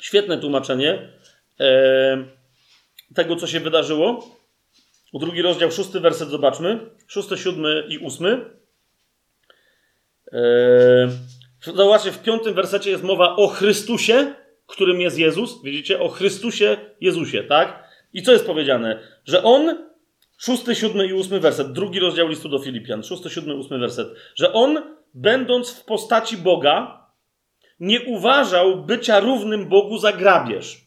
świetne tłumaczenie. Yy, tego, co się wydarzyło. Drugi rozdział, szósty werset, zobaczmy. Szósty, siódmy i ósmy. Eee, zobaczcie, w piątym wersecie jest mowa o Chrystusie, którym jest Jezus. Widzicie? O Chrystusie Jezusie, tak? I co jest powiedziane? Że On, szósty, siódmy i ósmy werset, drugi rozdział listu do Filipian, szósty, siódmy, ósmy werset, że On, będąc w postaci Boga, nie uważał bycia równym Bogu za grabież.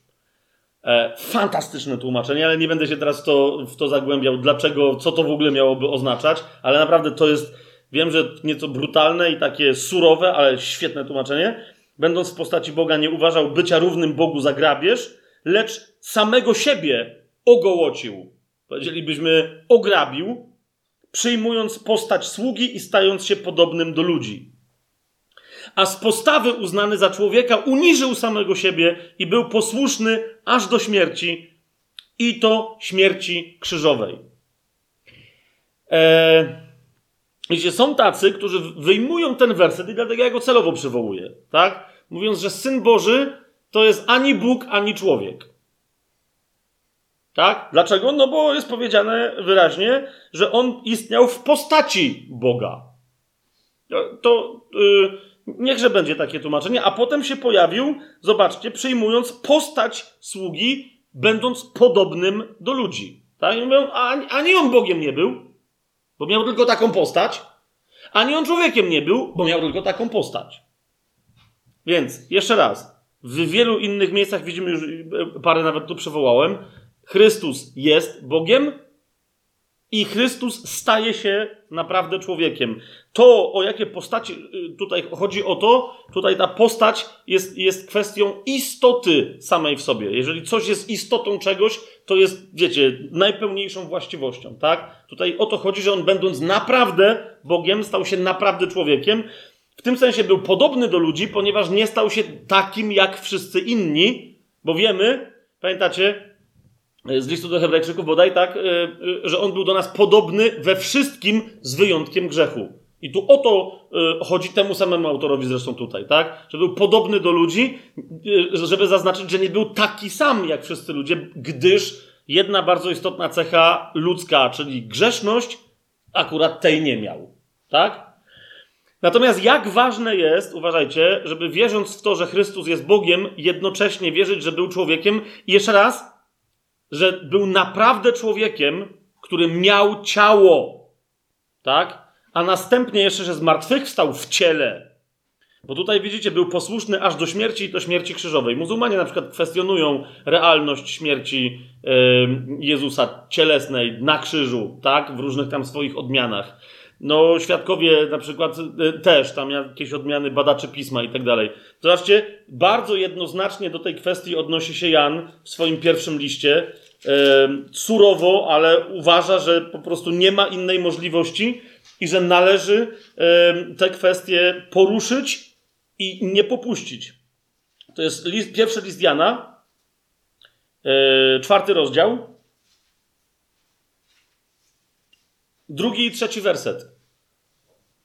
E, fantastyczne tłumaczenie, ale nie będę się teraz to, w to zagłębiał, dlaczego, co to w ogóle miałoby oznaczać, ale naprawdę to jest, wiem, że nieco brutalne i takie surowe, ale świetne tłumaczenie. Będąc w postaci Boga, nie uważał bycia równym Bogu za grabież, lecz samego siebie ogołocił. Powiedzielibyśmy, ograbił, przyjmując postać sługi i stając się podobnym do ludzi a z postawy uznany za człowieka uniżył samego siebie i był posłuszny aż do śmierci, i to śmierci krzyżowej. Eee, są tacy, którzy wyjmują ten werset i dlatego ja go celowo przywołuję, tak? Mówiąc, że Syn Boży to jest ani Bóg, ani człowiek. Tak? Dlaczego? No bo jest powiedziane wyraźnie, że on istniał w postaci Boga. To, yy, Niechże będzie takie tłumaczenie, a potem się pojawił, zobaczcie, przyjmując postać sługi, będąc podobnym do ludzi. Tak? I mówią, ani, ani on Bogiem nie był, bo miał tylko taką postać, ani on człowiekiem nie był, bo miał tylko taką postać. Więc, jeszcze raz, w wielu innych miejscach widzimy już, parę nawet tu przywołałem, Chrystus jest Bogiem, i Chrystus staje się naprawdę człowiekiem. To, o jakie postaci y, tutaj chodzi o to, tutaj ta postać jest, jest kwestią istoty samej w sobie. Jeżeli coś jest istotą czegoś, to jest, wiecie, najpełniejszą właściwością, tak? Tutaj o to chodzi, że on będąc naprawdę Bogiem, stał się naprawdę człowiekiem. W tym sensie był podobny do ludzi, ponieważ nie stał się takim jak wszyscy inni, bo wiemy, pamiętacie, z listu do Hebrajczyków bodaj tak, e, e, że on był do nas podobny we wszystkim z wyjątkiem grzechu. I tu o to e, chodzi temu samemu autorowi zresztą tutaj, tak? Że był podobny do ludzi, żeby zaznaczyć, że nie był taki sam jak wszyscy ludzie, gdyż jedna bardzo istotna cecha ludzka, czyli grzeszność, akurat tej nie miał. Tak? Natomiast jak ważne jest, uważajcie, żeby wierząc w to, że Chrystus jest Bogiem, jednocześnie wierzyć, że był człowiekiem. I jeszcze raz, że był naprawdę człowiekiem, który miał ciało, tak? A następnie jeszcze, że zmartwychwstał w ciele. Bo tutaj widzicie, był posłuszny aż do śmierci i to śmierci krzyżowej. Muzułmanie na przykład kwestionują realność śmierci Jezusa cielesnej na krzyżu, tak? W różnych tam swoich odmianach. No, świadkowie na przykład y, też, tam jakieś odmiany badaczy pisma i tak dalej. Zobaczcie, bardzo jednoznacznie do tej kwestii odnosi się Jan w swoim pierwszym liście. Surowo, ale uważa, że po prostu nie ma innej możliwości i że należy te kwestie poruszyć i nie popuścić. To jest list, pierwszy list Jana, e, czwarty rozdział, drugi i trzeci werset.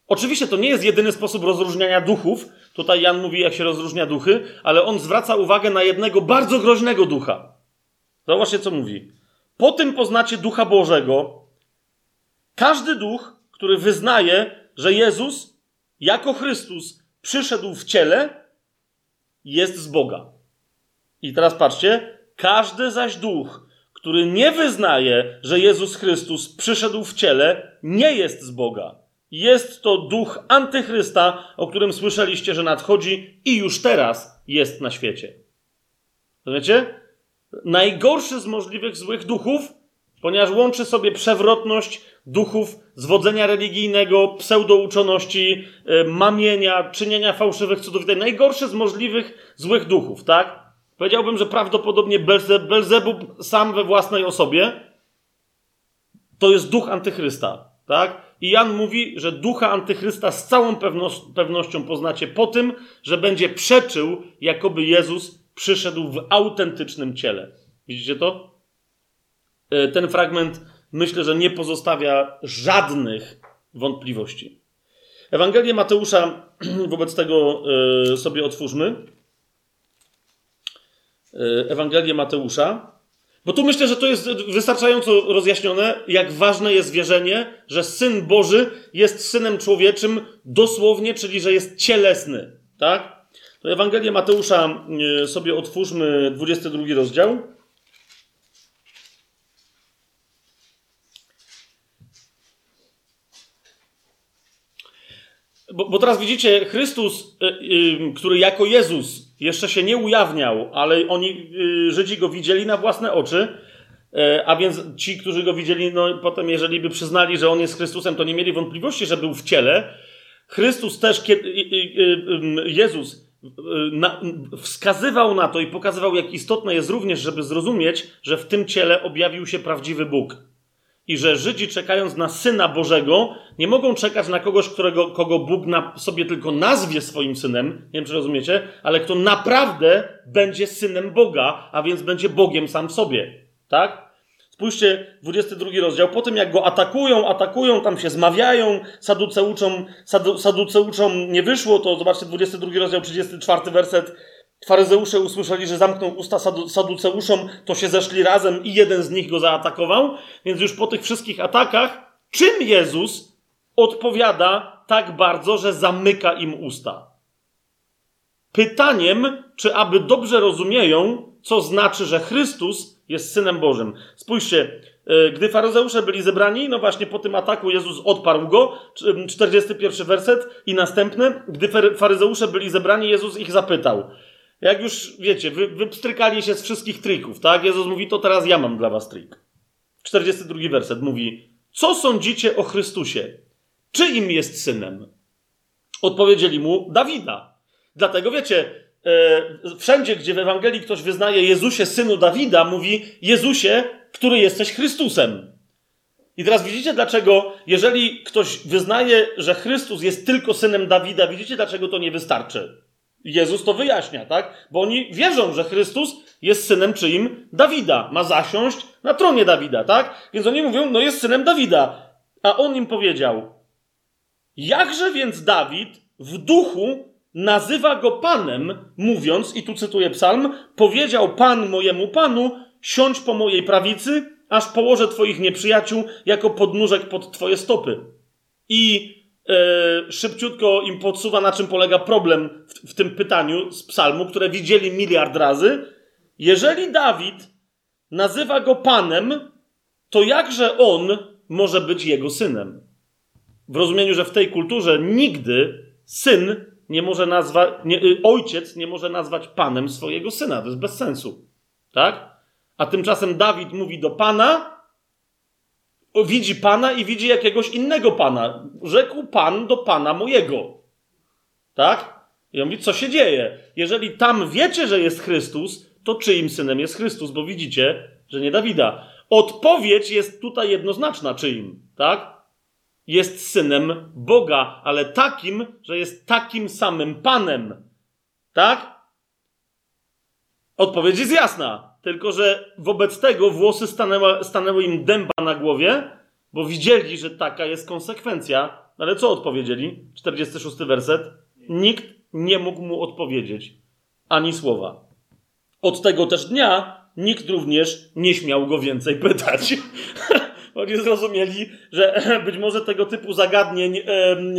Oczywiście to nie jest jedyny sposób rozróżniania duchów. Tutaj Jan mówi, jak się rozróżnia duchy, ale on zwraca uwagę na jednego bardzo groźnego ducha. Zobaczcie, co mówi. Po tym poznacie ducha Bożego. Każdy duch, który wyznaje, że Jezus jako Chrystus przyszedł w ciele, jest z Boga. I teraz patrzcie, każdy zaś duch, który nie wyznaje, że Jezus Chrystus przyszedł w ciele, nie jest z Boga. Jest to duch antychrysta, o którym słyszeliście, że nadchodzi i już teraz jest na świecie. Rozumiecie? Najgorszy z możliwych złych duchów, ponieważ łączy sobie przewrotność duchów zwodzenia religijnego, pseudouczoności, e, mamienia, czynienia fałszywych cudów. To najgorszy z możliwych złych duchów, tak? Powiedziałbym, że prawdopodobnie Belzebub sam we własnej osobie to jest duch antychrysta, tak? I Jan mówi, że ducha antychrysta z całą pewnością poznacie po tym, że będzie przeczył, jakoby Jezus przyszedł w autentycznym ciele. Widzicie to? E, ten fragment myślę, że nie pozostawia żadnych wątpliwości. Ewangelię Mateusza wobec tego e, sobie otwórzmy. E, Ewangelię Mateusza. Bo tu myślę, że to jest wystarczająco rozjaśnione, jak ważne jest wierzenie, że Syn Boży jest Synem Człowieczym dosłownie, czyli że jest cielesny. Tak? To Ewangelię Mateusza e, sobie otwórzmy, 22 rozdział. Bo, bo, teraz widzicie, Chrystus, y, który jako Jezus jeszcze się nie ujawniał, ale oni, y, Żydzi go widzieli na własne oczy, a więc ci, którzy go widzieli, no potem, jeżeli by przyznali, że on jest Chrystusem, to nie mieli wątpliwości, że był w ciele. Chrystus też, Jezus na, wskazywał na to i pokazywał, jak istotne jest również, żeby zrozumieć, że w tym ciele objawił się prawdziwy Bóg i że Żydzi czekając na Syna Bożego nie mogą czekać na kogoś, którego, kogo Bóg sobie tylko nazwie swoim synem, nie wiem czy rozumiecie, ale kto naprawdę będzie synem Boga, a więc będzie Bogiem sam w sobie. Tak? Spójrzcie, 22 rozdział. Po tym jak go atakują, atakują, tam się zmawiają, saduceuczom, sadu, saduceuczom nie wyszło, to zobaczcie 22 rozdział, 34 werset faryzeusze usłyszeli, że zamknął usta saduceuszom, to się zeszli razem i jeden z nich go zaatakował. Więc już po tych wszystkich atakach, czym Jezus odpowiada tak bardzo, że zamyka im usta? Pytaniem, czy aby dobrze rozumieją, co znaczy, że Chrystus jest Synem Bożym. Spójrzcie, e, gdy faryzeusze byli zebrani, no właśnie po tym ataku Jezus odparł go, 41 werset i następny, gdy faryzeusze byli zebrani, Jezus ich zapytał – jak już wiecie, wy, wypstrykali się z wszystkich trików, tak? Jezus mówi, to teraz ja mam dla was trik. 42 werset mówi: Co sądzicie o Chrystusie? Czy im jest synem? Odpowiedzieli mu Dawida. Dlatego wiecie, e, wszędzie, gdzie w Ewangelii ktoś wyznaje Jezusie, synu Dawida, mówi Jezusie, który jesteś Chrystusem. I teraz widzicie, dlaczego, jeżeli ktoś wyznaje, że Chrystus jest tylko synem Dawida, widzicie, dlaczego to nie wystarczy. Jezus to wyjaśnia, tak? Bo oni wierzą, że Chrystus jest synem czyim? Dawida. Ma zasiąść na tronie Dawida, tak? Więc oni mówią, no jest synem Dawida. A on im powiedział, jakże więc Dawid w duchu nazywa go panem, mówiąc, i tu cytuję psalm, powiedział pan mojemu panu, siądź po mojej prawicy, aż położę twoich nieprzyjaciół jako podnóżek pod twoje stopy. I szybciutko im podsuwa, na czym polega problem w, w tym pytaniu z psalmu, które widzieli miliard razy. Jeżeli Dawid nazywa go panem, to jakże on może być jego synem? W rozumieniu, że w tej kulturze nigdy syn nie może nazwać, y, ojciec nie może nazwać panem swojego syna. To jest bez sensu. Tak? A tymczasem Dawid mówi do pana, widzi Pana i widzi jakiegoś innego Pana. Rzekł Pan do Pana mojego. Tak? I on mówi, co się dzieje? Jeżeli tam wiecie, że jest Chrystus, to czyim synem jest Chrystus? Bo widzicie, że nie Dawida. Odpowiedź jest tutaj jednoznaczna, czyim, tak? Jest synem Boga, ale takim, że jest takim samym Panem. Tak? Odpowiedź jest jasna. Tylko, że wobec tego włosy stanęły, stanęły im dęba na głowie, bo widzieli, że taka jest konsekwencja. Ale co odpowiedzieli? 46 werset. Nikt nie mógł mu odpowiedzieć ani słowa. Od tego też dnia nikt również nie śmiał go więcej pytać. Oni zrozumieli, że być może tego typu zagadnień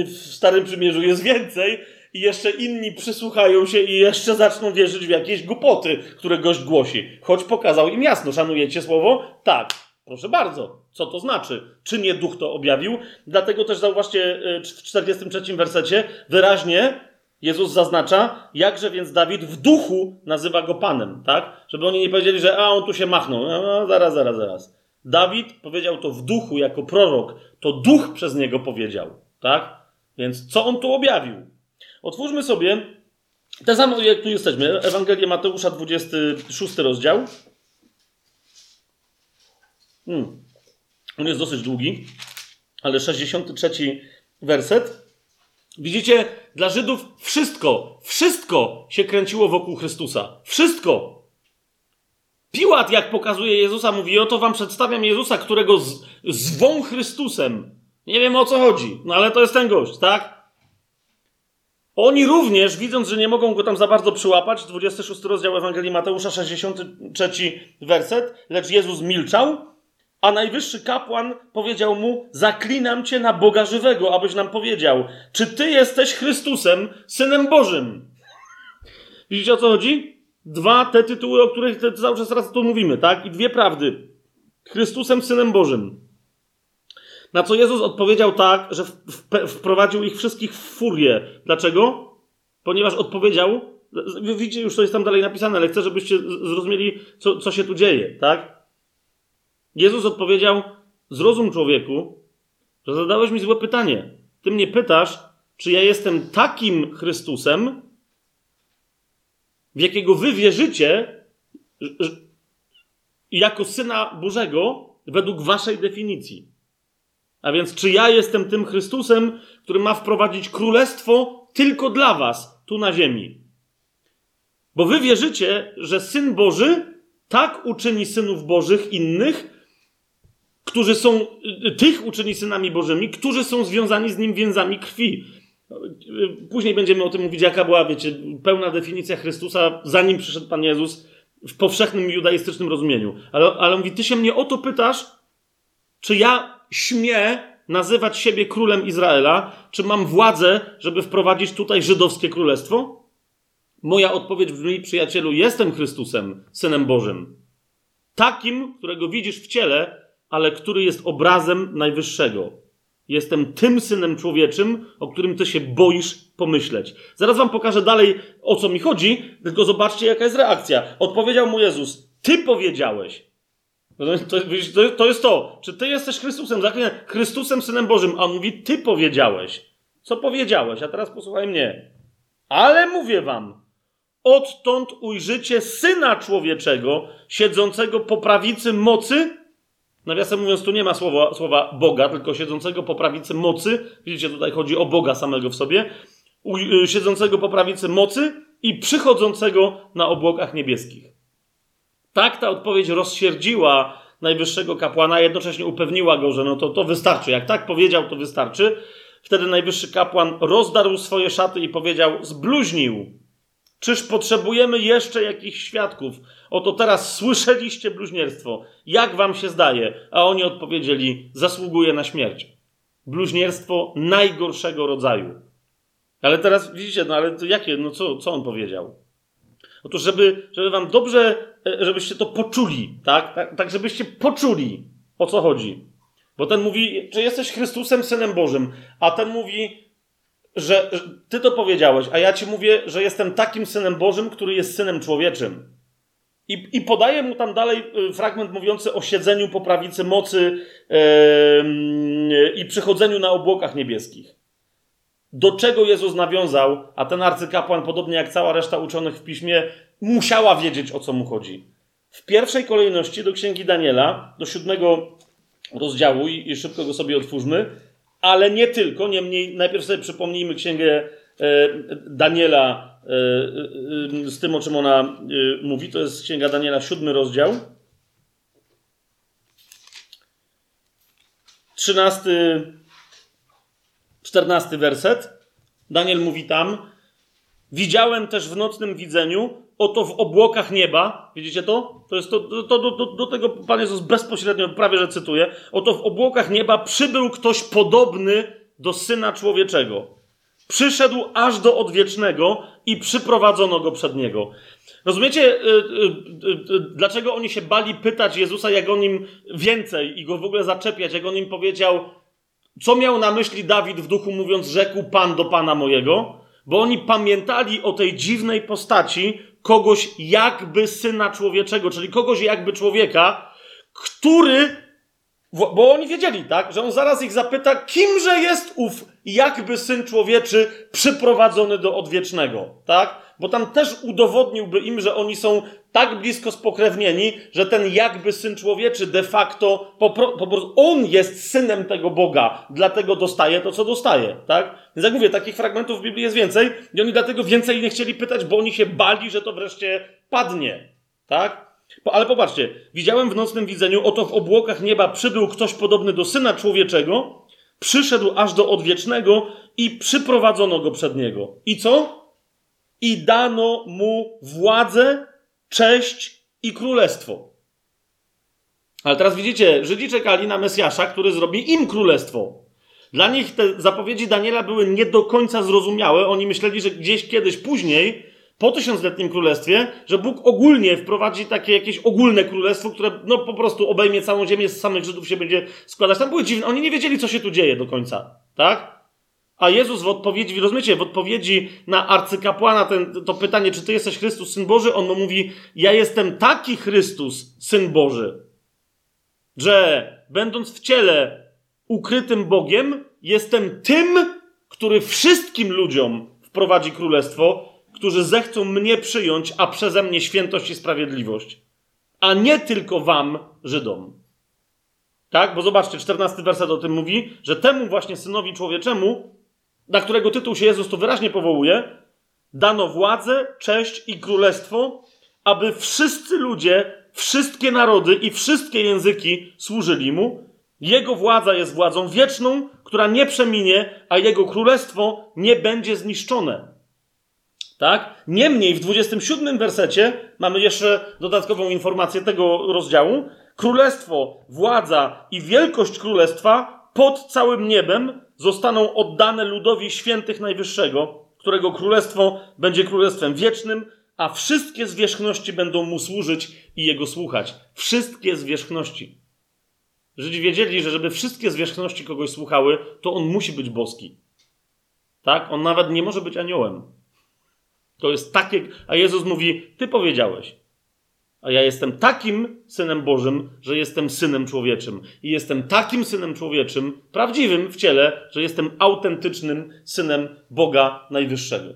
w Starym Przymierzu jest więcej, i jeszcze inni przysłuchają się i jeszcze zaczną wierzyć w jakieś głupoty, które gość głosi. Choć pokazał im jasno, szanujecie słowo? Tak. Proszę bardzo. Co to znaczy? Czy nie duch to objawił? Dlatego też zauważcie e, w 43 wersecie wyraźnie Jezus zaznacza, jakże więc Dawid w duchu nazywa go Panem, tak? Żeby oni nie powiedzieli, że a on tu się machnął. No, no, zaraz, zaraz, zaraz. Dawid powiedział to w duchu jako prorok. To duch przez niego powiedział, tak? Więc co on tu objawił? Otwórzmy sobie te samo, jak tu jesteśmy, Ewangelię Mateusza, 26 rozdział. Hmm. On jest dosyć długi, ale 63 werset. Widzicie, dla Żydów wszystko, wszystko się kręciło wokół Chrystusa. Wszystko. Piłat, jak pokazuje Jezusa, mówi: Oto wam przedstawiam Jezusa, którego z, zwą Chrystusem. Nie wiem o co chodzi, no ale to jest ten gość, tak? Oni również, widząc, że nie mogą go tam za bardzo przyłapać, 26 rozdział Ewangelii Mateusza, 63 werset, lecz Jezus milczał, a najwyższy kapłan powiedział mu: Zaklinam cię na Boga żywego, abyś nam powiedział, czy ty jesteś Chrystusem, synem Bożym. Widzicie o co chodzi? Dwa te tytuły, o których cały czas raz tu mówimy, tak? I dwie prawdy. Chrystusem, synem Bożym. Na co Jezus odpowiedział tak, że wprowadził ich wszystkich w furię. Dlaczego? Ponieważ odpowiedział, widzicie, już to jest tam dalej napisane, ale chcę, żebyście zrozumieli, co, co się tu dzieje, tak? Jezus odpowiedział: Zrozum, człowieku, że zadałeś mi złe pytanie. Ty mnie pytasz, czy ja jestem takim Chrystusem, w jakiego wy wierzycie, jako syna Bożego, według waszej definicji. A więc, czy ja jestem tym Chrystusem, który ma wprowadzić królestwo tylko dla was, tu na ziemi? Bo wy wierzycie, że syn Boży tak uczyni synów Bożych innych, którzy są, tych uczyni synami Bożymi, którzy są związani z nim więzami krwi. Później będziemy o tym mówić, jaka była, wiecie, pełna definicja Chrystusa, zanim przyszedł Pan Jezus w powszechnym judaistycznym rozumieniu. Ale, ale mówi, ty się mnie o to pytasz, czy ja śmie nazywać siebie królem Izraela? Czy mam władzę, żeby wprowadzić tutaj żydowskie królestwo? Moja odpowiedź brzmi, przyjacielu, jestem Chrystusem, Synem Bożym. Takim, którego widzisz w ciele, ale który jest obrazem Najwyższego. Jestem tym synem człowieczym, o którym ty się boisz pomyśleć. Zaraz wam pokażę dalej, o co mi chodzi, tylko zobaczcie, jaka jest reakcja. Odpowiedział mu Jezus: Ty powiedziałeś. To, to, to jest to. Czy ty jesteś Chrystusem? Chrystusem, synem Bożym. A on mówi: Ty powiedziałeś. Co powiedziałeś? A teraz posłuchaj mnie. Ale mówię wam, odtąd ujrzycie syna człowieczego, siedzącego po prawicy mocy Nawiasem mówiąc, tu nie ma słowa, słowa Boga, tylko siedzącego po prawicy mocy. Widzicie, tutaj chodzi o Boga samego w sobie. Y, siedzącego po prawicy mocy i przychodzącego na obłokach niebieskich. Tak ta odpowiedź rozsierdziła najwyższego kapłana, jednocześnie upewniła go, że no to, to wystarczy. Jak tak powiedział, to wystarczy. Wtedy najwyższy kapłan rozdarł swoje szaty i powiedział: Zbluźnił. Czyż potrzebujemy jeszcze jakichś świadków? Oto teraz słyszeliście bluźnierstwo. Jak wam się zdaje? A oni odpowiedzieli: zasługuje na śmierć. Bluźnierstwo najgorszego rodzaju. Ale teraz widzicie, no ale to jakie, no co, co on powiedział? Otóż, żeby, żeby wam dobrze, e, żebyście to poczuli, tak? tak? Tak, żebyście poczuli, o co chodzi. Bo ten mówi, że jesteś Chrystusem, Synem Bożym, a ten mówi, że, że ty to powiedziałeś, a ja ci mówię, że jestem takim Synem Bożym, który jest Synem Człowieczym. I, I podaje mu tam dalej y, fragment mówiący o siedzeniu po prawicy mocy yy, i przychodzeniu na obłokach niebieskich. Do czego Jezus nawiązał, a ten arcykapłan, podobnie jak cała reszta uczonych w piśmie, musiała wiedzieć, o co mu chodzi. W pierwszej kolejności do księgi Daniela, do siódmego rozdziału, i, szybko go sobie otwórzmy, ale nie tylko. Niemniej, najpierw sobie przypomnijmy księgę e, Daniela E, e, z tym, o czym ona mówi. To jest Księga Daniela, siódmy rozdział. Trzynasty, czternasty werset. Daniel mówi tam: Widziałem też w nocnym widzeniu, oto w obłokach nieba, widzicie to? To jest to, to, to do, do, tego Pan Jezus bezpośrednio, prawie że cytuję. Oto w obłokach nieba przybył ktoś podobny do syna człowieczego przyszedł aż do odwiecznego i przyprowadzono go przed niego. Rozumiecie, y, y, y, dlaczego oni się bali pytać Jezusa, jak on im więcej i go w ogóle zaczepiać, jak on im powiedział, co miał na myśli Dawid w duchu, mówiąc, rzekł Pan do Pana mojego? Bo oni pamiętali o tej dziwnej postaci kogoś jakby syna człowieczego, czyli kogoś jakby człowieka, który bo oni wiedzieli, tak, że on zaraz ich zapyta, kimże jest ów jakby syn człowieczy przyprowadzony do odwiecznego, tak? Bo tam też udowodniłby im, że oni są tak blisko spokrewnieni, że ten jakby syn człowieczy de facto po, prostu on jest synem tego Boga, dlatego dostaje to, co dostaje, tak? Więc jak mówię, takich fragmentów w Biblii jest więcej i oni dlatego więcej nie chcieli pytać, bo oni się bali, że to wreszcie padnie, tak? Ale popatrzcie, widziałem w nocnym widzeniu, oto w obłokach nieba przybył ktoś podobny do syna człowieczego, przyszedł aż do odwiecznego i przyprowadzono go przed niego. I co? I dano mu władzę, cześć i królestwo. Ale teraz widzicie, Żydzi czekali na Mesjasza, który zrobi im królestwo. Dla nich te zapowiedzi Daniela były nie do końca zrozumiałe. Oni myśleli, że gdzieś kiedyś później, po tysiącletnim królestwie, że Bóg ogólnie wprowadzi takie jakieś ogólne królestwo, które no po prostu obejmie całą ziemię, z samych Żydów się będzie składać. Tam były dziwne, oni nie wiedzieli, co się tu dzieje do końca, tak? A Jezus w odpowiedzi, rozumiecie, w odpowiedzi na arcykapłana ten, to pytanie, czy ty jesteś Chrystus, Syn Boży, on mu mówi, ja jestem taki Chrystus, Syn Boży, że będąc w ciele ukrytym Bogiem, jestem tym, który wszystkim ludziom wprowadzi królestwo, którzy zechcą mnie przyjąć, a przeze mnie świętość i sprawiedliwość, a nie tylko wam, Żydom. Tak? Bo zobaczcie, 14 werset o tym mówi, że temu właśnie synowi człowieczemu, na którego tytuł się Jezus tu wyraźnie powołuje, dano władzę, cześć i królestwo, aby wszyscy ludzie, wszystkie narody i wszystkie języki służyli mu. Jego władza jest władzą wieczną, która nie przeminie, a jego królestwo nie będzie zniszczone. Tak? Niemniej w 27 wersecie mamy jeszcze dodatkową informację tego rozdziału. Królestwo, władza i wielkość królestwa pod całym niebem zostaną oddane ludowi świętych Najwyższego, którego królestwo będzie królestwem wiecznym, a wszystkie zwierzchności będą mu służyć i jego słuchać. Wszystkie zwierzchności. Żydzi wiedzieli, że żeby wszystkie zwierzchności kogoś słuchały, to on musi być boski. Tak? On nawet nie może być aniołem. To jest takie. A Jezus mówi: Ty powiedziałeś. A ja jestem takim synem Bożym, że jestem synem człowieczym. I jestem takim synem człowieczym, prawdziwym w ciele, że jestem autentycznym synem Boga Najwyższego.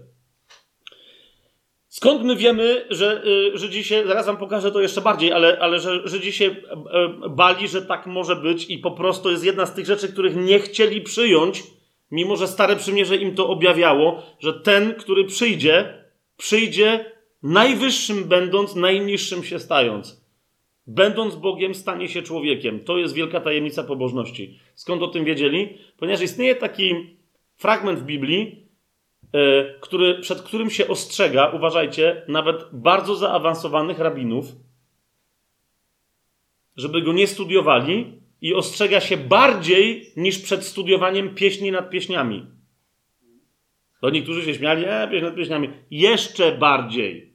Skąd my wiemy, że y, Żydzi się, zaraz wam pokażę to jeszcze bardziej, ale, ale że Żydzi się e, e, bali, że tak może być i po prostu jest jedna z tych rzeczy, których nie chcieli przyjąć, mimo że Stare Przymierze im to objawiało, że ten, który przyjdzie, przyjdzie najwyższym będąc, najniższym się stając. Będąc Bogiem, stanie się człowiekiem. To jest wielka tajemnica pobożności. Skąd o tym wiedzieli? Ponieważ istnieje taki fragment w Biblii, yy, który, przed którym się ostrzega, uważajcie, nawet bardzo zaawansowanych rabinów, żeby go nie studiowali i ostrzega się bardziej niż przed studiowaniem pieśni nad pieśniami. To niektórzy się śmiali, e, pieśń nad pieśniami. Jeszcze bardziej.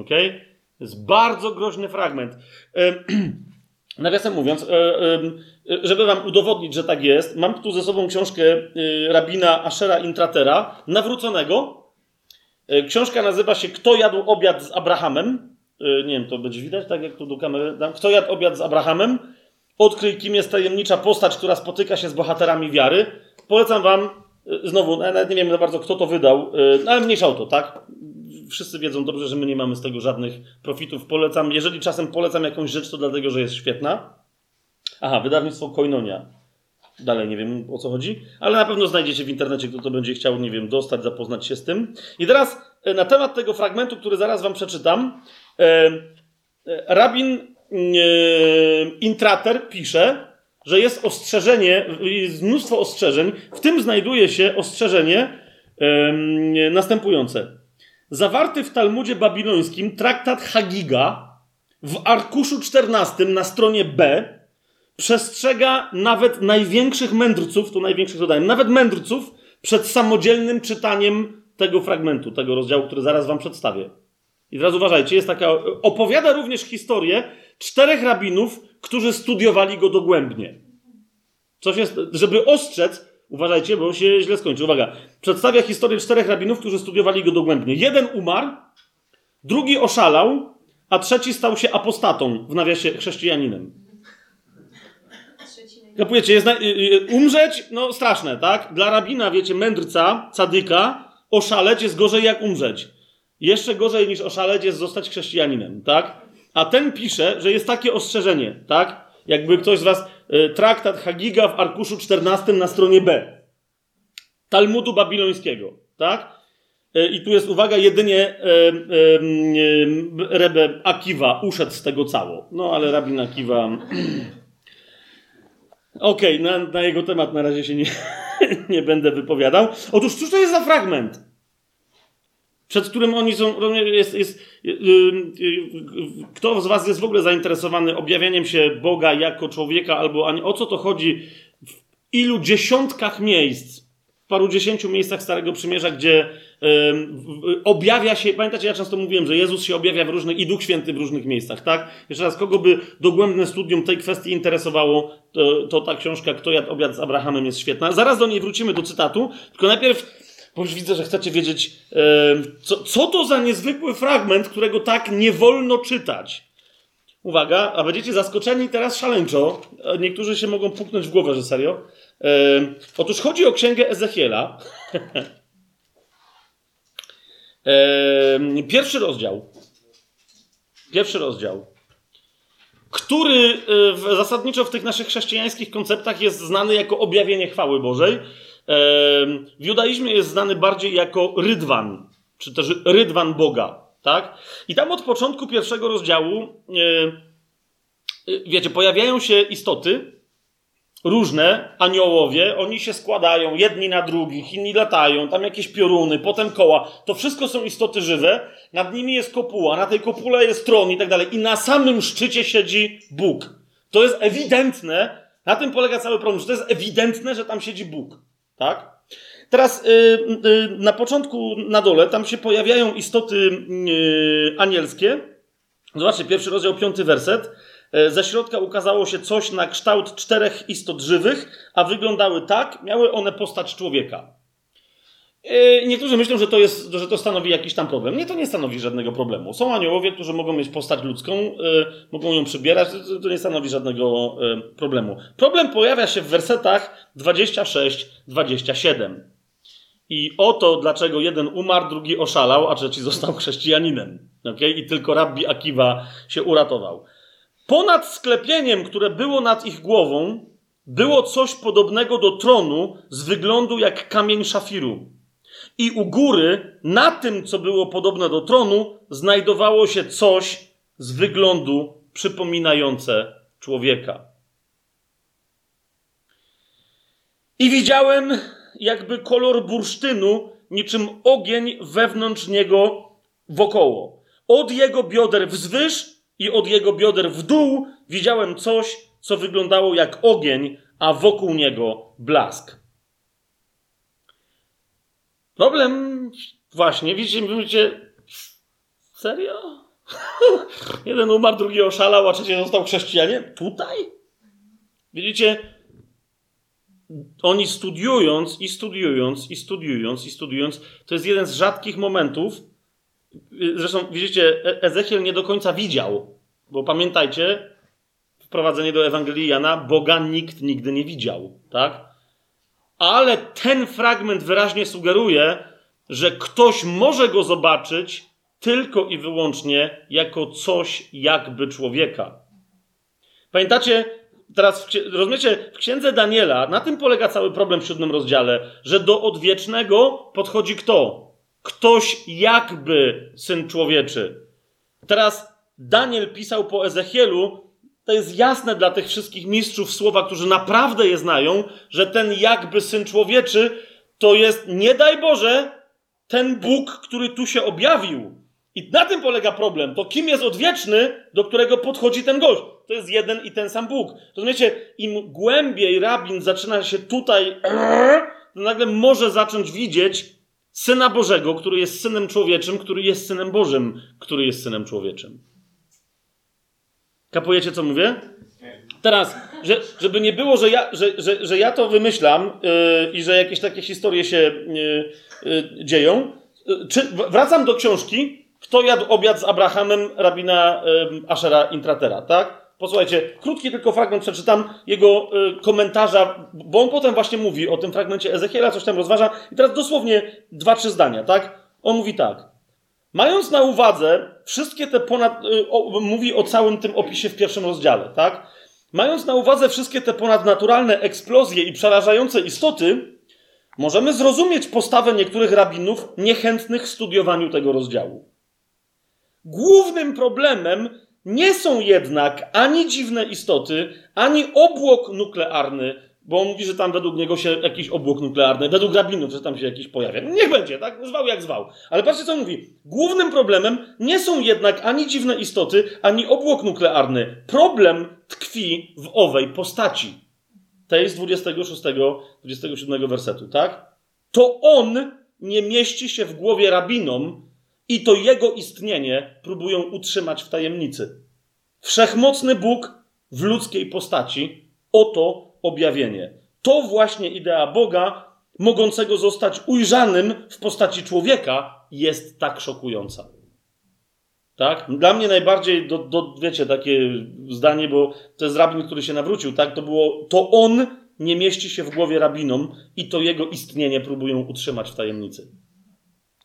Ok? To jest bardzo groźny fragment. Nawiasem mówiąc, e, żeby wam udowodnić, że tak jest, mam tu ze sobą książkę e, rabina Ashera Intratera, nawróconego. E, książka nazywa się Kto jadł obiad z Abrahamem? Nie wiem, to będzie widać, tak jak tu do kamery dam. Kto jadł obiad z Abrahamem? Odkryj, kim jest tajemnicza postać, która spotyka się z bohaterami wiary. Polecam wam Znowu, nawet nie wiem za bardzo, kto to wydał, ale mniejsza o to, tak? Wszyscy wiedzą dobrze, że my nie mamy z tego żadnych profitów. Polecam, jeżeli czasem polecam jakąś rzecz, to dlatego, że jest świetna. Aha, wydawnictwo Koinonia. Dalej nie wiem o co chodzi, ale na pewno znajdziecie w internecie, kto to będzie chciał, nie wiem, dostać, zapoznać się z tym. I teraz na temat tego fragmentu, który zaraz wam przeczytam, rabin Intrater pisze, że jest ostrzeżenie, jest mnóstwo ostrzeżeń, w tym znajduje się ostrzeżenie następujące. Zawarty w Talmudzie babilońskim traktat Hagiga w arkuszu 14 na stronie B przestrzega nawet największych mędrców, tu największych dodałem, nawet mędrców przed samodzielnym czytaniem tego fragmentu, tego rozdziału, który zaraz wam przedstawię. I teraz uważajcie, jest taka, opowiada również historię czterech rabinów, którzy studiowali go dogłębnie. Coś jest, żeby ostrzec, uważajcie, bo się źle skończy. Uwaga. Przedstawia historię czterech rabinów, którzy studiowali go dogłębnie. Jeden umarł, drugi oszalał, a trzeci stał się apostatą, w nawiasie chrześcijaninem. Kapujecie, jest na, y, y, umrzeć, no straszne, tak? Dla rabina, wiecie, mędrca, cadyka, oszaleć jest gorzej jak umrzeć. Jeszcze gorzej niż oszaleć jest zostać chrześcijaninem, tak? A ten pisze, że jest takie ostrzeżenie, tak? Jakby ktoś z was y, traktat Hagiga w arkuszu 14 na stronie B. Talmudu babilońskiego, tak? Y, I tu jest uwaga, jedynie y, y, Rebe Akiwa uszedł z tego cało. No ale rabin Akiwa. Okej, okay, na, na, jego temat na razie się nie, nie będę wypowiadał. Otóż cóż to jest za fragment? Przed którym oni są. Jest, jest, yy, yy, kto z Was jest w ogóle zainteresowany objawianiem się Boga jako człowieka, albo o co to chodzi w ilu dziesiątkach miejsc, w paru dziesięciu miejscach Starego Przymierza, gdzie objawia się, pamiętacie, ja często mówiłem, że Jezus się objawia w różnych, i Duch Święty w różnych miejscach, tak? Jeszcze raz, kogo by dogłębne studium tej kwestii interesowało, to, to ta książka Kto jadł obiad z Abrahamem jest świetna. Zaraz do niej wrócimy, do cytatu, tylko najpierw, bo już widzę, że chcecie wiedzieć, co, co to za niezwykły fragment, którego tak nie wolno czytać. Uwaga, a będziecie zaskoczeni teraz szaleńczo. Niektórzy się mogą puknąć w głowę, że serio. Otóż chodzi o księgę Ezechiela. Pierwszy rozdział. Pierwszy rozdział. Który e, zasadniczo w tych naszych chrześcijańskich konceptach jest znany jako objawienie chwały Bożej. W judaizmie jest znany bardziej jako rydwan, czy też rydwan Boga. Tak? I tam od początku pierwszego rozdziału, e, e, wiecie, pojawiają się istoty, różne aniołowie, oni się składają jedni na drugich, inni latają, tam jakieś pioruny, potem koła. To wszystko są istoty żywe, nad nimi jest kopuła, na tej kopule jest tron i tak dalej. I na samym szczycie siedzi Bóg. To jest ewidentne, na tym polega cały problem, że to jest ewidentne, że tam siedzi Bóg. Tak? Teraz yy, yy, na początku, na dole, tam się pojawiają istoty yy, anielskie. Zobaczcie, pierwszy rozdział, piąty werset. E, ze środka ukazało się coś na kształt czterech istot żywych, a wyglądały tak, miały one postać człowieka. E, niektórzy myślą, że to, jest, że to stanowi jakiś tam problem. Nie, to nie stanowi żadnego problemu. Są aniołowie, którzy mogą mieć postać ludzką, e, mogą ją przybierać, to nie stanowi żadnego problemu. Problem pojawia się w wersetach 26-27. I oto dlaczego jeden umarł, drugi oszalał, a trzeci został chrześcijaninem. Okay? I tylko rabbi Akiwa się uratował. Ponad sklepieniem, które było nad ich głową, było coś podobnego do tronu z wyglądu jak kamień szafiru. I u góry, na tym, co było podobne do tronu, znajdowało się coś z wyglądu przypominające człowieka. I widziałem jakby kolor bursztynu, niczym ogień wewnątrz niego wokoło. Od jego bioder wzwyż i od jego bioder w dół widziałem coś, co wyglądało jak ogień, a wokół niego blask. Problem właśnie, widzicie, mówicie, serio? Jeden umarł, drugi oszalał, a trzeci został chrześcijanin? Tutaj? Widzicie, oni studiując i studiując i studiując i studiując, to jest jeden z rzadkich momentów, Zresztą widzicie, e- Ezechiel nie do końca widział, bo pamiętajcie, wprowadzenie do Ewangelii Jana, Boga nikt nigdy nie widział, tak? Ale ten fragment wyraźnie sugeruje, że ktoś może go zobaczyć tylko i wyłącznie jako coś jakby człowieka. Pamiętacie, teraz rozumiecie, w księdze Daniela, na tym polega cały problem w siódmym rozdziale, że do odwiecznego podchodzi kto? Ktoś jakby syn człowieczy. Teraz Daniel pisał po Ezechielu, to jest jasne dla tych wszystkich mistrzów słowa, którzy naprawdę je znają, że ten jakby syn człowieczy to jest, nie daj Boże, ten Bóg, który tu się objawił. I na tym polega problem. To kim jest odwieczny, do którego podchodzi ten gość? To jest jeden i ten sam Bóg. Rozumiecie, im głębiej rabin zaczyna się tutaj, to nagle może zacząć widzieć, Syna Bożego, który jest synem człowieczym, który jest synem Bożym, który jest synem człowieczym. Kapujecie, co mówię? Teraz, że, żeby nie było, że ja, że, że, że ja to wymyślam yy, i że jakieś takie historie się yy, yy, dzieją, czy, wracam do książki Kto jadł obiad z Abrahamem rabina Ashera Intratera, tak? Posłuchajcie, krótki tylko fragment przeczytam jego komentarza, bo on potem właśnie mówi o tym fragmencie Ezechiela, coś tam rozważa. I teraz dosłownie dwa, trzy zdania, tak? On mówi tak. Mając na uwadze wszystkie te ponad. Y, o, mówi o całym tym opisie w pierwszym rozdziale, tak? Mając na uwadze wszystkie te ponadnaturalne eksplozje i przerażające istoty, możemy zrozumieć postawę niektórych rabinów niechętnych studiowaniu tego rozdziału. Głównym problemem nie są jednak ani dziwne istoty, ani obłok nuklearny, bo on mówi, że tam według niego się jakiś obłok nuklearny, według rabinów, że tam się jakiś pojawia. Niech będzie, tak? Zwał jak zwał. Ale patrzcie, co mówi. Głównym problemem nie są jednak ani dziwne istoty, ani obłok nuklearny. Problem tkwi w owej postaci. Tej z 26-27 wersetu, tak? To on nie mieści się w głowie rabinom i to jego istnienie próbują utrzymać w tajemnicy. Wszechmocny Bóg w ludzkiej postaci, oto objawienie. To właśnie idea Boga, mogącego zostać ujrzanym w postaci człowieka, jest tak szokująca. Tak? Dla mnie najbardziej, do, do, wiecie, takie zdanie, bo to jest rabin, który się nawrócił, tak? To było, to on nie mieści się w głowie rabinom i to jego istnienie próbują utrzymać w tajemnicy.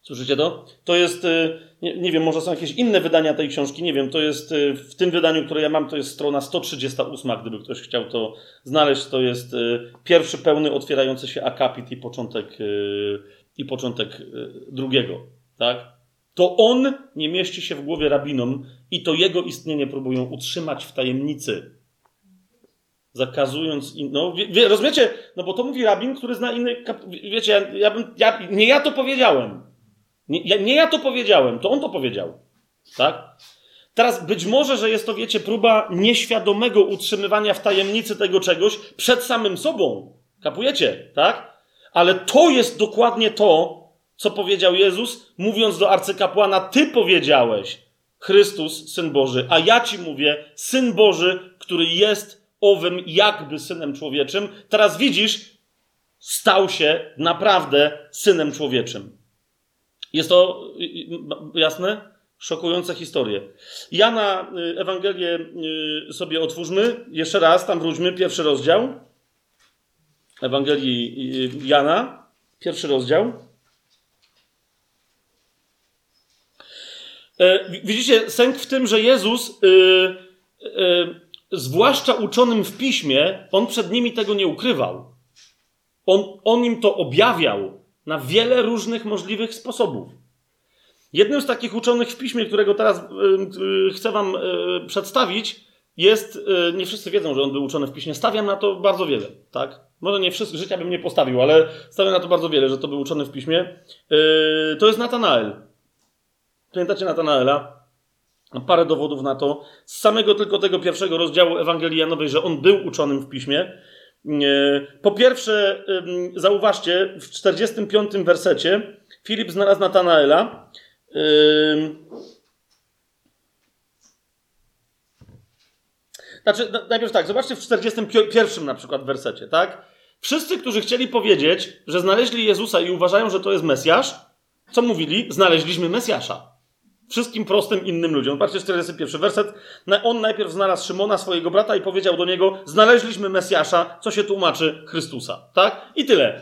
Słyszycie to? To jest, y, nie, nie, wiem, może są jakieś inne wydania tej książki, nie wiem, to jest y, w tym wydaniu, które ja mam, to jest strona 138, gdyby ktoś chciał to znaleźć, to jest y, pierwszy pełny otwierający się akapit i początek, i początek drugiego, tak? To on nie mieści się w głowie rabinom i to jego istnienie próbują utrzymać w tajemnicy. Zakazując, in... no wie, wie, rozumiecie? No bo to mówi rabin, który zna inny, wiecie, ja, ja, bym, ja, nie ja to powiedziałem. Nie nie ja to powiedziałem, to on to powiedział. Tak? Teraz być może, że jest to, wiecie, próba nieświadomego utrzymywania w tajemnicy tego czegoś przed samym sobą. Kapujecie, tak? Ale to jest dokładnie to, co powiedział Jezus, mówiąc do arcykapłana: Ty powiedziałeś, Chrystus, syn Boży, a ja ci mówię, syn Boży, który jest owym jakby synem człowieczym. Teraz widzisz, stał się naprawdę synem człowieczym. Jest to jasne? Szokujące historie. Jana y, Ewangelię y, sobie otwórzmy. Jeszcze raz, tam wróćmy. Pierwszy rozdział. Ewangelii y, Jana. Pierwszy rozdział. E, widzicie, sęk w tym, że Jezus, zwłaszcza uczonym w piśmie, on przed nimi tego nie ukrywał. On, on im to objawiał na wiele różnych możliwych sposobów. Jednym z takich uczonych w piśmie, którego teraz yy, chcę Wam yy, przedstawić, jest, nie wszyscy wiedzą, że on był uczony w piśmie, stawiam na to bardzo wiele, tak? Może nie wszyscy, życia bym nie postawił, ale stawiam na to bardzo wiele, że to był uczony w piśmie. Y, to jest Natanael. Pamiętacie Natanaela? Parę dowodów na to. Z samego tylko tego pierwszego rozdziału Ewangelii Janowej, że on był uczonym w piśmie. Po pierwsze, zauważcie, w 45 wersecie Filip znalazł Natanaela. Znaczy, najpierw tak, zobaczcie w 41 na przykład wersecie, tak? Wszyscy, którzy chcieli powiedzieć, że znaleźli Jezusa i uważają, że to jest Mesjasz, co mówili? Znaleźliśmy Mesjasza. Wszystkim prostym innym ludziom. Patrzcie, 41 werset. On najpierw znalazł Szymona, swojego brata, i powiedział do niego: Znaleźliśmy Mesjasza, co się tłumaczy Chrystusa. Tak? I tyle.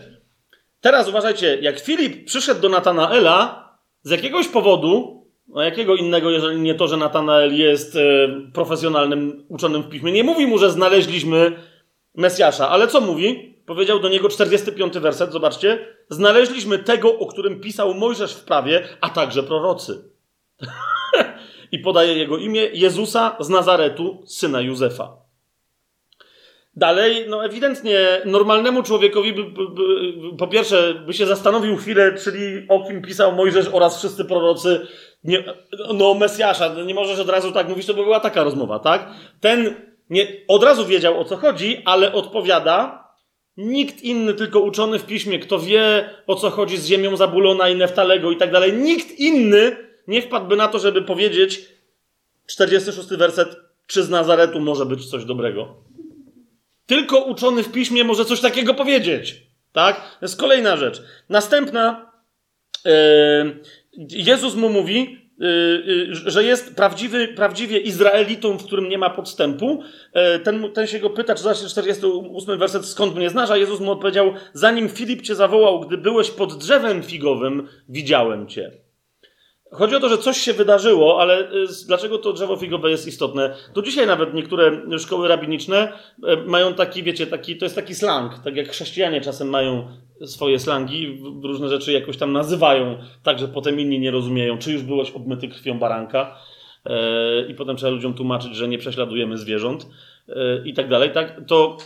Teraz uważajcie, jak Filip przyszedł do Natanaela, z jakiegoś powodu, no jakiego innego, jeżeli nie to, że Natanael jest e, profesjonalnym uczonym w piśmie, nie mówi mu, że znaleźliśmy Mesjasza, ale co mówi? Powiedział do niego 45 werset, zobaczcie. Znaleźliśmy tego, o którym pisał Mojżesz w prawie, a także prorocy. I podaje jego imię Jezusa z Nazaretu, syna Józefa. Dalej, no ewidentnie normalnemu człowiekowi by, by, by, po pierwsze by się zastanowił chwilę, czyli o kim pisał Mojżesz oraz wszyscy prorocy, nie, no Mesjasza, nie możesz od razu tak mówić, to by była taka rozmowa, tak? Ten nie, od razu wiedział o co chodzi, ale odpowiada nikt inny, tylko uczony w piśmie, kto wie o co chodzi z ziemią Zabulona i Neftalego i tak dalej, nikt inny nie wpadłby na to, żeby powiedzieć 46 werset, czy z Nazaretu może być coś dobrego. Tylko uczony w piśmie może coś takiego powiedzieć. Tak? To jest kolejna rzecz. Następna. Yy, Jezus mu mówi, yy, że jest prawdziwy, prawdziwie Izraelitą, w którym nie ma podstępu. Yy, ten, ten się go pyta, czy zacznie 48 werset, skąd mnie znasz, a Jezus mu odpowiedział, zanim Filip cię zawołał, gdy byłeś pod drzewem figowym, widziałem cię. Chodzi o to, że coś się wydarzyło, ale y, dlaczego to drzewo figowe jest istotne? Do dzisiaj nawet niektóre szkoły rabiniczne y, mają taki, wiecie, taki, to jest taki slang, tak jak chrześcijanie czasem mają swoje slangi, różne rzeczy jakoś tam nazywają, tak że potem inni nie rozumieją, czy już byłeś obmyty krwią baranka y, i potem trzeba ludziom tłumaczyć, że nie prześladujemy zwierząt i tak dalej, tak? To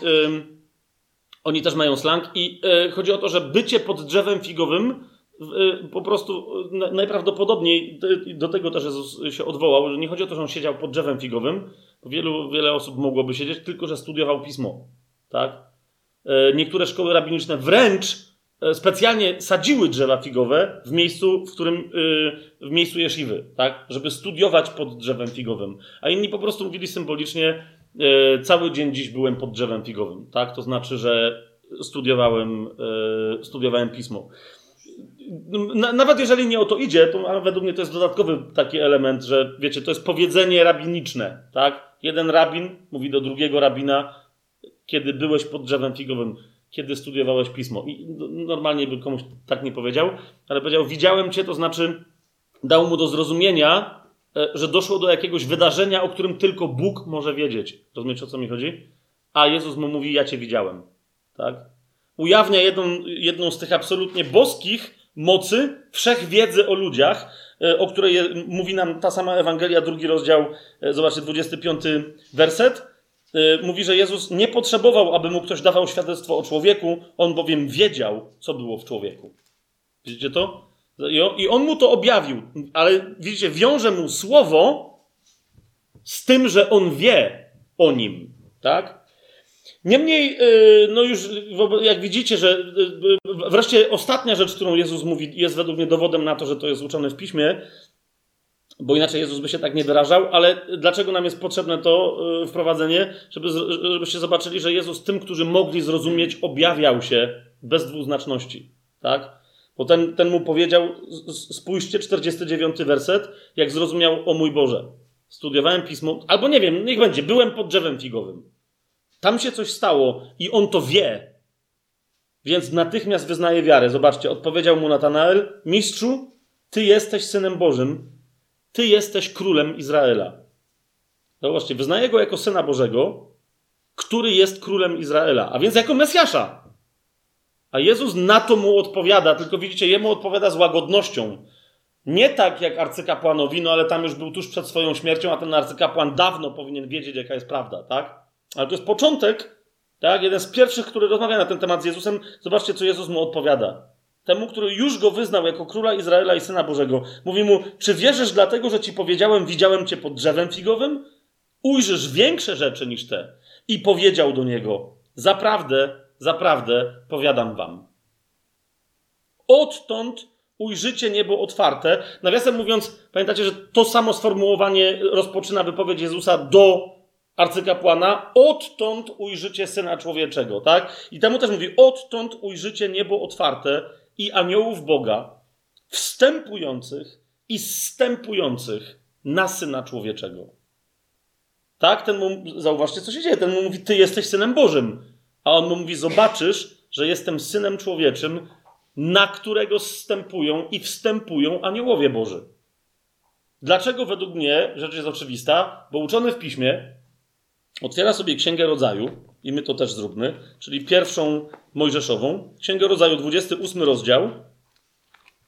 Oni też mają slang i y, chodzi o to, że bycie pod drzewem figowym po prostu y, najprawdopodobniej do tego też Jezus się odwołał, że nie chodzi o to, że on siedział pod drzewem figowym, wielu, wiele osób mogłoby siedzieć, tylko że studiował pismo. Tak? Niektóre szkoły rabiniczne wręcz specjalnie sadziły drzewa figowe w miejscu, w którym w miejscu jesziwy, tak? żeby studiować pod drzewem figowym. A inni po prostu mówili symbolicznie, E, cały dzień dziś byłem pod drzewem figowym, tak? To znaczy, że studiowałem, e, studiowałem pismo. Nawet jeżeli nie o to idzie, to według mnie to jest dodatkowy taki element, że wiecie, to jest powiedzenie rabiniczne, tak? Jeden rabin mówi do drugiego rabina, kiedy byłeś pod drzewem figowym, kiedy studiowałeś pismo. I normalnie by komuś tak nie powiedział, ale powiedział, widziałem cię, to znaczy dał mu do zrozumienia, E, że doszło do jakiegoś wydarzenia, o którym tylko Bóg może wiedzieć. Rozumiecie, o co mi chodzi? A Jezus mu mówi, ja cię widziałem. Tak? Ujawnia jedną, jedną z tych absolutnie boskich mocy, wszechwiedzy o ludziach, e, o której mówi nam ta sama Ewangelia, drugi rozdział, e, zobaczcie, 25 werset. Mówi, że Jezus nie potrzebował, aby mu ktoś dawał świadectwo o człowieku, on bowiem wiedział, co było w człowieku. Widzicie to? I on mu to objawił, ale widzicie, wiąże mu słowo z tym, że on wie o nim, tak? Niemniej, y, no już jak widzicie, że y, y, wreszcie ostatnia rzecz, którą Jezus mówi, jest według mnie dowodem na to, że to jest uczone w piśmie, bo inaczej Jezus by się tak nie wyrażał, ale dlaczego nam jest potrzebne to wprowadzenie? Żeby, żebyście zobaczyli, że Jezus tym, którzy mogli zrozumieć, objawiał się bez dwuznaczności, tak? Bo ten, ten mu powiedział, spójrzcie, 49 werset, jak zrozumiał, o mój Boże, studiowałem pismo, albo nie wiem, niech będzie, byłem pod drzewem figowym. Tam się coś stało i on to wie. Więc natychmiast wyznaje wiarę. Zobaczcie, odpowiedział mu Natanael, mistrzu, ty jesteś synem Bożym, ty jesteś królem Izraela. Zobaczcie, wyznaje go jako syna Bożego, który jest królem Izraela, a więc jako Mesjasza. A Jezus na to mu odpowiada, tylko widzicie, jemu odpowiada z łagodnością. Nie tak jak arcykapłanowi, no ale tam już był tuż przed swoją śmiercią, a ten arcykapłan dawno powinien wiedzieć, jaka jest prawda, tak? Ale to jest początek, tak? Jeden z pierwszych, który rozmawia na ten temat z Jezusem. Zobaczcie, co Jezus mu odpowiada. Temu, który już go wyznał jako króla Izraela i syna Bożego. Mówi mu: Czy wierzysz dlatego, że ci powiedziałem, widziałem cię pod drzewem figowym? Ujrzysz większe rzeczy niż te. I powiedział do niego: Zaprawdę, Zaprawdę powiadam wam. Odtąd ujrzycie niebo otwarte. Nawiasem mówiąc, pamiętacie, że to samo sformułowanie rozpoczyna wypowiedź Jezusa do arcykapłana. Odtąd ujrzycie Syna Człowieczego, tak? I temu też mówi, odtąd ujrzycie niebo otwarte i aniołów Boga, wstępujących i zstępujących na Syna Człowieczego. Tak? Ten mu, zauważcie, co się dzieje. Ten mu mówi, ty jesteś Synem Bożym. A on mu mówi: Zobaczysz, że jestem synem człowieczym, na którego zstępują i wstępują aniołowie Boży. Dlaczego według mnie rzecz jest oczywista? Bo uczony w piśmie otwiera sobie Księgę Rodzaju, i my to też zróbmy, czyli pierwszą Mojżeszową, Księgę Rodzaju, 28 rozdział,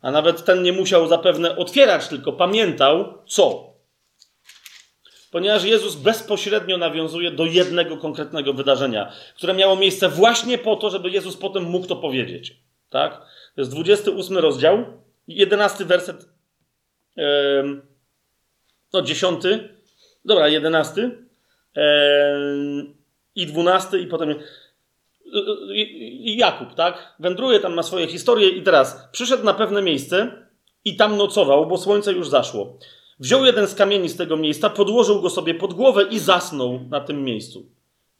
a nawet ten nie musiał zapewne otwierać, tylko pamiętał, co? ponieważ Jezus bezpośrednio nawiązuje do jednego konkretnego wydarzenia, które miało miejsce właśnie po to, żeby Jezus potem mógł to powiedzieć. Tak? To jest 28 rozdział, 11 werset, yy, no 10, dobra, 11 yy, i 12 i potem i Jakub, tak? Wędruje tam, ma swoje historie i teraz przyszedł na pewne miejsce i tam nocował, bo słońce już zaszło. Wziął jeden z kamieni z tego miejsca, podłożył go sobie pod głowę i zasnął na tym miejscu.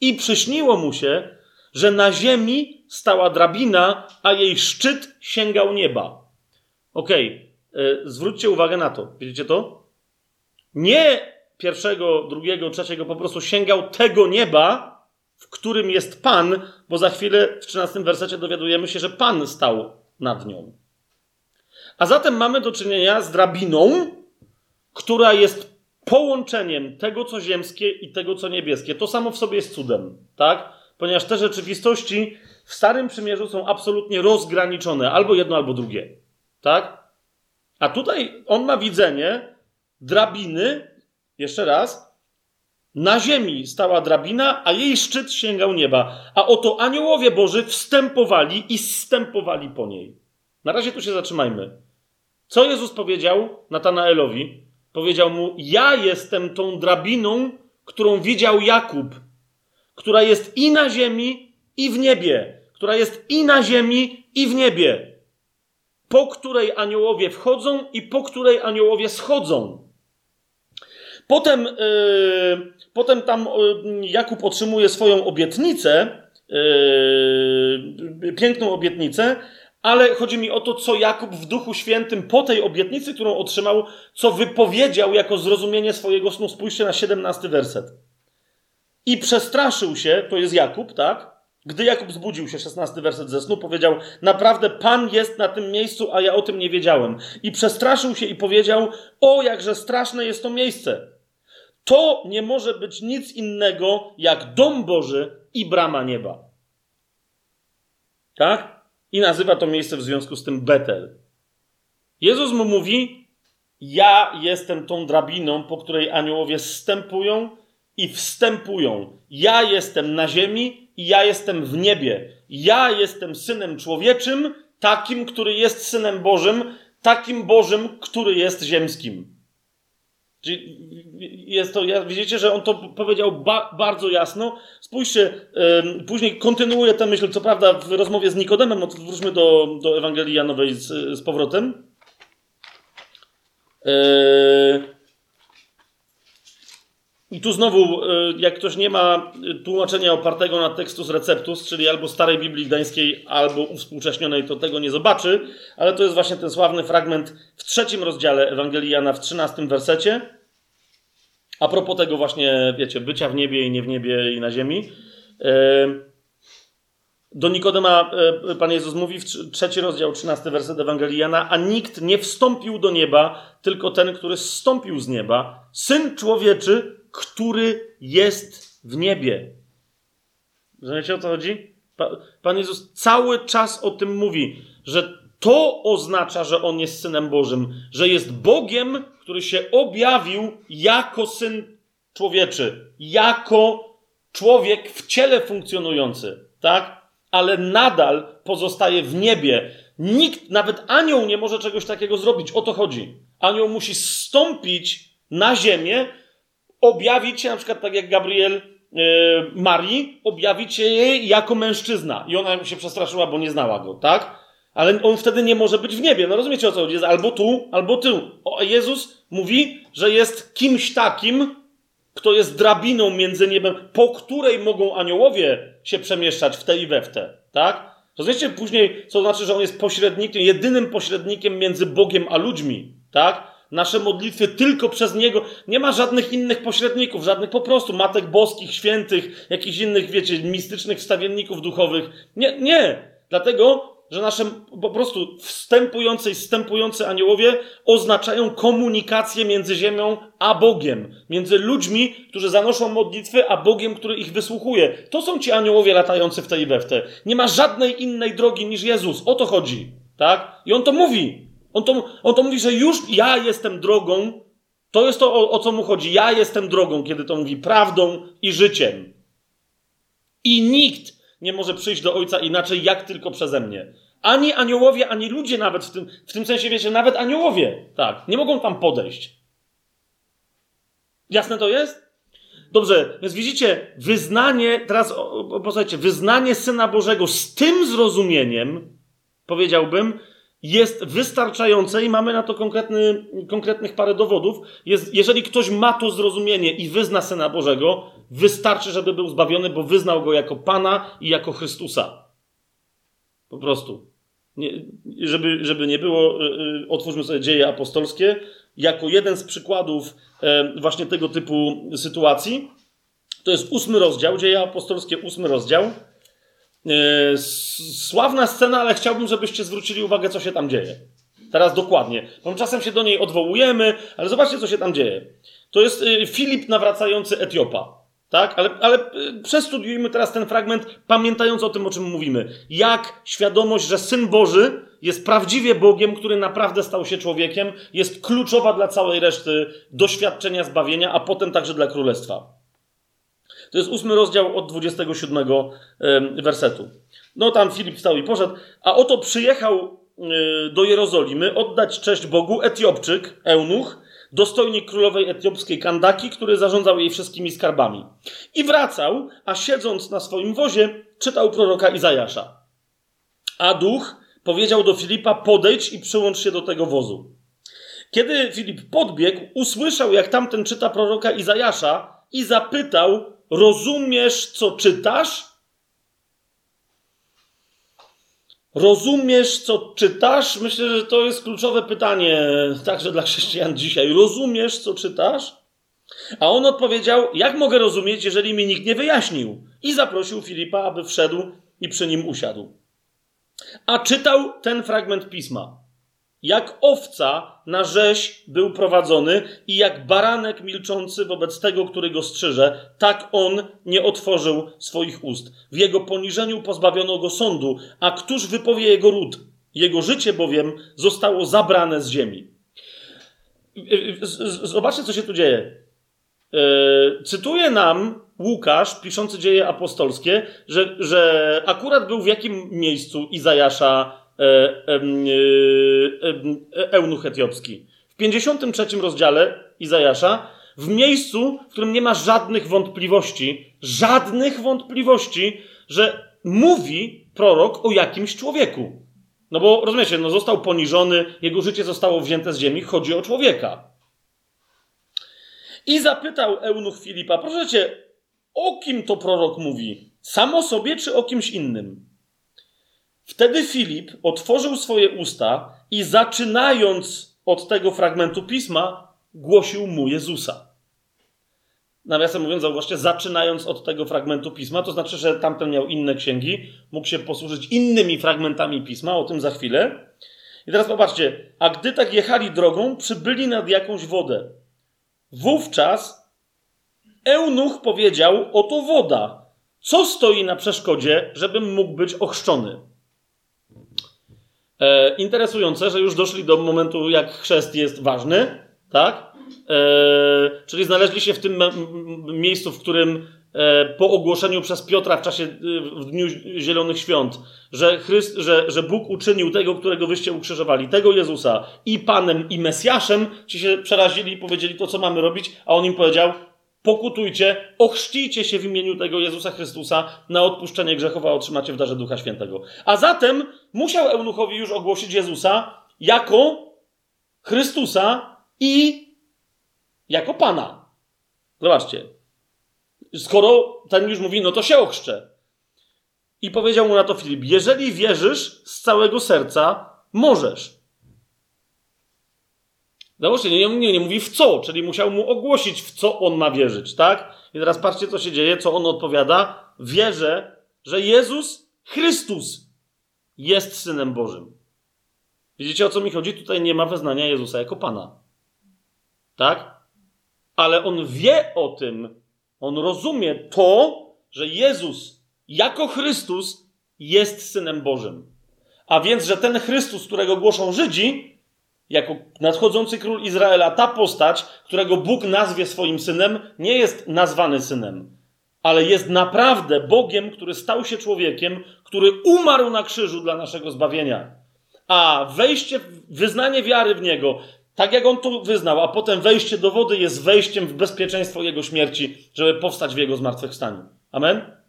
I przyśniło mu się, że na ziemi stała drabina, a jej szczyt sięgał nieba. Okej, okay. zwróćcie uwagę na to. Widzicie to? Nie pierwszego, drugiego, trzeciego, po prostu sięgał tego nieba, w którym jest Pan, bo za chwilę w 13 wersecie dowiadujemy się, że Pan stał nad nią. A zatem mamy do czynienia z drabiną, która jest połączeniem tego, co ziemskie i tego, co niebieskie. To samo w sobie jest cudem, tak? Ponieważ te rzeczywistości w Starym Przymierzu są absolutnie rozgraniczone, albo jedno, albo drugie, tak? A tutaj on ma widzenie drabiny, jeszcze raz, Na ziemi stała drabina, a jej szczyt sięgał nieba. A oto aniołowie Boży wstępowali i zstępowali po niej. Na razie tu się zatrzymajmy. Co Jezus powiedział Natanaelowi? Powiedział mu: Ja jestem tą drabiną, którą widział Jakub, która jest i na ziemi, i w niebie. Która jest i na ziemi, i w niebie. Po której aniołowie wchodzą i po której aniołowie schodzą. Potem, yy, potem tam yy, Jakub otrzymuje swoją obietnicę, yy, piękną obietnicę, ale chodzi mi o to, co Jakub w Duchu Świętym po tej obietnicy, którą otrzymał, co wypowiedział jako zrozumienie swojego snu. Spójrzcie na 17 werset. I przestraszył się, to jest Jakub, tak? Gdy Jakub zbudził się, 16 werset ze snu, powiedział: Naprawdę Pan jest na tym miejscu, a ja o tym nie wiedziałem. I przestraszył się i powiedział: O, jakże straszne jest to miejsce. To nie może być nic innego jak dom Boży i brama nieba. Tak? I nazywa to miejsce w związku z tym Betel. Jezus mu mówi: Ja jestem tą drabiną, po której aniołowie zstępują i wstępują. Ja jestem na ziemi i ja jestem w niebie. Ja jestem synem człowieczym, takim, który jest synem Bożym, takim Bożym, który jest ziemskim. Czyli jest to, widzicie, że on to powiedział ba, bardzo jasno. Spójrzcie, później kontynuuje tę myśl, co prawda w rozmowie z Nikodemem, no wróćmy do, do Ewangelii Janowej z, z powrotem. Yy, I tu znowu, yy, jak ktoś nie ma tłumaczenia opartego na tekstus receptus, czyli albo starej Biblii Gdańskiej, albo uwspółcześnionej, to tego nie zobaczy, ale to jest właśnie ten sławny fragment w trzecim rozdziale Ewangelii Jana, w trzynastym wersecie a propos tego właśnie, wiecie, bycia w niebie i nie w niebie i na ziemi. Do Nikodema e, Pan Jezus mówi w trzeci rozdział, 13 werset Ewangelii Jana, a nikt nie wstąpił do nieba, tylko ten, który zstąpił z nieba, Syn Człowieczy, który jest w niebie. Rozumiecie o co chodzi? Pan Jezus cały czas o tym mówi, że to oznacza, że On jest Synem Bożym, że jest Bogiem, który się objawił jako Syn Człowieczy, jako człowiek w ciele funkcjonujący, tak? Ale nadal pozostaje w niebie. Nikt, nawet anioł nie może czegoś takiego zrobić. O to chodzi. Anioł musi stąpić na ziemię, objawić się, na przykład tak jak Gabriel yy, Marii, objawić się jej jako mężczyzna. I ona się przestraszyła, bo nie znała go, tak? Ale on wtedy nie może być w niebie. No rozumiecie o co chodzi? Jest albo tu, albo tu. O, Jezus mówi, że jest kimś takim, kto jest drabiną między niebem, po której mogą aniołowie się przemieszczać w te i we w te. Tak? Rozumiecie później, co znaczy, że on jest pośrednikiem, jedynym pośrednikiem między Bogiem a ludźmi. Tak? Nasze modlitwy tylko przez Niego. Nie ma żadnych innych pośredników, żadnych po prostu matek boskich, świętych, jakichś innych, wiecie, mistycznych wstawienników duchowych. Nie, nie. Dlatego że nasze po prostu wstępujące i wstępujące aniołowie oznaczają komunikację między ziemią a Bogiem, między ludźmi, którzy zanoszą modlitwy, a Bogiem, który ich wysłuchuje. To są ci aniołowie latający w tej i we w te. Nie ma żadnej innej drogi niż Jezus. O to chodzi. Tak? I on to mówi. On to, on to mówi, że już ja jestem drogą. To jest to, o, o co mu chodzi. Ja jestem drogą, kiedy to mówi prawdą i życiem. I nikt nie może przyjść do Ojca inaczej, jak tylko przeze mnie. Ani aniołowie, ani ludzie nawet w tym, w tym sensie, wiecie, nawet aniołowie, tak, nie mogą tam podejść. Jasne to jest? Dobrze, więc widzicie, wyznanie, teraz posłuchajcie, wyznanie Syna Bożego z tym zrozumieniem, powiedziałbym, jest wystarczające i mamy na to konkretny, konkretnych parę dowodów. Jest, jeżeli ktoś ma to zrozumienie i wyzna Syna Bożego, wystarczy, żeby był zbawiony, bo wyznał go jako Pana i jako Chrystusa. Po prostu. Nie, żeby, żeby nie było, e, e, otwórzmy sobie dzieje apostolskie, jako jeden z przykładów e, właśnie tego typu sytuacji. To jest ósmy rozdział, dzieje apostolskie, ósmy rozdział. Sławna scena, ale chciałbym, żebyście zwrócili uwagę, co się tam dzieje. Teraz dokładnie. Bo czasem się do niej odwołujemy, ale zobaczcie, co się tam dzieje. To jest Filip nawracający Etiopa. Tak? Ale, ale y, przestudiujmy teraz ten fragment, pamiętając o tym, o czym mówimy. Jak świadomość, że Syn Boży jest prawdziwie Bogiem, który naprawdę stał się człowiekiem, jest kluczowa dla całej reszty doświadczenia zbawienia, a potem także dla królestwa. To jest ósmy rozdział od 27 wersetu. No tam Filip wstał i poszedł, a oto przyjechał y, do Jerozolimy oddać cześć Bogu Etiopczyk, eunuch, dostojnik królowej etiopskiej Kandaki, który zarządzał jej wszystkimi skarbami. I wracał, a siedząc na swoim wozie, czytał proroka Izajasza. A duch powiedział do Filipa: Podejdź i przyłącz się do tego wozu. Kiedy Filip podbiegł, usłyszał, jak tamten czyta proroka Izajasza i zapytał: Rozumiesz, co czytasz? Rozumiesz, co czytasz? Myślę, że to jest kluczowe pytanie także dla chrześcijan dzisiaj. Rozumiesz, co czytasz? A on odpowiedział: Jak mogę rozumieć, jeżeli mi nikt nie wyjaśnił? I zaprosił Filipa, aby wszedł i przy nim usiadł. A czytał ten fragment pisma. Jak owca na rzeź był prowadzony i jak baranek milczący wobec tego, który go strzyże, tak on nie otworzył swoich ust. W jego poniżeniu pozbawiono go sądu, a któż wypowie jego ród? Jego życie bowiem zostało zabrane z ziemi. Zobaczcie, co się tu dzieje. E, cytuje nam Łukasz, piszący dzieje apostolskie, że, że akurat był w jakim miejscu Izajasza eunuch etiopski. W 53 rozdziale Izajasza, w miejscu, w którym nie ma żadnych wątpliwości, żadnych wątpliwości, że mówi prorok o jakimś człowieku. No bo rozumiecie, no został poniżony, jego życie zostało wzięte z ziemi, chodzi o człowieka. I zapytał eunuch Filipa, proszę cię, o kim to prorok mówi? Sam o sobie czy o kimś innym? Wtedy Filip otworzył swoje usta i zaczynając od tego fragmentu pisma, głosił mu Jezusa. Nawiasem mówiąc, zauważcie, zaczynając od tego fragmentu pisma, to znaczy, że tamten miał inne księgi, mógł się posłużyć innymi fragmentami pisma, o tym za chwilę. I teraz popatrzcie, a gdy tak jechali drogą, przybyli nad jakąś wodę. Wówczas eunuch powiedział: Oto woda. Co stoi na przeszkodzie, żebym mógł być ochrzczony? E, interesujące, że już doszli do momentu, jak chrzest jest ważny, tak? E, czyli znaleźli się w tym miejscu, w którym e, po ogłoszeniu przez Piotra w czasie, e, w Dniu Zielonych Świąt, że, Chryst, że, że Bóg uczynił tego, którego wyście ukrzyżowali, tego Jezusa i Panem i Mesjaszem, ci się przerazili i powiedzieli to, co mamy robić, a on im powiedział, pokutujcie, ochrzcijcie się w imieniu tego Jezusa Chrystusa na odpuszczenie grzechów, a otrzymacie w darze Ducha Świętego. A zatem musiał eunuchowi już ogłosić Jezusa jako Chrystusa i jako Pana. Zobaczcie. Skoro ten już mówi, no to się ochrzczę. I powiedział mu na to Filip: Jeżeli wierzysz z całego serca, możesz. Zobaczcie, nie, nie, nie mówi w co, czyli musiał mu ogłosić, w co on ma wierzyć, tak? I teraz patrzcie, co się dzieje, co on odpowiada. Wierzę, że Jezus Chrystus jest Synem Bożym. Widzicie, o co mi chodzi? Tutaj nie ma wyznania Jezusa jako Pana. Tak? Ale on wie o tym, on rozumie to, że Jezus jako Chrystus jest Synem Bożym. A więc, że ten Chrystus, którego głoszą Żydzi, jako nadchodzący król Izraela, ta postać, którego Bóg nazwie swoim synem, nie jest nazwany synem, ale jest naprawdę Bogiem, który stał się człowiekiem, który umarł na krzyżu dla naszego zbawienia. A wejście, wyznanie wiary w niego, tak jak on to wyznał, a potem wejście do wody jest wejściem w bezpieczeństwo jego śmierci, żeby powstać w jego zmartwychwstaniu. Amen?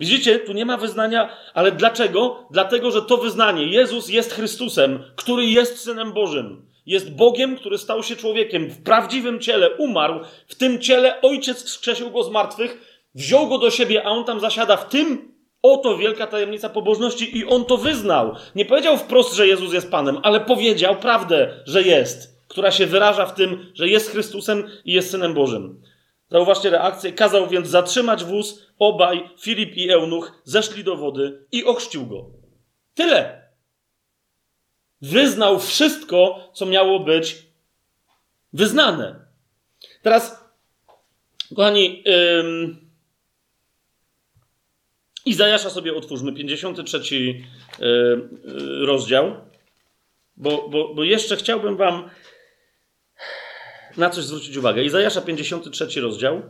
Widzicie, tu nie ma wyznania, ale dlaczego? Dlatego, że to wyznanie, Jezus jest Chrystusem, który jest Synem Bożym. Jest Bogiem, który stał się człowiekiem, w prawdziwym ciele umarł, w tym ciele Ojciec wskrzesił go z martwych, wziął go do siebie, a on tam zasiada w tym, oto wielka tajemnica pobożności i on to wyznał. Nie powiedział wprost, że Jezus jest Panem, ale powiedział prawdę, że jest, która się wyraża w tym, że jest Chrystusem i jest Synem Bożym. Zauważcie reakcję. Kazał więc zatrzymać wóz. Obaj, Filip i Eunuch, zeszli do wody i ochrzcił go. Tyle. Wyznał wszystko, co miało być wyznane. Teraz, kochani, ym, Izajasza sobie otwórzmy, 53 yy, rozdział, bo, bo, bo jeszcze chciałbym wam na coś zwrócić uwagę. Izajasza 53 rozdział.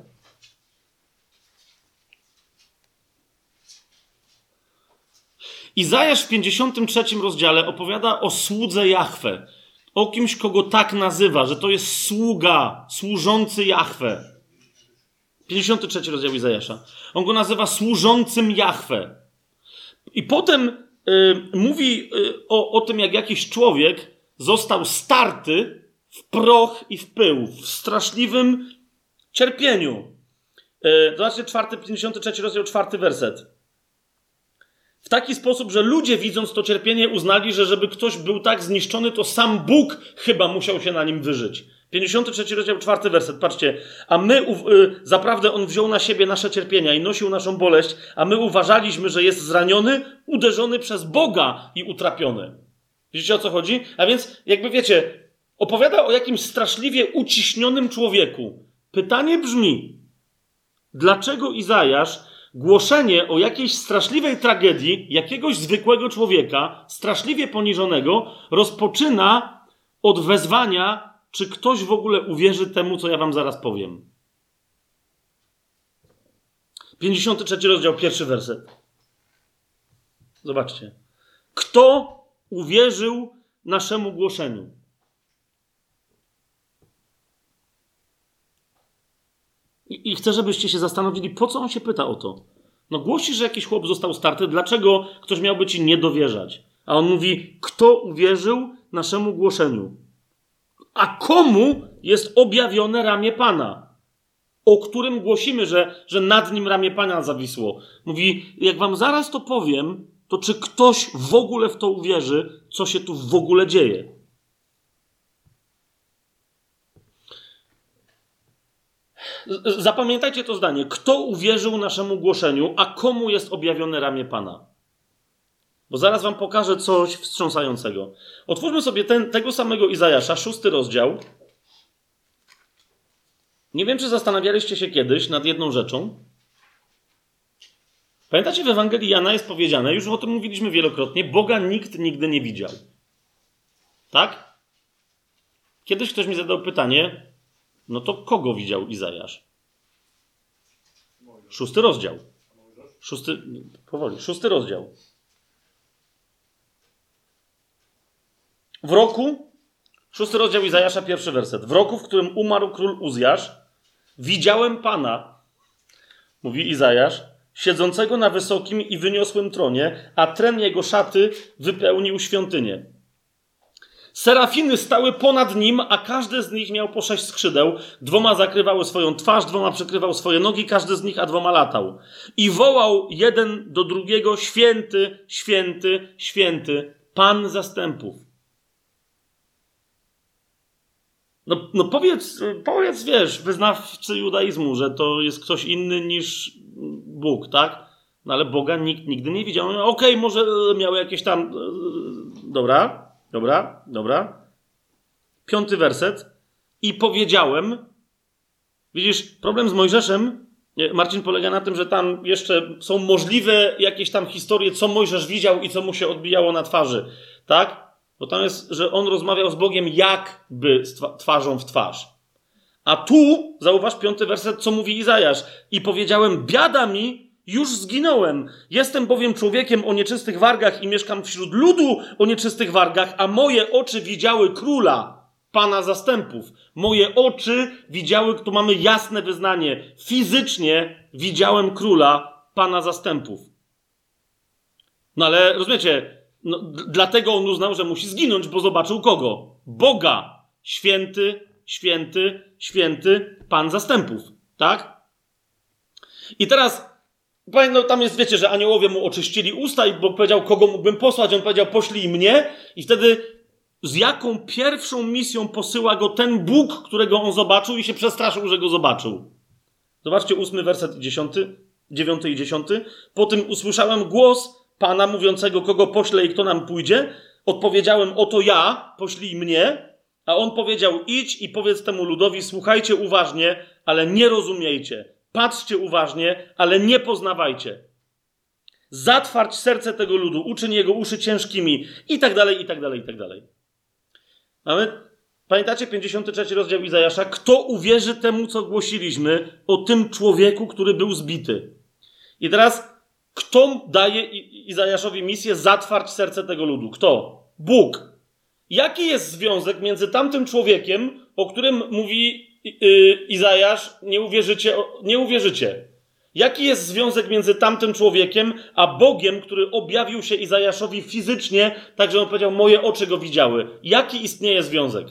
Izajasz w 53 rozdziale opowiada o słudze Jachwę, o kimś, kogo tak nazywa, że to jest sługa, służący Jachwę. 53 rozdział Izajasza. On go nazywa służącym Jachwę. I potem y, mówi y, o, o tym, jak jakiś człowiek został starty w proch i w pył, w straszliwym cierpieniu. Y, zobaczcie, czwarty, 53 rozdział, czwarty werset. W taki sposób, że ludzie widząc to cierpienie uznali, że żeby ktoś był tak zniszczony, to sam Bóg chyba musiał się na nim wyżyć. 53 rozdział, czwarty werset, patrzcie. A my, y, zaprawdę On wziął na siebie nasze cierpienia i nosił naszą boleść, a my uważaliśmy, że jest zraniony, uderzony przez Boga i utrapiony. Widzicie o co chodzi? A więc, jakby wiecie, opowiada o jakimś straszliwie uciśnionym człowieku. Pytanie brzmi, dlaczego Izajasz głoszenie o jakiejś straszliwej tragedii jakiegoś zwykłego człowieka, straszliwie poniżonego, rozpoczyna od wezwania, czy ktoś w ogóle uwierzy temu, co ja wam zaraz powiem. 53 rozdział, pierwszy werset. Zobaczcie. Kto uwierzył naszemu głoszeniu? I, I chcę, żebyście się zastanowili, po co on się pyta o to. No głosi, że jakiś chłop został starty, dlaczego ktoś miałby ci nie dowierzać? A on mówi, kto uwierzył naszemu głoszeniu? A komu jest objawione ramię Pana? O którym głosimy, że, że nad nim ramię Pana zawisło. Mówi, jak wam zaraz to powiem, to czy ktoś w ogóle w to uwierzy, co się tu w ogóle dzieje? Zapamiętajcie to zdanie. Kto uwierzył naszemu głoszeniu, a komu jest objawione ramię Pana? Bo zaraz wam pokażę coś wstrząsającego. Otwórzmy sobie ten, tego samego Izajasza, szósty rozdział. Nie wiem, czy zastanawialiście się kiedyś nad jedną rzeczą. Pamiętacie, w Ewangelii Jana jest powiedziane, już o tym mówiliśmy wielokrotnie, Boga nikt nigdy nie widział. Tak? Kiedyś ktoś mi zadał pytanie, no to kogo widział Izajasz? Szósty rozdział. Szósty, powoli, szósty rozdział. W roku, szósty rozdział Izajasza, pierwszy werset. W roku, w którym umarł król Uzjasz, widziałem Pana, mówi Izajasz, siedzącego na wysokim i wyniosłym tronie, a tren jego szaty wypełnił świątynię. Serafiny stały ponad nim, a każdy z nich miał po sześć skrzydeł. Dwoma zakrywały swoją twarz, dwoma przykrywał swoje nogi, każdy z nich, a dwoma latał. I wołał jeden do drugiego: Święty, święty, święty, Pan zastępów. No, no powiedz, powiedz, wiesz, wyznawcy judaizmu, że to jest ktoś inny niż Bóg, tak? No ale Boga nikt nigdy nie widział. Okej, okay, może miał jakieś tam. E, dobra, Dobra, dobra. Piąty werset. I powiedziałem, widzisz, problem z Mojżeszem, Marcin, polega na tym, że tam jeszcze są możliwe jakieś tam historie, co Mojżesz widział i co mu się odbijało na twarzy, tak? Bo tam jest, że on rozmawiał z Bogiem jakby twarzą w twarz. A tu, zauważ piąty werset, co mówi Izajasz. I powiedziałem, biada mi, już zginąłem. Jestem bowiem człowiekiem o nieczystych wargach i mieszkam wśród ludu o nieczystych wargach, a moje oczy widziały króla, pana zastępów. Moje oczy widziały, tu mamy jasne wyznanie, fizycznie widziałem króla, pana zastępów. No ale rozumiecie, no, dlatego on uznał, że musi zginąć, bo zobaczył kogo? Boga. Święty, święty, święty, pan zastępów. Tak? I teraz no, tam jest, wiecie, że aniołowie mu oczyścili usta i Bóg powiedział, kogo mógłbym posłać. On powiedział, poślij mnie. I wtedy z jaką pierwszą misją posyła go ten Bóg, którego on zobaczył i się przestraszył, że go zobaczył. Zobaczcie ósmy werset dziesiąty, dziewiąty i dziesiąty. Po tym usłyszałem głos Pana mówiącego, kogo pośle i kto nam pójdzie. Odpowiedziałem, oto ja, poślij mnie. A on powiedział, idź i powiedz temu ludowi, słuchajcie uważnie, ale nie rozumiejcie Patrzcie uważnie, ale nie poznawajcie. Zatwarć serce tego ludu, uczyń jego uszy ciężkimi i tak dalej, i tak dalej, i tak dalej. Mamy, pamiętacie 53 rozdział Izajasza? Kto uwierzy temu, co głosiliśmy o tym człowieku, który był zbity? I teraz Kto daje Izajaszowi misję zatwarć serce tego ludu? Kto? Bóg. Jaki jest związek między tamtym człowiekiem, o którym mówi Izajasz, nie uwierzycie, nie uwierzycie. Jaki jest związek między tamtym człowiekiem, a Bogiem, który objawił się Izajaszowi fizycznie, tak że on powiedział, moje oczy go widziały? Jaki istnieje związek?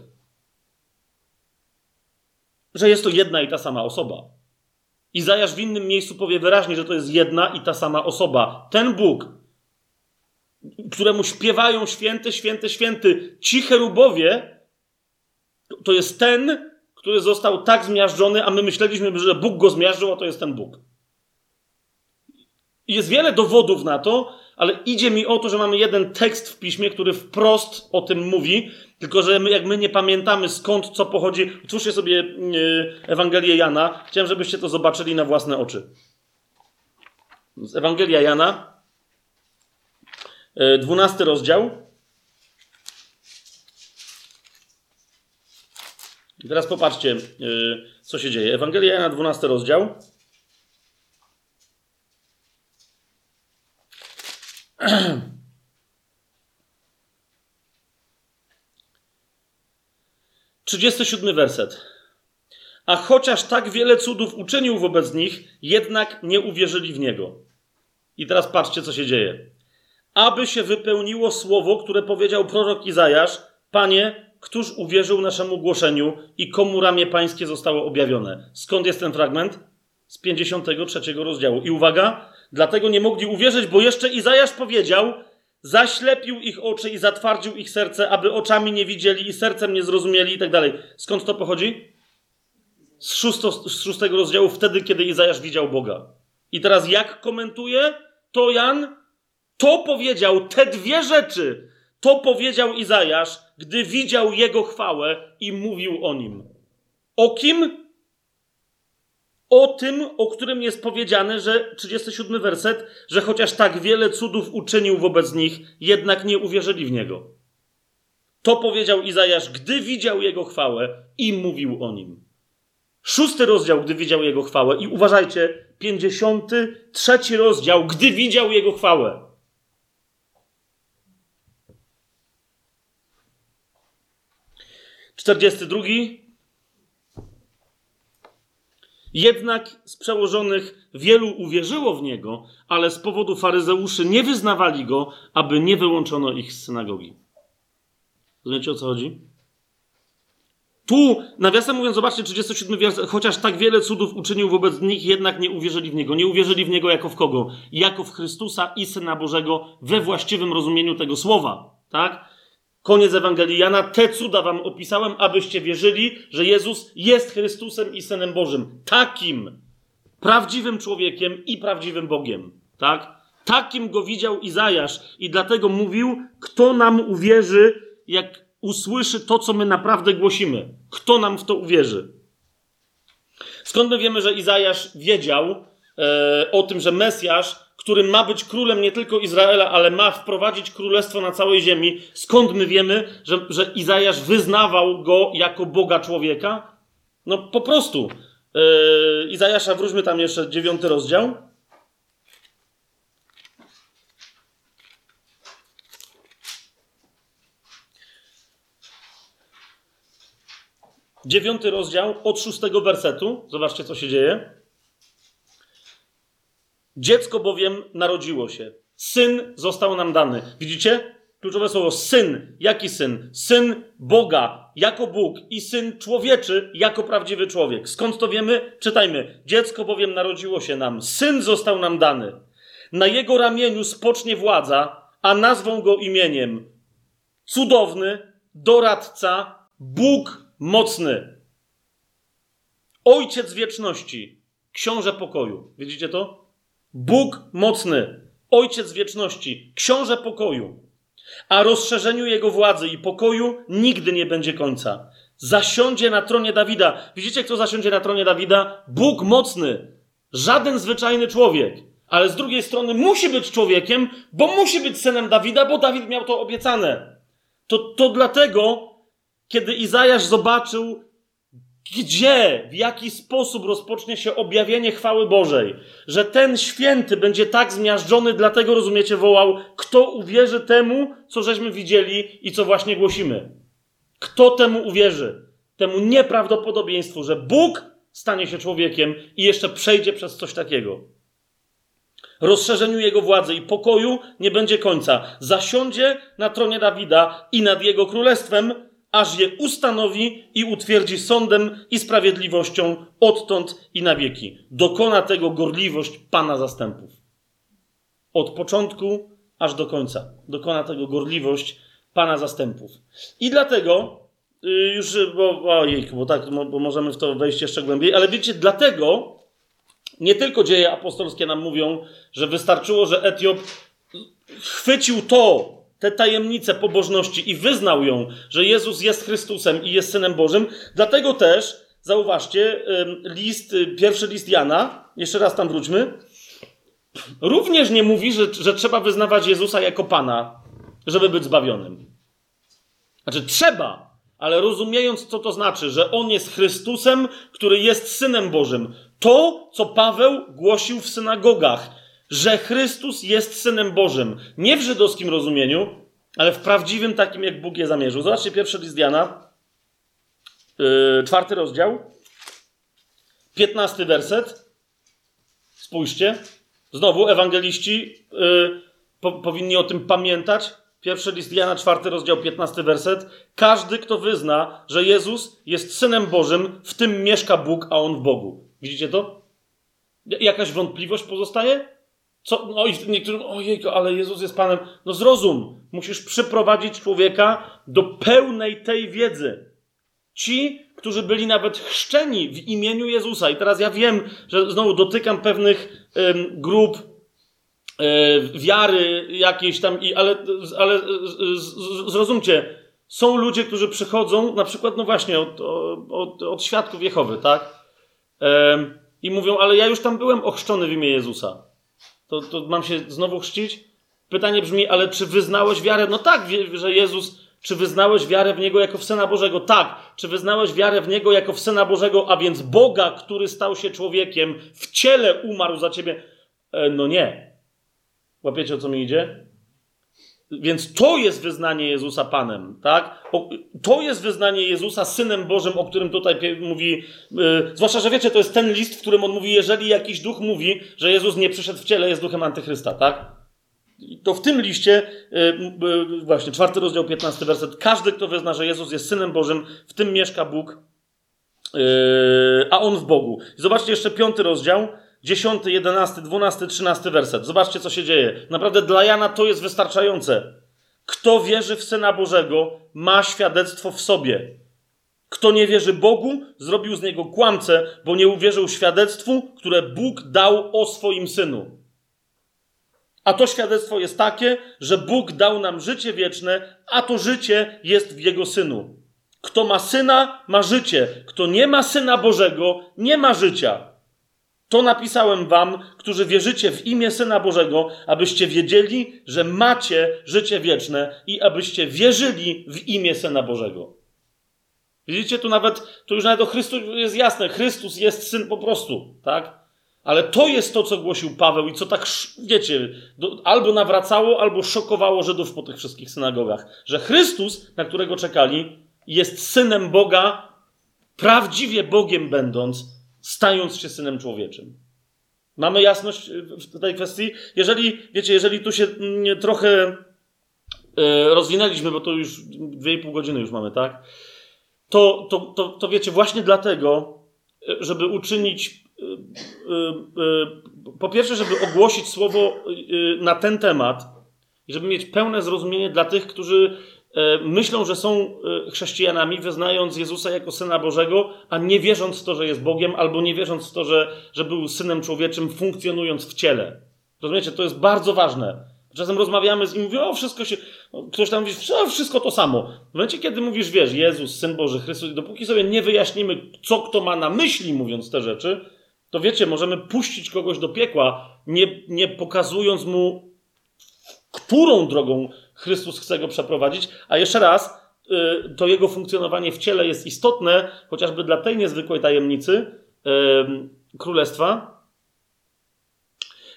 Że jest to jedna i ta sama osoba. Izajasz w innym miejscu powie wyraźnie, że to jest jedna i ta sama osoba. Ten Bóg, któremu śpiewają święty, święty, święty ci cherubowie, to jest ten, który został tak zmiażdżony, a my myśleliśmy, że Bóg go zmiażdżył, a to jest ten Bóg. Jest wiele dowodów na to, ale idzie mi o to, że mamy jeden tekst w piśmie, który wprost o tym mówi, tylko że my, jak my nie pamiętamy skąd, co pochodzi. Otwórzcie sobie yy, Ewangelię Jana. Chciałem, żebyście to zobaczyli na własne oczy. Ewangelia Jana, yy, dwunasty rozdział. I teraz popatrzcie, yy, co się dzieje. Ewangelia Jana, dwunasty rozdział. 37 werset. A chociaż tak wiele cudów uczynił wobec nich, jednak nie uwierzyli w niego. I teraz patrzcie, co się dzieje. Aby się wypełniło słowo, które powiedział prorok Izajasz: Panie, któż uwierzył naszemu głoszeniu i komu ramię pańskie zostało objawione? Skąd jest ten fragment? Z 53 rozdziału. I uwaga, Dlatego nie mogli uwierzyć, bo jeszcze Izajasz powiedział, zaślepił ich oczy i zatwardził ich serce, aby oczami nie widzieli i sercem nie zrozumieli i tak dalej. Skąd to pochodzi? Z, szósto, z szóstego rozdziału, wtedy, kiedy Izajasz widział Boga. I teraz jak komentuje to Jan? To powiedział, te dwie rzeczy, to powiedział Izajasz, gdy widział jego chwałę i mówił o nim. O kim? o tym, o którym jest powiedziane, że 37 werset, że chociaż tak wiele cudów uczynił wobec nich, jednak nie uwierzyli w niego. To powiedział Izajasz, gdy widział jego chwałę i mówił o nim. Szósty rozdział, gdy widział jego chwałę, i uważajcie, 53 rozdział, gdy widział jego chwałę. Czterdziesty drugi, jednak z przełożonych wielu uwierzyło w niego, ale z powodu faryzeuszy nie wyznawali go, aby nie wyłączono ich z synagogi. Rozumiecie o co chodzi? Tu, nawiasem mówiąc, zobaczcie, 37 wiersz, chociaż tak wiele cudów uczynił wobec nich, jednak nie uwierzyli w Niego. Nie uwierzyli w Niego jako w kogo? Jako w Chrystusa i Syna Bożego we właściwym rozumieniu tego słowa. Tak? Koniec Ewangelii Jana. Te cuda wam opisałem, abyście wierzyli, że Jezus jest Chrystusem i Synem Bożym. Takim prawdziwym człowiekiem i prawdziwym Bogiem. Tak? Takim go widział Izajasz i dlatego mówił, kto nam uwierzy, jak usłyszy to, co my naprawdę głosimy. Kto nam w to uwierzy? Skąd my wiemy, że Izajasz wiedział e, o tym, że Mesjasz który ma być królem nie tylko Izraela, ale ma wprowadzić królestwo na całej ziemi. Skąd my wiemy, że, że Izajasz wyznawał go jako Boga człowieka? No po prostu. Yy, Izajasza, wróćmy tam jeszcze, dziewiąty rozdział. Dziewiąty rozdział od szóstego wersetu. Zobaczcie, co się dzieje. Dziecko bowiem narodziło się. Syn został nam dany. Widzicie? Kluczowe słowo syn. Jaki syn? Syn Boga jako Bóg i syn człowieczy jako prawdziwy człowiek. Skąd to wiemy? Czytajmy. Dziecko bowiem narodziło się nam. Syn został nam dany. Na jego ramieniu spocznie władza, a nazwą go imieniem cudowny, doradca, Bóg mocny. Ojciec wieczności, książę pokoju. Widzicie to? Bóg mocny, Ojciec wieczności, Książę pokoju, a rozszerzeniu Jego władzy i pokoju nigdy nie będzie końca. Zasiądzie na tronie Dawida. Widzicie, kto zasiądzie na tronie Dawida? Bóg mocny. Żaden zwyczajny człowiek. Ale z drugiej strony musi być człowiekiem, bo musi być synem Dawida, bo Dawid miał to obiecane. To, to dlatego, kiedy Izajasz zobaczył gdzie, w jaki sposób rozpocznie się objawienie chwały Bożej, że ten święty będzie tak zmiażdżony, dlatego rozumiecie, wołał, kto uwierzy temu, co żeśmy widzieli i co właśnie głosimy. Kto temu uwierzy? Temu nieprawdopodobieństwu, że Bóg stanie się człowiekiem i jeszcze przejdzie przez coś takiego. Rozszerzeniu jego władzy i pokoju nie będzie końca. Zasiądzie na tronie Dawida i nad jego królestwem, aż je ustanowi i utwierdzi sądem i sprawiedliwością odtąd i na wieki. Dokona tego gorliwość Pana zastępów. Od początku aż do końca. Dokona tego gorliwość Pana zastępów. I dlatego, y, już, bo, ojejku, bo tak, bo możemy w to wejść jeszcze głębiej, ale wiecie, dlatego nie tylko dzieje apostolskie nam mówią, że wystarczyło, że Etiop chwycił to, tę tajemnicę pobożności i wyznał ją, że Jezus jest Chrystusem i jest Synem Bożym. Dlatego też, zauważcie, list, y, pierwszy list Jana, jeszcze raz tam wróćmy, również nie mówi, że, że trzeba wyznawać Jezusa jako Pana, żeby być zbawionym. Znaczy, trzeba, ale rozumiejąc, co to znaczy, że On jest Chrystusem, który jest Synem Bożym. To, co Paweł głosił w synagogach, że Chrystus jest Synem Bożym. Nie w żydowskim rozumieniu, ale w prawdziwym takim, jak Bóg je zamierzył. Zobaczcie pierwszy list Jana, yy, czwarty rozdział, piętnasty werset. Spójrzcie. Znowu ewangeliści yy, po, powinni o tym pamiętać. Pierwszy list Jana, czwarty rozdział, piętnasty werset. Każdy, kto wyzna, że Jezus jest Synem Bożym, w tym mieszka Bóg, a On w Bogu. Widzicie to? Jakaś wątpliwość pozostaje? Co? No i niektórzy, ojej, ale Jezus jest Panem. No zrozum, musisz przyprowadzić człowieka do pełnej tej wiedzy. Ci, którzy byli nawet chrzczeni w imieniu Jezusa. I teraz ja wiem, że znowu dotykam pewnych ym, grup y, wiary jakiejś tam, i, ale, ale zrozumcie, są ludzie, którzy przychodzą, na przykład, no właśnie, od, od, od świadków Jehowy, tak? Ym, I mówią, ale ja już tam byłem ochrzczony w imię Jezusa to, to mam się znowu chrzcić? Pytanie brzmi, ale czy wyznałeś wiarę? No tak, że Jezus, czy wyznałeś wiarę w Niego jako w Syna Bożego? Tak. Czy wyznałeś wiarę w Niego jako w Syna Bożego, a więc Boga, który stał się człowiekiem, w ciele umarł za ciebie? E, no nie. Łapiecie, o co mi idzie? Więc to jest wyznanie Jezusa Panem, tak? To jest wyznanie Jezusa Synem Bożym, o którym tutaj mówi. Yy, zwłaszcza, że wiecie, to jest ten list, w którym on mówi, jeżeli jakiś duch mówi, że Jezus nie przyszedł w ciele, jest duchem antychrysta, tak? To w tym liście, yy, yy, właśnie, czwarty rozdział, piętnasty werset. Każdy, kto wyzna, że Jezus jest Synem Bożym, w tym mieszka Bóg, y, a On w Bogu. Zobaczcie jeszcze piąty rozdział, 10, 11, 12, 13 werset. Zobaczcie, co się dzieje. Naprawdę dla Jana to jest wystarczające. Kto wierzy w Syna Bożego, ma świadectwo w sobie. Kto nie wierzy Bogu, zrobił z niego kłamcę, bo nie uwierzył świadectwu, które Bóg dał o swoim synu. A to świadectwo jest takie, że Bóg dał nam życie wieczne, a to życie jest w jego synu. Kto ma syna, ma życie. Kto nie ma syna Bożego, nie ma życia. To napisałem wam, którzy wierzycie w imię Syna Bożego, abyście wiedzieli, że macie życie wieczne i abyście wierzyli w imię Syna Bożego. Widzicie, tu nawet, tu już nawet o Chrystus jest jasne, Chrystus jest Syn po prostu, tak? Ale to jest to, co głosił Paweł i co tak, wiecie, do, albo nawracało, albo szokowało Żydów po tych wszystkich synagogach, że Chrystus, na którego czekali, jest Synem Boga, prawdziwie Bogiem będąc, stając się synem człowieczym. Mamy jasność w tej kwestii? Jeżeli, wiecie, jeżeli tu się trochę e, rozwinęliśmy, bo to już dwie i pół godziny już mamy, tak? To, to, to, to wiecie, właśnie dlatego, e, żeby uczynić, e, po pierwsze, żeby ogłosić słowo na ten temat żeby mieć pełne zrozumienie dla tych, którzy E, myślą, że są e, chrześcijanami, wyznając Jezusa jako Syna Bożego, a nie wierząc w to, że jest Bogiem, albo nie wierząc w to, że, że był Synem Człowieczym, funkcjonując w ciele. Rozumiecie? To jest bardzo ważne. Czasem rozmawiamy z nim i mówię, o wszystko się, ktoś tam mówi, o, wszystko to samo. W momencie, kiedy mówisz, wiesz, Jezus, Syn Boży, Chrystus, dopóki sobie nie wyjaśnimy, co kto ma na myśli, mówiąc te rzeczy, to wiecie, możemy puścić kogoś do piekła, nie, nie pokazując mu, którą drogą Chrystus chce go przeprowadzić. A jeszcze raz, y, to jego funkcjonowanie w ciele jest istotne, chociażby dla tej niezwykłej tajemnicy królestwa,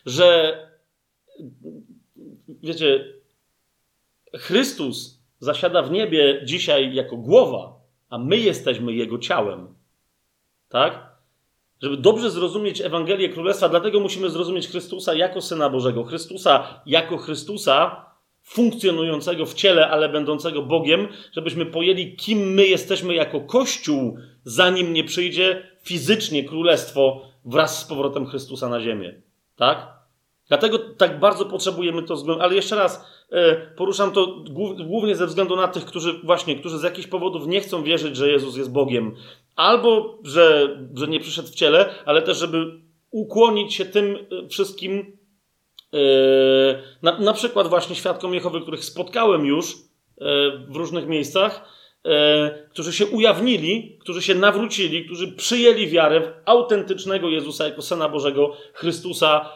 że wiecie, Chrystus zasiada w niebie dzisiaj jako głowa, a my jesteśmy jego ciałem. Tak? Żeby dobrze zrozumieć Ewangelię Królestwa, dlatego musimy zrozumieć Chrystusa jako Syna Bożego, Chrystusa jako Chrystusa funkcjonującego w ciele, ale będącego Bogiem, żebyśmy pojęli, kim my jesteśmy jako Kościół, zanim nie przyjdzie fizycznie Królestwo wraz z powrotem Chrystusa na ziemię. Tak? Dlatego tak bardzo potrzebujemy to względu. Ale jeszcze raz e, poruszam to głównie ze względu na tych, którzy właśnie, którzy z jakichś powodów nie chcą wierzyć, że Jezus jest Bogiem, albo że, że nie przyszedł w ciele, ale też, żeby ukłonić się tym e, wszystkim, na, na przykład właśnie świadkom Jehowy, których spotkałem już w różnych miejscach, E, którzy się ujawnili, którzy się nawrócili, którzy przyjęli wiarę w autentycznego Jezusa jako Syna Bożego, Chrystusa,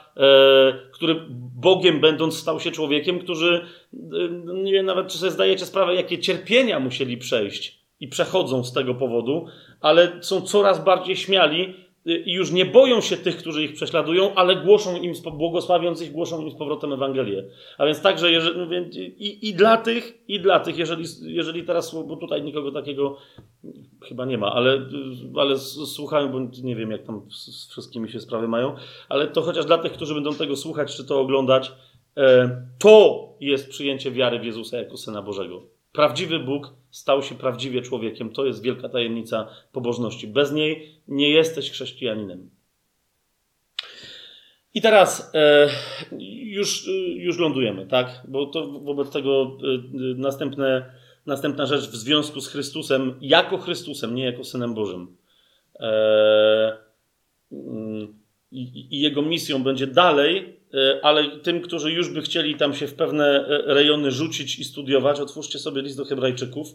który Bogiem będąc stał się człowiekiem, którzy, nie wiem nawet, czy sobie zdajecie sprawę, jakie cierpienia musieli przejść i przechodzą z tego powodu, ale są coraz bardziej śmiali i już nie boją się tych, którzy ich prześladują, ale głoszą im, błogosławiąc ich, głoszą im z powrotem Ewangelię. A więc także, jeżeli, no i, i dla tych, i dla tych, jeżeli, jeżeli teraz, bo tutaj nikogo takiego chyba nie ma, ale, ale słuchają, bo nie wiem, jak tam z wszystkimi się sprawy mają, ale to chociaż dla tych, którzy będą tego słuchać, czy to oglądać, e, to jest przyjęcie wiary w Jezusa jako Syna Bożego. Prawdziwy Bóg stał się prawdziwie człowiekiem. To jest wielka tajemnica pobożności. Bez niej nie jesteś chrześcijaninem. I teraz e, już, już lądujemy, tak? Bo to wobec tego e, następne, następna rzecz w związku z Chrystusem, jako Chrystusem, nie jako Synem Bożym. E, mm, i, jego misją będzie dalej E, ale tym, którzy już by chcieli tam się w pewne e, rejony rzucić i studiować, otwórzcie sobie list do Hebrajczyków.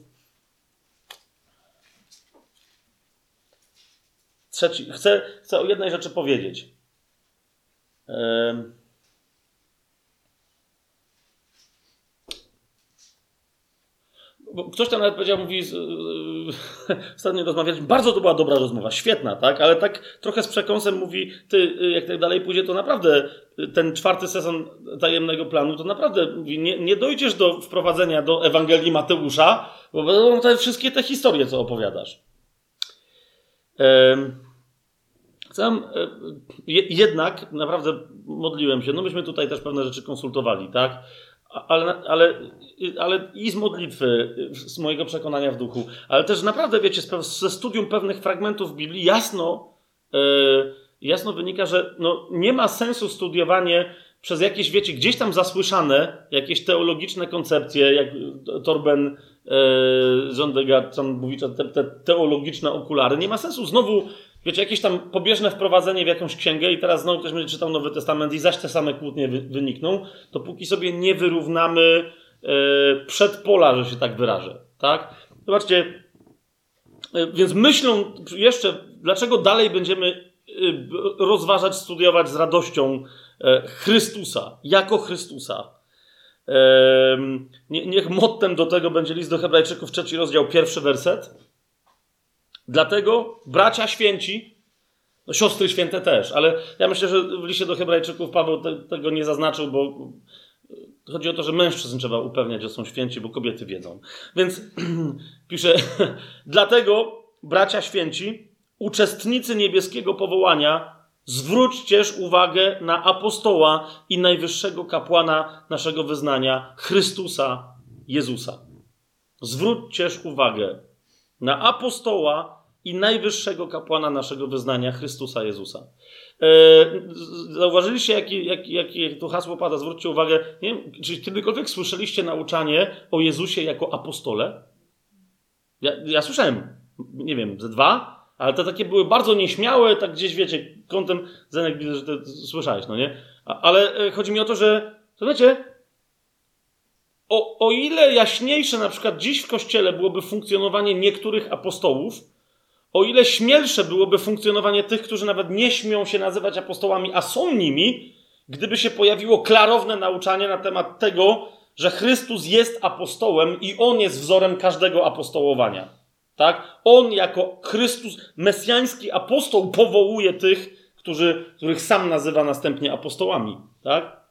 Trzeci, chcę, chcę o jednej rzeczy powiedzieć. Ktoś tam nawet powiedział, mówi, ostatnio rozmawialiśmy, bardzo to była dobra rozmowa, świetna, tak? Ale tak trochę z przekąsem mówi, ty, jak tak dalej pójdzie, to naprawdę ten czwarty sezon tajemnego planu, to naprawdę mówi, nie, nie dojdziesz do wprowadzenia do Ewangelii Mateusza, bo będą te wszystkie te historie, co opowiadasz. Chcę, jednak naprawdę modliłem się, no myśmy tutaj też pewne rzeczy konsultowali, tak? Ale, ale, ale i z modlitwy, z mojego przekonania w duchu, ale też naprawdę, wiecie, ze studium pewnych fragmentów Biblii jasno, yy, jasno wynika, że no, nie ma sensu studiowanie przez jakieś, wiecie, gdzieś tam zasłyszane jakieś teologiczne koncepcje, jak Torben yy, Zondegard tam mówi, te, te teologiczne okulary. Nie ma sensu znowu wiecie, jakieś tam pobieżne wprowadzenie w jakąś księgę i teraz znowu ktoś będzie czytał Nowy Testament i zaś te same kłótnie wy, wynikną, to póki sobie nie wyrównamy e, przedpola, że się tak wyrażę, tak? Zobaczcie, e, więc myślą jeszcze, dlaczego dalej będziemy e, rozważać, studiować z radością Chrystusa, jako Chrystusa. Nie, niech mottem do tego będzie list do Hebrajczyków, trzeci rozdział, pierwszy werset. Dlatego bracia święci, no siostry święte też, ale ja myślę, że w liście do Hebrajczyków Paweł te, tego nie zaznaczył, bo chodzi o to, że mężczyzn trzeba upewniać, że są święci, bo kobiety wiedzą. Więc pisze, dlatego bracia święci, uczestnicy niebieskiego powołania, zwróćcież uwagę na apostoła i najwyższego kapłana naszego wyznania, Chrystusa Jezusa. Zwróćcież uwagę na apostoła i najwyższego kapłana naszego wyznania, Chrystusa Jezusa. E, zauważyliście, jakie jak, jak, to hasło pada? Zwróćcie uwagę, nie wiem, czy kiedykolwiek słyszeliście nauczanie o Jezusie jako apostole? Ja, ja słyszałem, nie wiem, ze dwa, ale te takie były bardzo nieśmiałe, tak gdzieś, wiecie, kątem, Zenek, widzę, że słyszałeś, no nie? Ale e, chodzi mi o to, że, to wiecie, o, o ile jaśniejsze na przykład dziś w Kościele byłoby funkcjonowanie niektórych apostołów, o ile śmielsze byłoby funkcjonowanie tych, którzy nawet nie śmią się nazywać apostołami, a są nimi, gdyby się pojawiło klarowne nauczanie na temat tego, że Chrystus jest apostołem i on jest wzorem każdego apostołowania. Tak? On jako Chrystus, mesjański apostoł, powołuje tych, którzy, których sam nazywa następnie apostołami. Tak?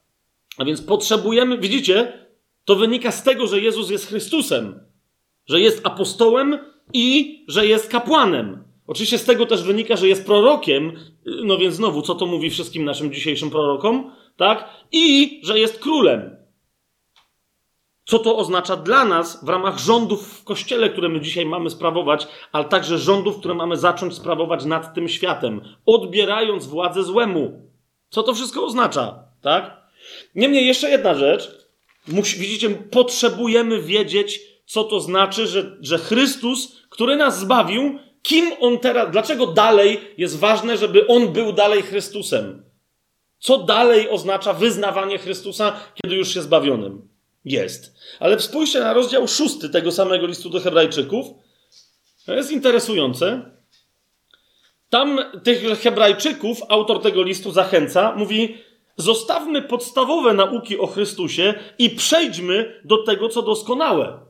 A więc potrzebujemy, widzicie, to wynika z tego, że Jezus jest Chrystusem, że jest apostołem i że jest kapłanem. Oczywiście z tego też wynika, że jest prorokiem, no więc znowu, co to mówi wszystkim naszym dzisiejszym prorokom, tak? I że jest królem. Co to oznacza dla nas w ramach rządów w kościele, które my dzisiaj mamy sprawować, ale także rządów, które mamy zacząć sprawować nad tym światem, odbierając władzę złemu. Co to wszystko oznacza, tak? Niemniej jeszcze jedna rzecz. Musi, widzicie, potrzebujemy wiedzieć, co to znaczy, że, że Chrystus, który nas zbawił, kim on teraz, dlaczego dalej jest ważne, żeby on był dalej Chrystusem? Co dalej oznacza wyznawanie Chrystusa, kiedy już się zbawionym jest? Ale spójrzcie na rozdział szósty tego samego listu do Hebrajczyków. To jest interesujące. Tam tych Hebrajczyków, autor tego listu zachęca, mówi: Zostawmy podstawowe nauki o Chrystusie i przejdźmy do tego, co doskonałe.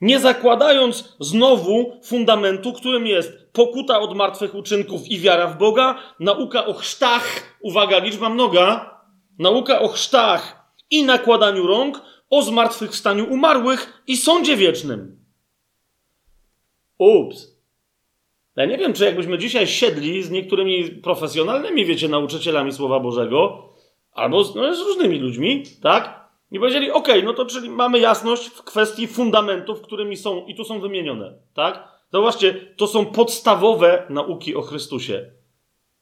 Nie zakładając znowu fundamentu, którym jest pokuta od martwych uczynków i wiara w Boga, nauka o chrztach, uwaga, liczba mnoga, nauka o chrztach i nakładaniu rąk, o zmartwychwstaniu umarłych i sądzie wiecznym. Ups. Ja nie wiem, czy jakbyśmy dzisiaj siedli z niektórymi profesjonalnymi, wiecie, nauczycielami Słowa Bożego, albo no, z różnymi ludźmi, tak? I powiedzieli, ok, no to czyli mamy jasność w kwestii fundamentów, którymi są, i tu są wymienione, tak? Zobaczcie, to są podstawowe nauki o Chrystusie.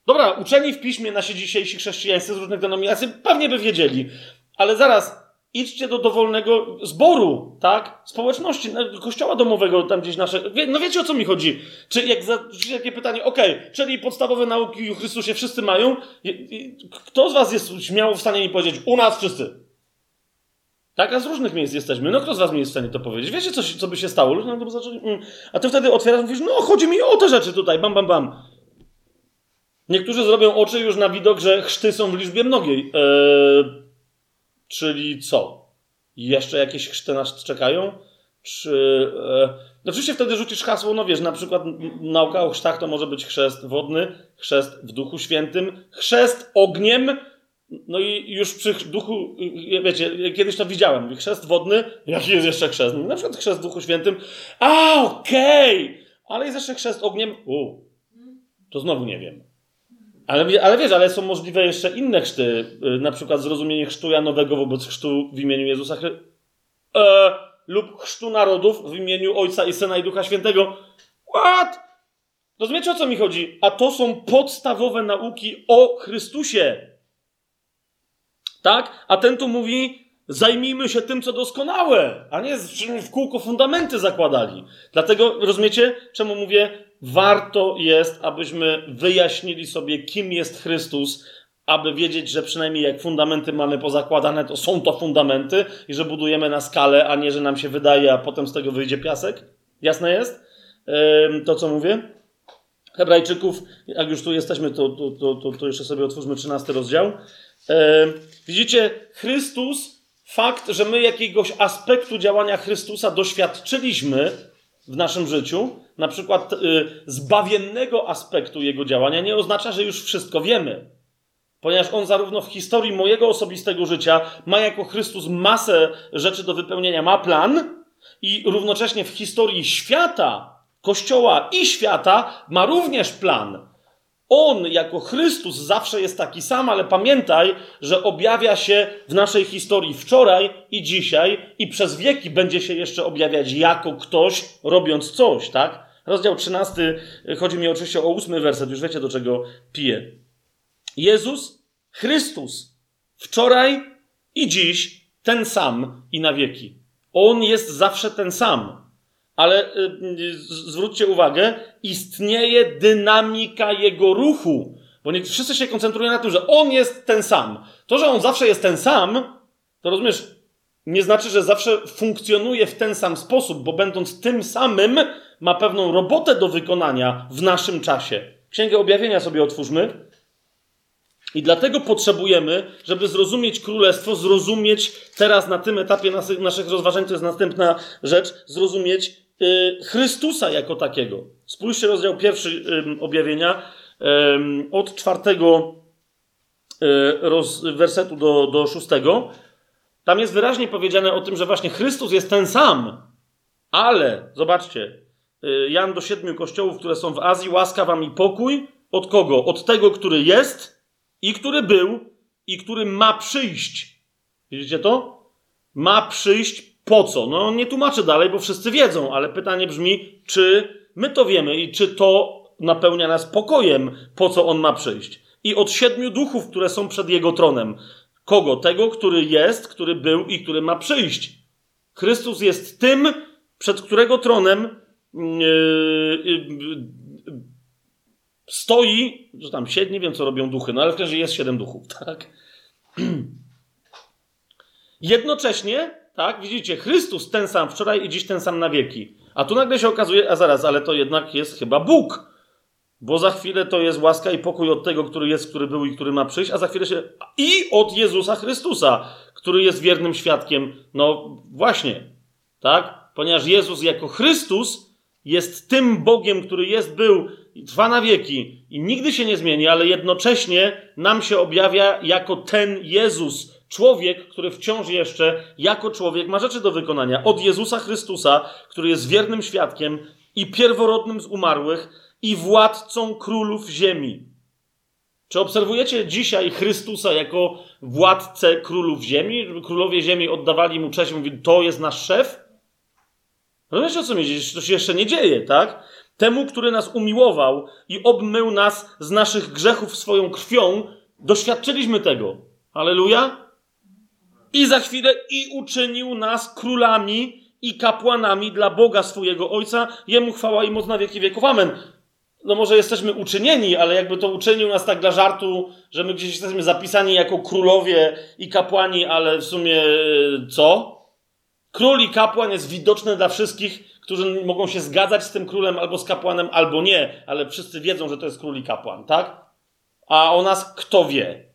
Dobra, uczeni w piśmie nasi dzisiejsi chrześcijańscy z różnych denominacji pewnie by wiedzieli, ale zaraz, idźcie do dowolnego zboru, tak? Społeczności, kościoła domowego tam gdzieś nasze. No wiecie o co mi chodzi? Czy jak za, takie pytanie, okay, czyli podstawowe nauki o Chrystusie wszyscy mają? Kto z was jest śmiało w stanie mi powiedzieć, u nas wszyscy? Tak, a z różnych miejsc jesteśmy. No kto z was mi jest w stanie to powiedzieć? Wiecie, co, co by się stało? Ludzie nam to zaczęli... Mm. A ty wtedy otwierasz mówisz, no chodzi mi o te rzeczy tutaj, bam, bam, bam. Niektórzy zrobią oczy już na widok, że chrzty są w liczbie mnogiej. Eee, Czyli co? Jeszcze jakieś chrzty nas czekają? Czy. E, oczywiście wtedy rzucisz hasło, no wiesz, na przykład nauka o chrztach to może być chrzest wodny, chrzest w Duchu Świętym, chrzest ogniem. No i już przy duchu, wiecie, kiedyś to widziałem. Chrzest wodny, jaki jest jeszcze chrzest? Na przykład chrzest w Duchu Świętym. A, okej! Okay. Ale jest jeszcze chrzest ogniem. U, to znowu nie wiem. Ale, ale wiesz, ale są możliwe jeszcze inne chrzty, y, na przykład zrozumienie chrztu Janowego wobec chrztu w imieniu Jezusa Chrystusa. E, lub chrztu narodów w imieniu Ojca i Syna i Ducha Świętego. What? Rozumiecie o co mi chodzi? A to są podstawowe nauki o Chrystusie. Tak? A ten tu mówi, zajmijmy się tym, co doskonałe, a nie w kółko fundamenty zakładali. Dlatego, rozumiecie, czemu mówię, warto jest, abyśmy wyjaśnili sobie, kim jest Chrystus, aby wiedzieć, że przynajmniej jak fundamenty mamy pozakładane, to są to fundamenty i że budujemy na skalę, a nie, że nam się wydaje, a potem z tego wyjdzie piasek. Jasne jest? To, co mówię? Hebrajczyków, jak już tu jesteśmy, to, to, to, to jeszcze sobie otwórzmy 13 rozdział. Widzicie, Chrystus, fakt, że my jakiegoś aspektu działania Chrystusa doświadczyliśmy w naszym życiu, na przykład y, zbawiennego aspektu jego działania, nie oznacza, że już wszystko wiemy. Ponieważ on zarówno w historii mojego osobistego życia ma jako Chrystus masę rzeczy do wypełnienia, ma plan, i równocześnie w historii świata, Kościoła i świata ma również plan. On jako Chrystus zawsze jest taki sam, ale pamiętaj, że objawia się w naszej historii wczoraj i dzisiaj i przez wieki będzie się jeszcze objawiać jako ktoś, robiąc coś, tak? Rozdział 13, chodzi mi oczywiście o ósmy werset, już wiecie do czego piję. Jezus, Chrystus, wczoraj i dziś ten sam i na wieki. On jest zawsze ten sam. Ale y, y, zwróćcie uwagę, istnieje dynamika jego ruchu. Bo nie, wszyscy się koncentrują na tym, że on jest ten sam. To, że on zawsze jest ten sam, to rozumiesz, nie znaczy, że zawsze funkcjonuje w ten sam sposób, bo będąc tym samym, ma pewną robotę do wykonania w naszym czasie. Księgę Objawienia sobie otwórzmy. I dlatego potrzebujemy, żeby zrozumieć królestwo, zrozumieć teraz na tym etapie naszych rozważań, to jest następna rzecz, zrozumieć Chrystusa jako takiego. Spójrzcie rozdział pierwszy y, objawienia y, od czwartego y, wersetu do, do szóstego. Tam jest wyraźnie powiedziane o tym, że właśnie Chrystus jest ten sam, ale zobaczcie, y, Jan do siedmiu kościołów, które są w Azji, łaska wam i pokój. Od kogo? Od tego, który jest i który był i który ma przyjść. Widzicie to? Ma przyjść po co? No nie tłumaczę dalej, bo wszyscy wiedzą, ale pytanie brzmi, czy my to wiemy i czy to napełnia nas pokojem, po co on ma przyjść. I od siedmiu duchów, które są przed jego tronem. Kogo? Tego, który jest, który był i który ma przyjść. Chrystus jest tym, przed którego tronem yy, yy, stoi, że tam siedzi, nie wiem co robią duchy, no ale w każdym razie jest siedem duchów, tak? Jednocześnie, tak, widzicie, Chrystus ten sam wczoraj i dziś ten sam na wieki. A tu nagle się okazuje, a zaraz, ale to jednak jest chyba Bóg. Bo za chwilę to jest łaska i pokój od tego, który jest, który był i który ma przyjść, a za chwilę się. I od Jezusa Chrystusa, który jest wiernym świadkiem. No właśnie, tak? Ponieważ Jezus jako Chrystus jest tym Bogiem, który jest, był i trwa na wieki i nigdy się nie zmieni, ale jednocześnie nam się objawia jako ten Jezus, człowiek, który wciąż jeszcze jako człowiek ma rzeczy do wykonania. Od Jezusa Chrystusa, który jest wiernym świadkiem i pierworodnym z umarłych i władcą królów ziemi. Czy obserwujecie dzisiaj Chrystusa jako władcę królów ziemi? Królowie ziemi oddawali mu cześć, mówili, to jest nasz szef? Rozumiecie o co mi To się jeszcze nie dzieje, tak? Temu, który nas umiłował i obmył nas z naszych grzechów swoją krwią, doświadczyliśmy tego. Aleluja? I za chwilę i uczynił nas królami i kapłanami dla Boga swojego Ojca. Jemu chwała i moc na wieki wieków. Amen. No może jesteśmy uczynieni, ale jakby to uczynił nas tak dla żartu, że my gdzieś jesteśmy zapisani jako królowie i kapłani, ale w sumie e, co? Król i kapłan jest widoczny dla wszystkich, którzy mogą się zgadzać z tym królem albo z kapłanem, albo nie, ale wszyscy wiedzą, że to jest król i kapłan, tak? A o nas kto wie?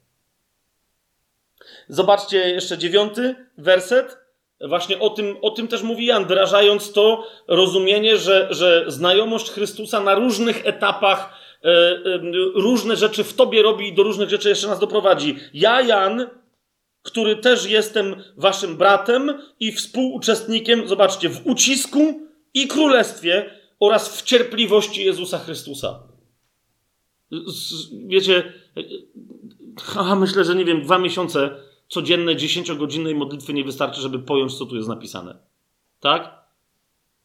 Zobaczcie jeszcze dziewiąty werset. Właśnie o tym, o tym też mówi Jan, wyrażając to rozumienie, że, że znajomość Chrystusa na różnych etapach e, e, różne rzeczy w tobie robi i do różnych rzeczy jeszcze nas doprowadzi. Ja, Jan, który też jestem waszym bratem i współuczestnikiem, zobaczcie, w ucisku i królestwie oraz w cierpliwości Jezusa Chrystusa. Wiecie, aha, myślę, że nie wiem, dwa miesiące codziennej, dziesięciogodzinnej modlitwy nie wystarczy, żeby pojąć, co tu jest napisane. Tak?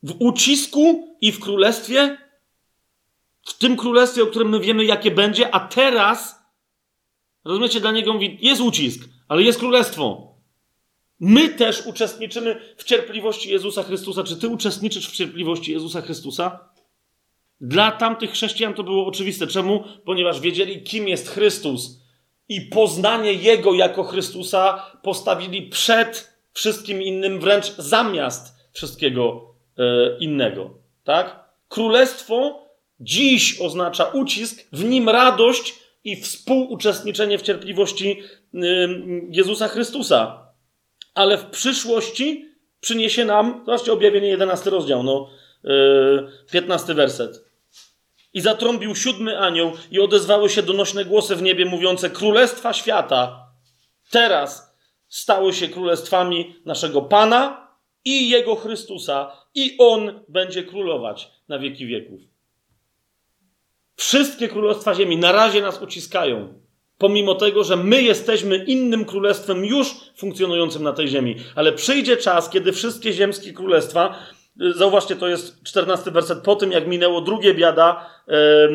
W ucisku i w królestwie, w tym królestwie, o którym my wiemy, jakie będzie, a teraz, rozumiecie, dla niego mówi, jest ucisk, ale jest królestwo. My też uczestniczymy w cierpliwości Jezusa Chrystusa. Czy ty uczestniczysz w cierpliwości Jezusa Chrystusa? Dla tamtych chrześcijan to było oczywiste. Czemu? Ponieważ wiedzieli, kim jest Chrystus i poznanie Jego jako Chrystusa postawili przed wszystkim innym, wręcz zamiast wszystkiego e, innego. Tak? Królestwo dziś oznacza ucisk, w nim radość i współuczestniczenie w cierpliwości e, Jezusa Chrystusa ale w przyszłości przyniesie nam, zobaczcie, objawienie 11 rozdział, no, yy, 15 werset. I zatrąbił siódmy anioł i odezwały się donośne głosy w niebie mówiące, królestwa świata teraz stały się królestwami naszego Pana i Jego Chrystusa i On będzie królować na wieki wieków. Wszystkie królestwa ziemi na razie nas uciskają pomimo tego, że my jesteśmy innym królestwem już funkcjonującym na tej ziemi. Ale przyjdzie czas, kiedy wszystkie ziemskie królestwa, zauważcie, to jest czternasty werset, po tym jak minęło drugie biada yy,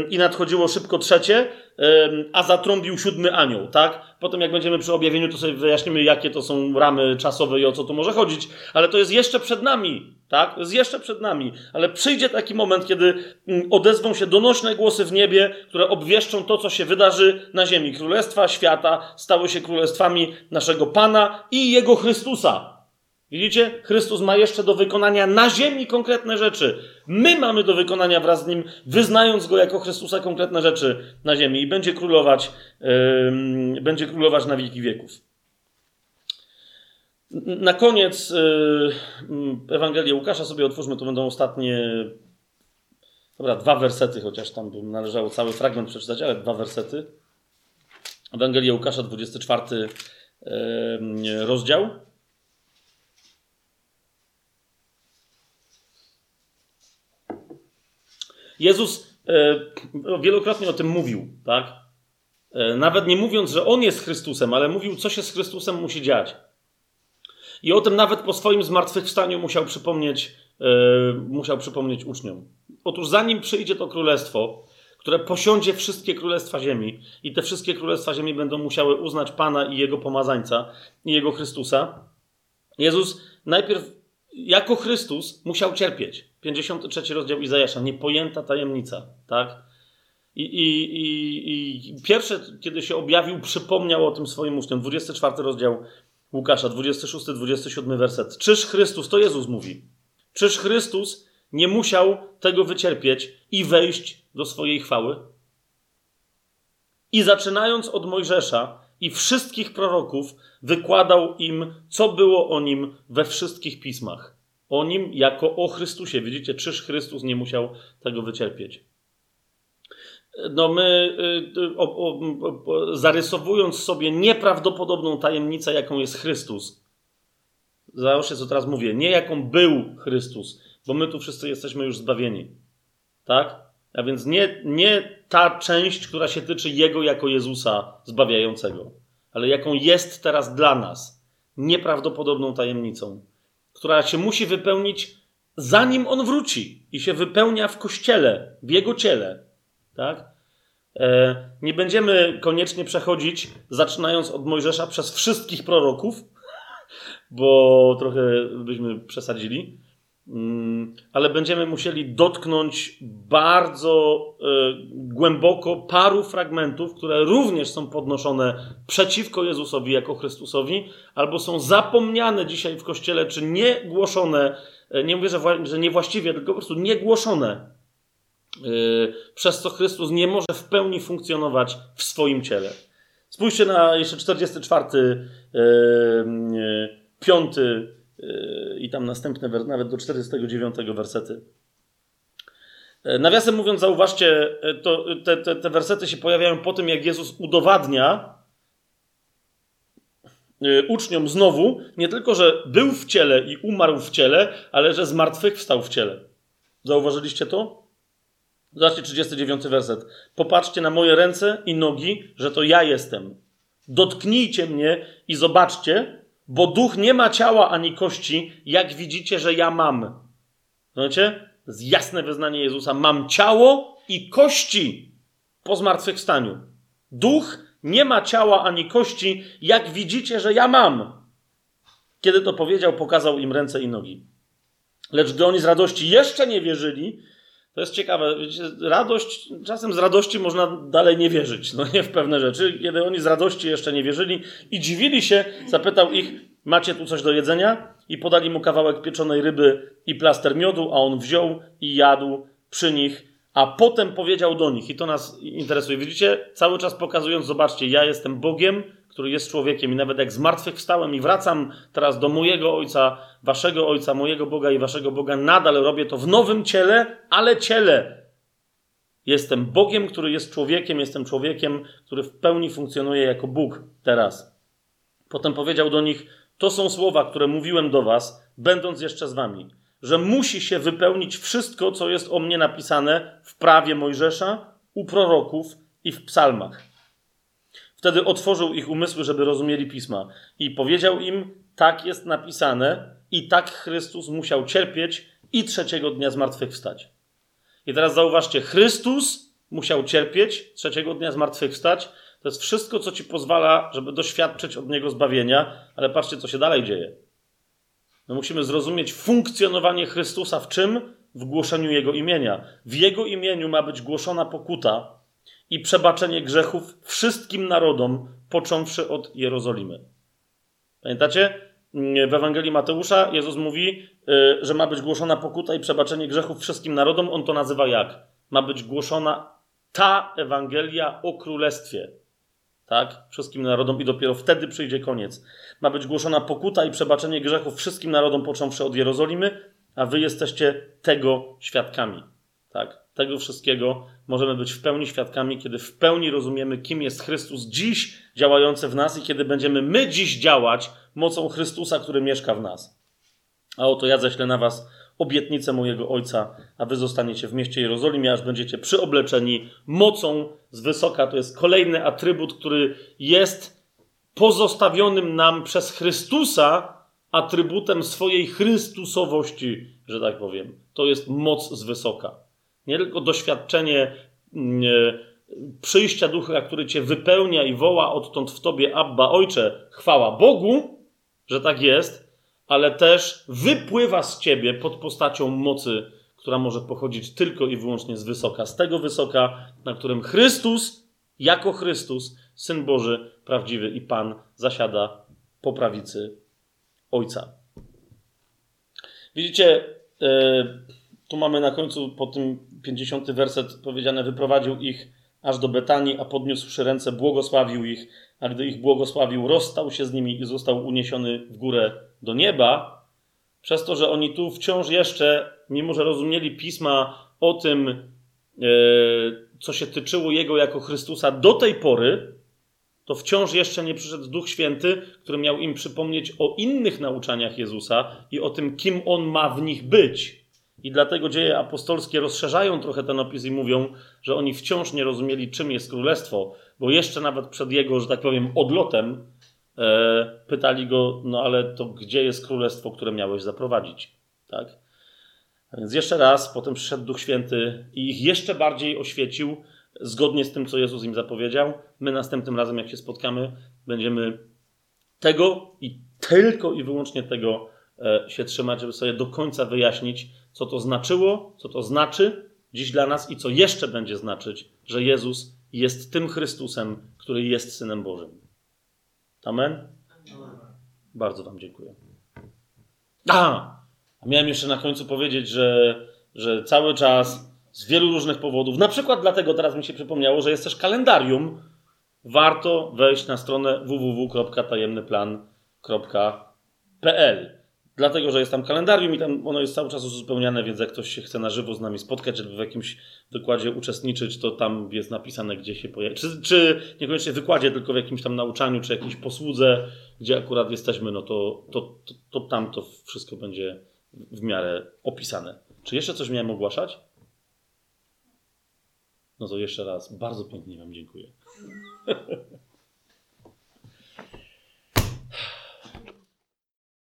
i nadchodziło szybko trzecie, yy, a zatrąbił siódmy anioł, tak? Potem jak będziemy przy objawieniu, to sobie wyjaśnimy, jakie to są ramy czasowe i o co tu może chodzić. Ale to jest jeszcze przed nami, tak? To jest jeszcze przed nami. Ale przyjdzie taki moment, kiedy mm, odezwą się donośne głosy w niebie, które obwieszczą to, co się wydarzy na ziemi. Królestwa świata stały się królestwami naszego Pana i Jego Chrystusa. Widzicie? Chrystus ma jeszcze do wykonania na ziemi konkretne rzeczy. My mamy do wykonania wraz z Nim, wyznając Go jako Chrystusa konkretne rzeczy na ziemi i będzie królować, yy, będzie królować na wieki wieków. Na koniec yy, Ewangelię Łukasza sobie otwórzmy, to będą ostatnie, dobra, dwa wersety, chociaż tam by należało cały fragment przeczytać, ale dwa wersety. Ewangelia Łukasza, 24 yy, rozdział. Jezus e, wielokrotnie o tym mówił, tak? E, nawet nie mówiąc, że On jest Chrystusem, ale mówił, co się z Chrystusem musi dziać. I o tym nawet po swoim zmartwychwstaniu musiał przypomnieć, e, musiał przypomnieć uczniom. Otóż zanim przyjdzie to królestwo, które posiądzie wszystkie królestwa ziemi i te wszystkie królestwa ziemi będą musiały uznać Pana i Jego pomazańca i Jego Chrystusa, Jezus najpierw jako Chrystus musiał cierpieć. 53 rozdział Izajasza, niepojęta tajemnica, tak? I, i, i, I pierwsze, kiedy się objawił, przypomniał o tym swoim uczniom. 24 rozdział Łukasza, 26, 27 werset. Czyż Chrystus, to Jezus mówi, czyż Chrystus nie musiał tego wycierpieć i wejść do swojej chwały? I zaczynając od Mojżesza i wszystkich proroków, wykładał im, co było o nim we wszystkich pismach o nim jako o Chrystusie. Widzicie, czyż Chrystus nie musiał tego wycierpieć? No my, y, o, o, o, zarysowując sobie nieprawdopodobną tajemnicę, jaką jest Chrystus, załóżcie, co teraz mówię, nie jaką był Chrystus, bo my tu wszyscy jesteśmy już zbawieni. Tak? A więc nie, nie ta część, która się tyczy Jego jako Jezusa zbawiającego, ale jaką jest teraz dla nas nieprawdopodobną tajemnicą która się musi wypełnić, zanim on wróci i się wypełnia w kościele, w jego ciele. Tak? E, nie będziemy koniecznie przechodzić, zaczynając od Mojżesza, przez wszystkich proroków, bo trochę byśmy przesadzili. Mm, ale będziemy musieli dotknąć bardzo e, głęboko paru fragmentów, które również są podnoszone przeciwko Jezusowi jako Chrystusowi, albo są zapomniane dzisiaj w kościele, czy nie głoszone, e, nie mówię, że, niewłaściwie, tylko po prostu nie głoszone, e, przez co Chrystus nie może w pełni funkcjonować w swoim ciele. Spójrzcie na jeszcze 44, 5 i tam następne, nawet do 49 wersety. E, nawiasem mówiąc, zauważcie, e, to, te, te, te wersety się pojawiają po tym, jak Jezus udowadnia e, uczniom znowu, nie tylko, że był w ciele i umarł w ciele, ale że zmartwychwstał w ciele. Zauważyliście to? Zobaczcie 39 werset. Popatrzcie na moje ręce i nogi, że to ja jestem. Dotknijcie mnie i zobaczcie, bo duch nie ma ciała ani kości, jak widzicie, że ja mam. Znacie? Jasne wyznanie Jezusa. Mam ciało i kości po zmartwychwstaniu. Duch nie ma ciała ani kości, jak widzicie, że ja mam. Kiedy to powiedział, pokazał im ręce i nogi. Lecz gdy oni z radości jeszcze nie wierzyli, to jest ciekawe. Wiecie, radość, czasem z radości można dalej nie wierzyć, no nie w pewne rzeczy. Kiedy oni z radości jeszcze nie wierzyli i dziwili się, zapytał ich, macie tu coś do jedzenia? I podali mu kawałek pieczonej ryby i plaster miodu, a on wziął i jadł przy nich, a potem powiedział do nich, i to nas interesuje. Widzicie, cały czas pokazując, zobaczcie, ja jestem Bogiem, który jest człowiekiem, i nawet jak zmartwychwstałem i wracam teraz do mojego Ojca, waszego Ojca, mojego Boga i waszego Boga, nadal robię to w nowym ciele, ale ciele. Jestem Bogiem, który jest człowiekiem, jestem człowiekiem, który w pełni funkcjonuje jako Bóg teraz. Potem powiedział do nich: To są słowa, które mówiłem do was, będąc jeszcze z wami, że musi się wypełnić wszystko, co jest o mnie napisane w prawie Mojżesza, u proroków i w psalmach. Wtedy otworzył ich umysły, żeby rozumieli pisma i powiedział im: Tak jest napisane, i tak Chrystus musiał cierpieć i trzeciego dnia zmartwychwstać. I teraz zauważcie: Chrystus musiał cierpieć, trzeciego dnia zmartwychwstać. To jest wszystko, co ci pozwala, żeby doświadczyć od niego zbawienia, ale patrzcie, co się dalej dzieje. My musimy zrozumieć funkcjonowanie Chrystusa w czym? W głoszeniu Jego imienia. W Jego imieniu ma być głoszona pokuta, i przebaczenie grzechów wszystkim narodom, począwszy od Jerozolimy. Pamiętacie? w Ewangelii Mateusza Jezus mówi, y, że ma być głoszona pokuta i przebaczenie grzechów wszystkim narodom. On to nazywa jak? Ma być głoszona ta Ewangelia o Królestwie. Tak? Wszystkim narodom i dopiero wtedy przyjdzie koniec. Ma być głoszona pokuta i przebaczenie grzechów wszystkim narodom, począwszy od Jerozolimy, a wy jesteście tego świadkami. Tak? Tego wszystkiego możemy być w pełni świadkami, kiedy w pełni rozumiemy, kim jest Chrystus dziś działający w nas i kiedy będziemy my dziś działać mocą Chrystusa, który mieszka w nas. A oto ja ześlę na was obietnicę mojego Ojca, a wy zostaniecie w mieście Jerozolimie, aż będziecie przyobleczeni mocą z wysoka. To jest kolejny atrybut, który jest pozostawionym nam przez Chrystusa atrybutem swojej Chrystusowości, że tak powiem. To jest moc z wysoka. Nie tylko doświadczenie mm, e, przyjścia ducha, który cię wypełnia i woła odtąd w tobie Abba Ojcze, chwała Bogu, że tak jest, ale też wypływa z ciebie pod postacią mocy, która może pochodzić tylko i wyłącznie z wysoka, z tego wysoka, na którym Chrystus, jako Chrystus, Syn Boży, prawdziwy i Pan, zasiada po prawicy Ojca. Widzicie, e, tu mamy na końcu po tym 50 werset powiedziane: Wyprowadził ich aż do Betanii, a podniósłszy ręce, błogosławił ich, a gdy ich błogosławił, rozstał się z nimi i został uniesiony w górę do nieba. Przez to, że oni tu wciąż jeszcze, mimo że rozumieli pisma o tym, e, co się tyczyło jego jako Chrystusa do tej pory, to wciąż jeszcze nie przyszedł Duch Święty, który miał im przypomnieć o innych nauczaniach Jezusa i o tym, kim on ma w nich być. I dlatego dzieje apostolskie rozszerzają trochę ten opis i mówią, że oni wciąż nie rozumieli, czym jest królestwo, bo jeszcze nawet przed jego, że tak powiem, odlotem e, pytali go, no ale to gdzie jest królestwo, które miałeś zaprowadzić? Tak? A więc jeszcze raz, potem przyszedł Duch Święty i ich jeszcze bardziej oświecił, zgodnie z tym, co Jezus im zapowiedział. My następnym razem, jak się spotkamy, będziemy tego i tylko i wyłącznie tego e, się trzymać, żeby sobie do końca wyjaśnić, co to znaczyło, co to znaczy dziś dla nas i co jeszcze będzie znaczyć, że Jezus jest tym Chrystusem, który jest Synem Bożym. Amen? Bardzo Wam dziękuję. A! Miałem jeszcze na końcu powiedzieć, że, że cały czas z wielu różnych powodów, na przykład dlatego teraz mi się przypomniało, że jest też kalendarium, warto wejść na stronę www.tajemnyplan.pl. Dlatego, że jest tam kalendarium i tam ono jest cały czas uzupełniane, więc jak ktoś się chce na żywo z nami spotkać albo w jakimś wykładzie uczestniczyć, to tam jest napisane, gdzie się pojawi. Czy, czy niekoniecznie wykładzie, tylko w jakimś tam nauczaniu, czy jakiejś posłudze, gdzie akurat jesteśmy, no to, to, to, to tam to wszystko będzie w miarę opisane. Czy jeszcze coś miałem ogłaszać? No to jeszcze raz bardzo pięknie Wam dziękuję.